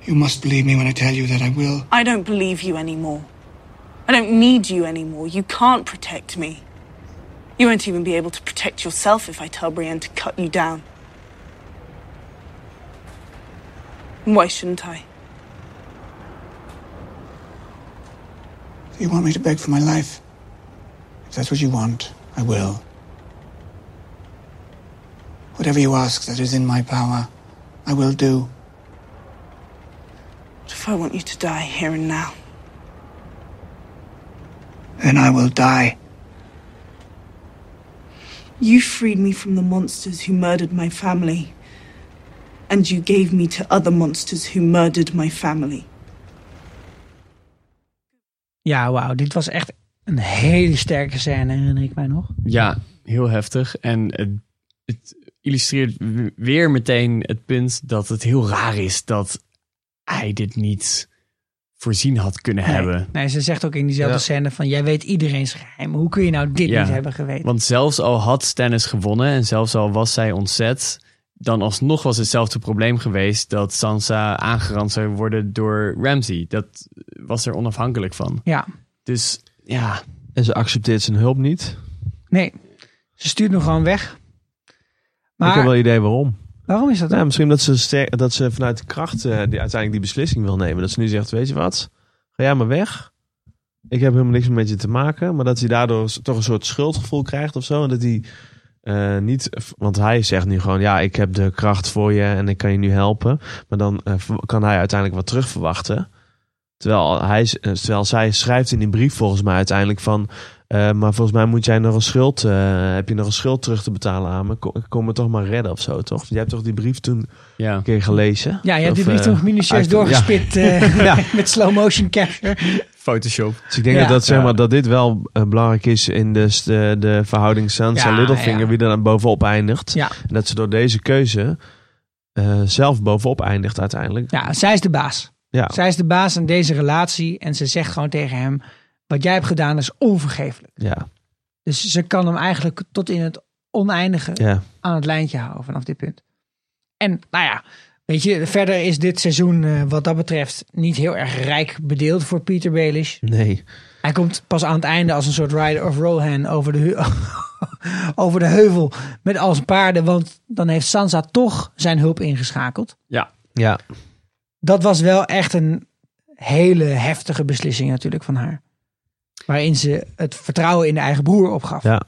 You must believe me when I tell you that I will. I don't believe you anymore. I don't need you anymore. You can't protect me. You won't even be able to protect yourself if I tell Brienne to cut you down. Why shouldn't I? You want me to beg for my life? If that's what you want, I will. Whatever you ask that is in my power, I will do. What if I want you to die here and now? Then I will die. You freed me from the monsters who murdered my family. And you gave me to other monsters who murdered my family. Ja, wauw. Dit was echt een hele sterke scène, herinner ik mij nog. Ja, heel heftig. En het, het illustreert weer meteen het punt dat het heel raar is dat hij dit niet voorzien had kunnen Nee. hebben. Nee, ze zegt ook in diezelfde Ja. scène van... jij weet iedereen's geheim. Hoe kun je nou dit Ja. niet hebben geweten? Want zelfs al had Stannis gewonnen en zelfs al was zij ontzet, dan alsnog was hetzelfde probleem geweest dat Sansa aangerand zou worden door Ramsay. Dat was er onafhankelijk van. Ja, Dus ja, En ze accepteert zijn hulp niet. nee. Ze stuurt hem gewoon weg. ik heb Maar wel een idee waarom. waarom is dat dan? Nou, misschien dat ze, ster- dat ze vanuit de kracht eh, die uiteindelijk die beslissing wil nemen. Dat ze nu zegt, weet je wat, ga jij maar weg. Ik heb helemaal niks meer met je te maken. Maar dat hij daardoor toch een soort schuldgevoel krijgt of zo. En dat hij eh, niet, want hij zegt nu gewoon, ja, ik heb de kracht voor je en ik kan je nu helpen. Maar dan eh, kan hij uiteindelijk wat terug verwachten. Terwijl, hij, eh, terwijl zij schrijft in die brief volgens mij uiteindelijk van... eh, maar volgens mij moet jij nog een schuld, eh, heb je nog een schuld terug te betalen aan me. Kom, kom me toch maar redden of zo, toch? Jij hebt toch die brief toen ja. een keer gelezen? Ja, je hebt die brief eh, toen minutieus doorgespit met slow motion capture. Photoshop. Dus ik denk Ja. dat, dat, zeg maar, dat dit wel belangrijk is in de, de, de verhouding Sansa Ja, Littlefinger, ja. wie er dan bovenop eindigt. Ja. En dat ze door deze keuze eh, zelf bovenop eindigt uiteindelijk. ja, zij is de baas. Ja. Zij is de baas in deze relatie. En ze zegt gewoon tegen hem... wat jij hebt gedaan is onvergeeflijk. Ja. Dus ze kan hem eigenlijk tot in het oneindige Ja. aan het lijntje houden vanaf dit punt. En nou ja, weet je, verder is dit seizoen eh, wat dat betreft niet heel erg rijk bedeeld voor Peter Baelish. Nee. Hij komt pas aan het einde als een soort rider of Rohan over de, over de heuvel met al zijn paarden. Want dan heeft Sansa toch zijn hulp ingeschakeld. Ja, Ja. Dat was wel echt een hele heftige beslissing natuurlijk van haar. Waarin ze het vertrouwen in de eigen broer opgaf. Ja.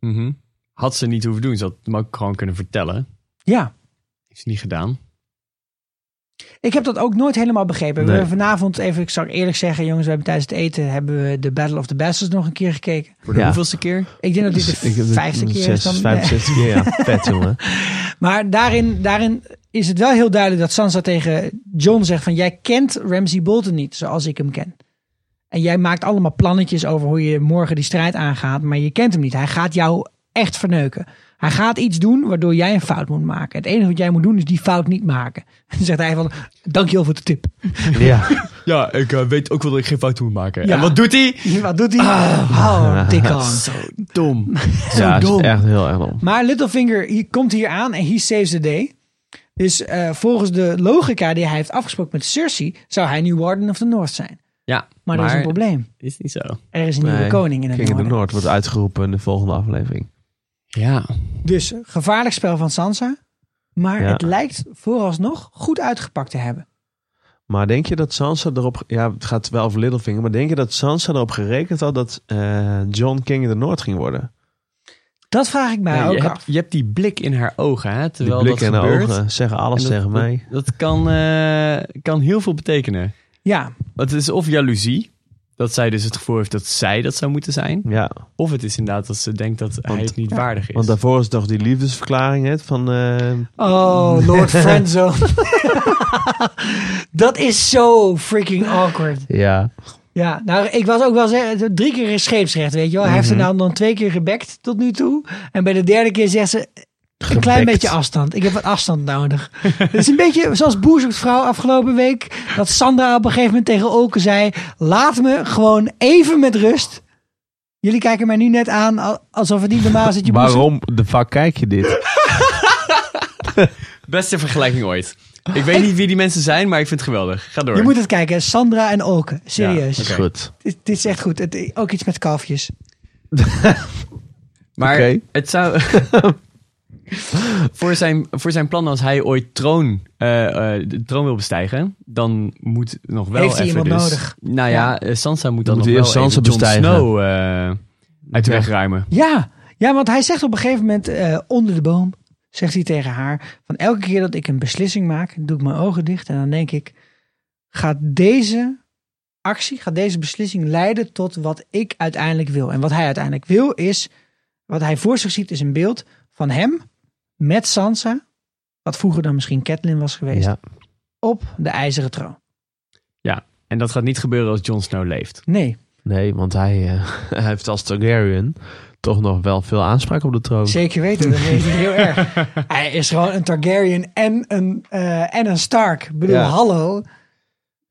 Mhm. had ze niet hoeven doen. Ze had hem ook gewoon kunnen vertellen. ja. Heeft ze niet gedaan. Ik heb dat ook nooit helemaal begrepen. We hebben vanavond, even, ik zal eerlijk zeggen, jongens, we hebben tijdens het eten hebben we de Battle of the Bastards nog een keer gekeken. Voor de Ja. hoeveelste keer? Ik denk dat dit de ik vijfde keer is. Dan, 65 keer, ja. Vet, jongen. Maar daarin, daarin is het wel heel duidelijk dat Sansa tegen John zegt van jij kent Ramsay Bolton niet zoals ik hem ken. En jij maakt allemaal plannetjes over hoe je morgen die strijd aangaat, maar je kent hem niet. Hij gaat jou echt verneuken. Hij gaat iets doen waardoor jij een fout moet maken. Het enige wat jij moet doen is die fout niet maken. En dan zegt hij van, dankjewel voor de tip. Ja. Ja, ik eh, weet ook wel dat ik geen fout moet maken. Ja. En wat doet hij? Wat doet hij? Oh, dik aan. Zo dom. Zo ja, dom. is echt heel erg dom. Maar Littlefinger hier, komt hier aan en he saves the day. Dus eh, volgens de logica die hij heeft afgesproken met Cersei, zou hij nu Warden of the North zijn. Ja, Maar, er is een probleem. Is niet zo. Er is een nieuwe koning in het King of the noorden. North wordt uitgeroepen in de volgende aflevering. Ja. Dus gevaarlijk spel van Sansa. Maar Ja. het lijkt vooralsnog goed uitgepakt te hebben. Maar denk je dat Sansa erop... Ja, het gaat wel over Littlefinger. Maar denk je dat Sansa erop gerekend had dat eh, John King of the North ging worden? Dat vraag ik mij Ja, ook je, af. hebt, je hebt die blik in haar ogen, hè, Die terwijl blik dat in de gebeurt. ogen zeggen alles En dat- tegen dat- mij. Dat kan, eh, kan heel veel betekenen. Ja, Want het is of jaloezie, dat zij dus het gevoel heeft dat zij dat zou moeten zijn. Ja, Of het is inderdaad dat ze denkt dat hij het niet waardig is. want daarvoor is toch die liefdesverklaring hè, van... eh, Oh, Lord Friendzone. dat is zo freaking awkward. ja, Ja, nou, ik was ook wel zeggen, drie keer in scheepsrecht, weet je wel. Hij heeft er nou dan twee keer gebekt tot nu toe. En bij de derde keer zegt ze, een klein beetje afstand. Ik heb wat afstand nodig. Het is een beetje zoals Boer zoekt vrouw afgelopen week. Dat Sandra op een gegeven moment tegen Olke zei, laat me gewoon even met rust. Jullie kijken mij nu net aan al- alsof het niet normaal is dat je Boer waarom de fuck kijk je dit? Beste vergelijking ooit. Ik weet niet wie die mensen zijn, maar ik vind het geweldig. Ga door. Je moet het kijken, Sandra en Olke. Serieus. Ja, goed. dit, dit is echt goed. Het, ook iets met kalfjes. Maar het zou... voor, zijn, voor zijn plan als hij ooit troon, eh, eh, de troon wil bestijgen, dan moet nog wel Heeft hij even iemand dus- nodig? Nou ja, eh, Sansa moet dan, Dan nog moet wel hij even Sansa Jon bestijgen. Snow eh, uit de Ja. weg ruimen. Ja, ja, want hij zegt op een gegeven moment eh, onder de boom, zegt hij tegen haar, van elke keer dat ik een beslissing maak, doe ik mijn ogen dicht en dan denk ik, gaat deze actie, gaat deze beslissing leiden tot wat ik uiteindelijk wil. En wat hij uiteindelijk wil is, wat hij voor zich ziet is een beeld van hem met Sansa, wat vroeger dan misschien Catelyn was geweest, Ja. op de ijzeren troon. Ja, en dat gaat niet gebeuren als Jon Snow leeft. Nee, Nee, want hij, eh, hij heeft als Targaryen toch nog wel veel aanspraak op de troon. zeker weten, dat weet hij heel erg. Hij is gewoon een Targaryen en een, eh, en een Stark. Ik bedoel, Ja. hallo.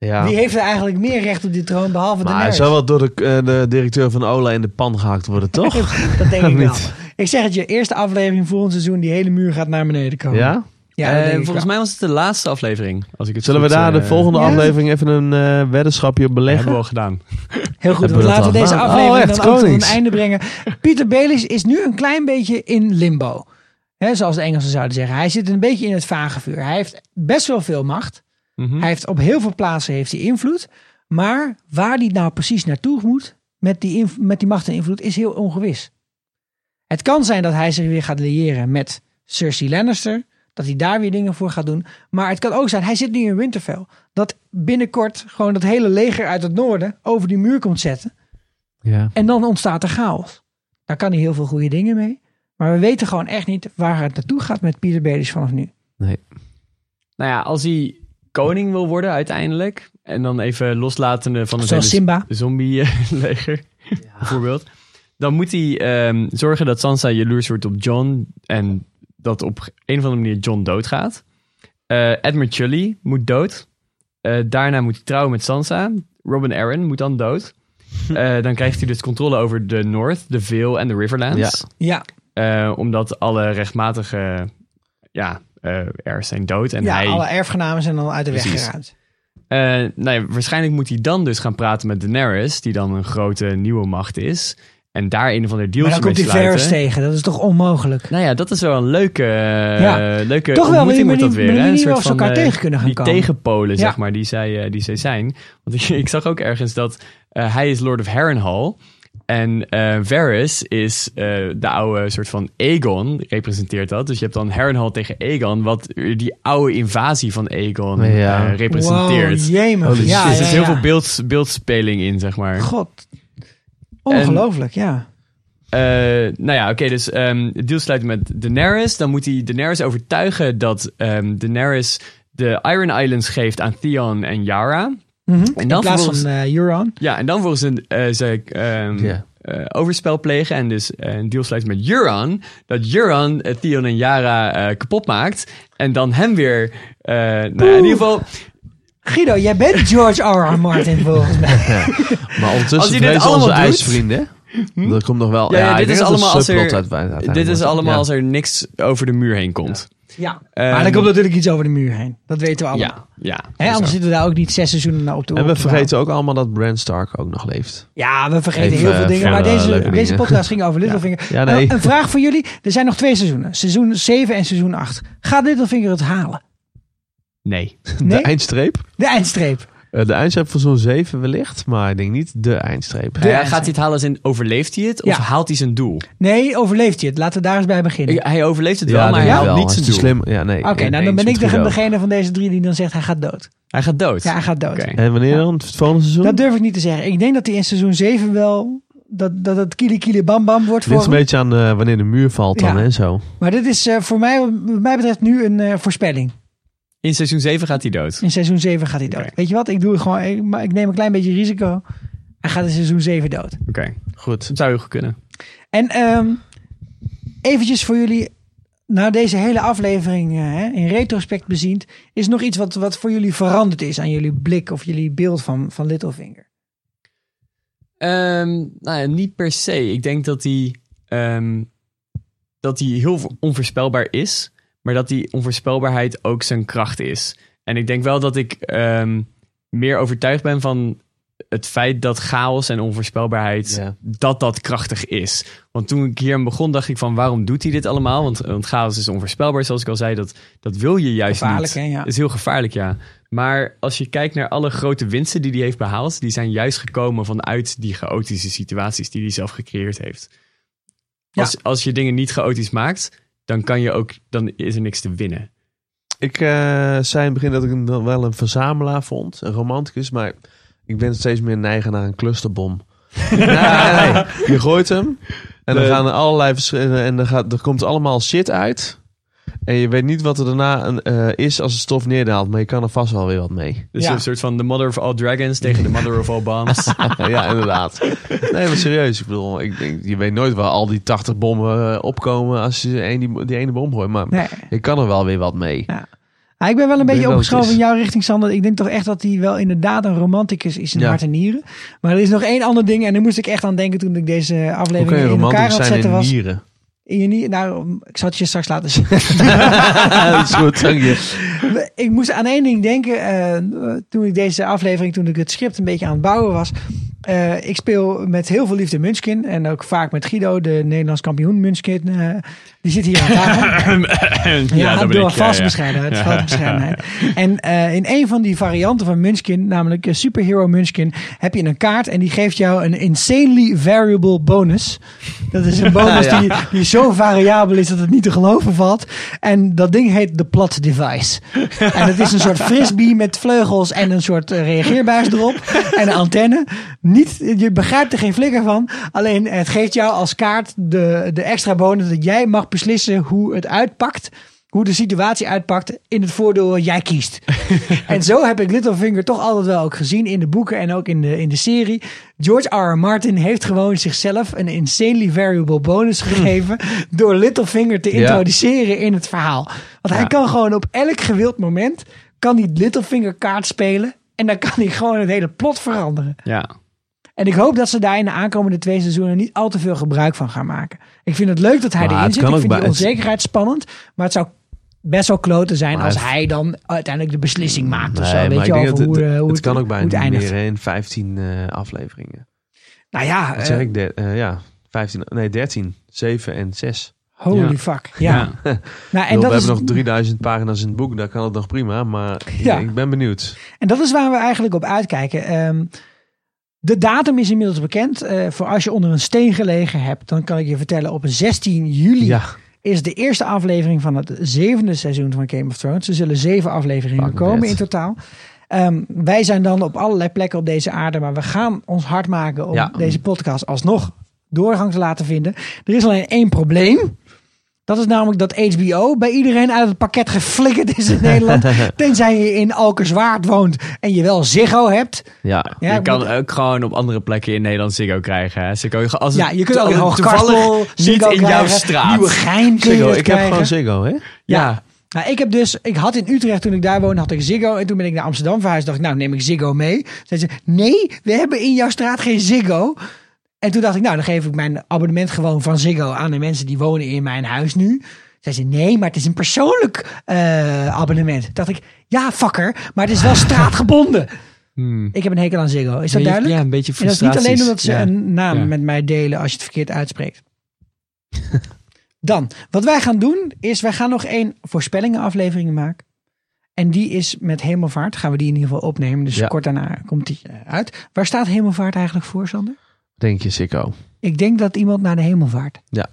Ja. Wie heeft er eigenlijk meer recht op die troon behalve Maar hij de zou wel door de, eh, de directeur van Ola in de pan gehakt worden, toch? Dat denk ik wel. Niet. Ik zeg het je, eerste aflevering volgend seizoen, die hele muur gaat naar beneden komen. Ja? Ja, Eh, volgens mij was het de laatste aflevering. Als ik het Zullen we daar de eh, volgende ja. aflevering even een eh, weddenschapje op beleggen? Hebben we al gedaan. Heel goed, we laten we deze gedaan? aflevering Oh, echt, dan ook tot een einde brengen. Pieter Baelish is nu een klein beetje in limbo. Hè, zoals de Engelsen zouden zeggen. Hij zit een beetje in het vagevuur. Hij heeft best wel veel macht. Mhm. Hij heeft op heel veel plaatsen heeft hij invloed. Maar waar hij nou precies naartoe moet met die, inv- met die macht en invloed is heel ongewis. Het kan zijn dat hij zich weer gaat liëren met Cersei Lannister. Dat hij daar weer dingen voor gaat doen. Maar het kan ook zijn, hij zit nu in Winterfell. Dat binnenkort gewoon dat hele leger uit het noorden over die muur komt zetten. Ja. En dan ontstaat er chaos. Daar kan hij heel veel goede dingen mee. Maar we weten gewoon echt niet waar het naartoe gaat met Peter Baelish vanaf nu. Nee. Nou ja, als hij koning wil worden uiteindelijk. En dan even loslatende van het Zoals hele Simba. zombie-leger, bijvoorbeeld. Dan moet hij ehm, zorgen dat Sansa jaloers wordt op John. En dat op een of andere manier John doodgaat. Eh Edmund Tully moet dood. Eh, daarna moet hij trouwen met Sansa. Robin Arryn moet dan dood. Eh, dan krijgt hij dus controle over de North, de Vale en de Riverlands. Ja, Eh, omdat alle rechtmatige ja, eh heirs zijn dood. En ja hij, alle erfgenamen zijn dan uit de weg Precies. eh, nou ja, waarschijnlijk moet hij dan dus gaan praten met Daenerys, die dan een grote nieuwe macht is. En daar een of ander Maar dealtje dan komt mee hij Varys sluiten. tegen. Dat is toch onmogelijk? Nou ja, dat is wel een leuke, eh, Ja. leuke Toch wel ontmoeting een wordt dat weer. manier Een soort van, elkaar eh, tegen kunnen gaan die komen. tegenpolen, Ja. zeg maar, die zij, die zij zijn. Want ik, ik zag ook ergens dat hij is Lord of Harrenhal. En eh Varys is eh, de oude soort van Aegon, representeert dat. Dus je hebt dan Harrenhal tegen Aegon, wat die oude invasie van Aegon Ja. eh, representeert. Wow, jemig. Ja, dus er ja, is heel ja. veel beeld, beeldspeling in, zeg maar. God. Ongelooflijk, ja. Eh, nou ja, oké, dus ehm, het deal sluit met Daenerys. Dan moet hij Daenerys overtuigen dat ehm, Daenerys de Iron Islands geeft aan Theon en Yara. Mhm. En In dan plaats van eh Euron. Ja, en dan volgens een, eh ze ehm, Ja. eh, overspel plegen en dus een deal sluit met Euron. Dat Euron Theon en Yara eh, kapot maakt. En dan hem weer, eh, nou ja, in ieder geval... Guido, jij bent George R. R. Martin volgens mij. Maar ondertussen vrezen allemaal onze doet- ijsvrienden. Dat komt nog wel. Ja, ja, ik dit is allemaal als er, uit- dit is allemaal Ja. als er niks over de muur heen komt. Ja. Ehm, maar er komt natuurlijk iets over de muur heen. Dat weten we allemaal. Ja, ja. Hè, anders zitten we daar ook niet zes seizoenen naar op te En we vergeten ook allemaal dat Bran Stark ook nog leeft. Ja, we vergeten Even, heel veel eh, dingen. Maar de deze, deze dingen. podcast ging over Littlefinger. Ja, nee. Eh, een vraag voor jullie. Er zijn nog twee seizoenen. Seizoen 7 en seizoen 8. Gaat Littlefinger het halen? Nee. Nee? De eindstreep. De eindstreep. Eh, de eindstreep van zo'n 7 wellicht, maar ik denk niet de eindstreep. Ja, gaat hij het halen als in overleeft hij het of Ja. haalt hij zijn doel? Nee, overleeft hij het? Laten we daar eens bij beginnen. Ik- Hij overleeft het wel, maar hij haalt wel. niet zijn hij doel. slim, ja, nee. Oké, nou dan ben ik de, degene van deze drie die dan zegt hij gaat dood. Hij gaat dood. Ja, hij gaat dood. En wanneer dan? Het volgende seizoen? Dat durf ik niet te zeggen. Ik denk dat hij in seizoen 7 wel... Dat, dat het kili kili bam bam wordt Ligt voor een beetje aan eh, wanneer de muur valt dan Ja. en zo. Maar dit is eh, voor mij, wat mij betreft, nu een eh, voorspelling. In seizoen 7 gaat hij dood. In seizoen 7 gaat hij dood. Weet je wat? Ik doe het gewoon. Ik, maar ik neem een klein beetje risico. Hij gaat in seizoen 7 dood. Oké, Goed. dat zou heel goed kunnen. En ehm eventjes voor jullie, na deze hele aflevering eh, hè, in retrospect beziend, is er nog iets wat, wat voor jullie veranderd is aan jullie blik of jullie beeld van, van Littlefinger? Ehm, nou ja, niet per se. Ik denk dat hij, ehm, dat hij heel onvoorspelbaar is, maar dat die onvoorspelbaarheid ook zijn kracht is. En ik denk wel dat ik ehm, meer overtuigd ben van het feit dat chaos en onvoorspelbaarheid, dat dat krachtig is. Want toen ik hier aan begon, dacht ik van waarom doet hij dit allemaal? Want, want chaos is onvoorspelbaar, zoals ik al zei. Dat, dat wil je juist Gevaarlijk, niet. hè, ja. Is heel gevaarlijk, ja. Maar als je kijkt naar alle grote winsten die hij heeft behaald, die zijn juist gekomen vanuit die chaotische situaties die hij zelf gecreëerd heeft. Als, als je dingen niet chaotisch maakt, dan kan je ook, dan is er niks te winnen. Ik eh, zei in het begin dat ik hem wel- een verzamelaar vond, een romanticus, maar ik ben steeds meer neigen naar een clusterbom. nee, nee, nee. Je gooit hem en dan gaan er allerlei verschillende en dan gaat, er komt allemaal shit uit. En je weet niet wat er daarna een, eh, is als het stof neerdaalt, maar je kan er vast wel weer wat mee. Dus Ja. een soort van the mother of all dragons tegen de mother of all bombs. ja, inderdaad. Nee, maar serieus. Ik bedoel, ik denk, je weet nooit waar al die 80 bommen eh, opkomen als je één, die, die ene bom gooit. Maar Nee. je kan er wel weer wat mee. Ah, ik ben wel een Ik beetje opgeschoven in jouw richting, Sander. Ik denk toch echt dat hij wel inderdaad een romanticus is in Ja. hart en nieren. Maar er is nog één ander ding en daar moest ik echt aan denken toen ik deze aflevering in elkaar zijn zetten in was. nieren? In je nier, nou, ik zal het je straks laten zien. dat is goed, dank je. ik moest aan één ding denken eh, toen ik deze aflevering, toen ik het script een beetje aan het bouwen was. Eh, ik speel met heel veel liefde Munchkin en ook vaak met Guido, de Nederlands kampioen Munchkin. eh, die zit hier aan tafel. Ja, dat door vast ja. bescheidenheid. Ja. vast bescheidenheid. En eh, in een van die varianten van Munchkin, namelijk Superhero Munchkin, heb je een kaart en die geeft jou een insanely variable bonus. Dat is een bonus die, die zo variabel is dat het niet te geloven valt. En dat ding heet de plot device. En het is een soort frisbee met vleugels en een soort reageerbuis erop. En een antenne. Niet, je begrijpt er geen flikker van. Alleen het geeft jou als kaart de, de extra bonus dat jij mag beslissen hoe het uitpakt. Hoe de situatie uitpakt in het voordeel jij kiest. en zo heb ik Littlefinger toch altijd wel ook gezien in de boeken en ook in de, in de serie. George R. R. Martin heeft gewoon zichzelf een insanely variable bonus gegeven. door Littlefinger te introduceren in het verhaal. Want hij kan gewoon op elk gewild moment. kan die Littlefinger kaart spelen. En dan kan hij gewoon het hele plot veranderen. Ja. En ik hoop dat ze daar in de aankomende twee seizoenen niet al te veel gebruik van gaan maken. Ik vind het leuk dat hij Maar erin zit. Ik vind die onzekerheid spannend. Maar het zou best wel kloten zijn Maar als het- hij dan uiteindelijk de beslissing maakt. of zo. Weet maar je ik denk over dat hoe, het, eh, hoe het kan ook hoe het bijna niet meer in 15 eh, afleveringen. Nou ja, Wat eh, zeg ik? De, eh, ja, 15, nee 13, 7 en 6. holy Ja. fuck. Ja. Ja. Nou, En we dat hebben is, nog 3000 pagina's in het boek, daar kan het nog prima. Maar Ja. ik ben benieuwd. en dat is waar we eigenlijk op uitkijken. Ehm, De datum is inmiddels bekend. Eh, voor als je onder een steen gelegen hebt, dan kan ik je vertellen op 16 juli Ja, is de eerste aflevering van het zevende seizoen van Game of Thrones. Er zullen zeven afleveringen Fuck komen in totaal. Ehm, wij zijn dan op allerlei plekken op deze aarde, maar we gaan ons hard maken om Ja. deze podcast alsnog doorgang te laten vinden. Er is alleen één probleem. Dat is namelijk dat HBO bij iedereen uit het pakket geflikkerd is in Nederland. Tenzij je in Alkerswaard woont en je wel Ziggo hebt. ja. Ja, je kan moet- ook gewoon op andere plekken in Nederland Ziggo krijgen. Hè? Ziggo, als ja, het je kunt ook Hoogkarspel toevallig niet in jouw straat. Nieuwe gein kun Ziggo, het ik heb gewoon Ziggo, hè? Ja, Nou, ik heb dus, ik had in Utrecht toen ik daar woonde, had ik Ziggo. En toen ben ik naar Amsterdam verhuisd. Dacht ik, nou neem ik Ziggo mee. Zei ze, nee, we hebben in jouw straat geen Ziggo. En toen dacht ik, nou dan geef ik mijn abonnement gewoon van Ziggo aan de mensen die wonen in mijn huis nu. Zei ze, nee, maar het is een persoonlijk eh, abonnement. Dacht ik, ja fucker, maar het is wel straatgebonden. Hmm. Ik heb een hekel aan Ziggo. Is dat duidelijk? Ja, een beetje En dat is niet alleen omdat ze Ja. een naam Ja. met mij delen als je het verkeerd uitspreekt. Dan, wat wij gaan doen, is wij gaan nog één voorspellingenaflevering maken. En die is met Hemelvaart. Gaan we die in ieder geval opnemen. Dus Ja. kort daarna komt die eh, uit. Waar staat Hemelvaart eigenlijk voor, Sander? Denk je Ziggo? Ik denk dat iemand naar de Hemelvaart. Ja.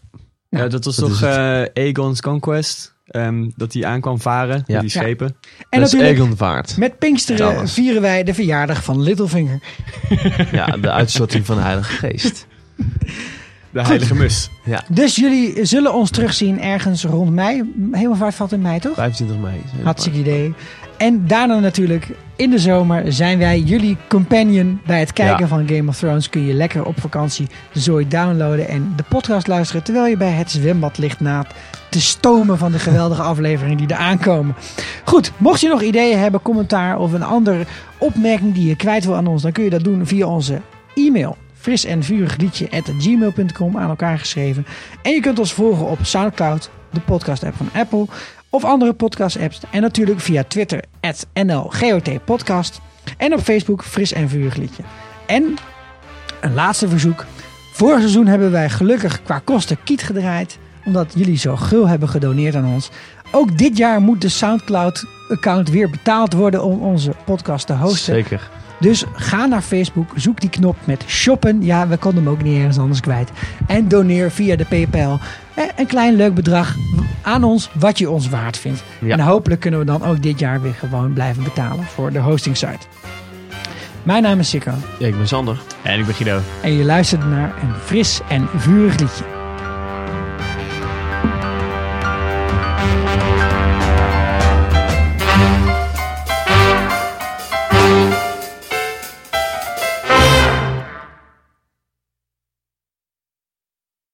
Ja, dat was dat toch het. eh, Aegon's Conquest? Ehm, dat hij aan kwam varen Ja. met die schepen. En dat is natuurlijk, Egonvaart. met Pinksteren vieren wij de verjaardag van Littlefinger. Ja, de uitstorting van de Heilige Geest. De heilige mus. Dus jullie zullen ons terugzien ergens rond mei. Hemelvaart valt in mei, toch? 25 mei. Hartstikke idee. En daarna natuurlijk in de zomer zijn wij jullie companion bij het kijken Ja. van Game of Thrones. Kun je lekker op vakantie zooi downloaden en de podcast luisteren terwijl je bij het zwembad ligt na te stomen van de geweldige afleveringen die er aankomen. Goed, mocht je nog ideeën hebben, commentaar of een andere opmerking die je kwijt wil aan ons, dan kun je dat doen via onze e-mail. Fris en vurig liedje at gmail.com aan elkaar geschreven. En je kunt ons volgen op Soundcloud, de podcast app van Apple of andere podcast apps. En natuurlijk via Twitter at NLGOT podcast. En op Facebook Fris en Vurig Liedje. En een laatste verzoek. Vorig seizoen hebben wij gelukkig qua kosten kiet gedraaid. Omdat jullie zo gul hebben gedoneerd aan ons. Ook dit jaar moet de Soundcloud-account weer betaald worden om onze podcast te hosten. Zeker. Dus ga naar Facebook, zoek die knop met shoppen. Ja, we konden hem ook niet ergens anders kwijt. En doneer via de PayPal een klein leuk bedrag aan ons wat je ons waard vindt. Ja. En hopelijk kunnen we dan ook dit jaar weer gewoon blijven betalen voor de hosting site. Mijn naam is Sikko Ja, ik ben Sander. En ik ben Guido. en je luistert naar een fris en vurig liedje.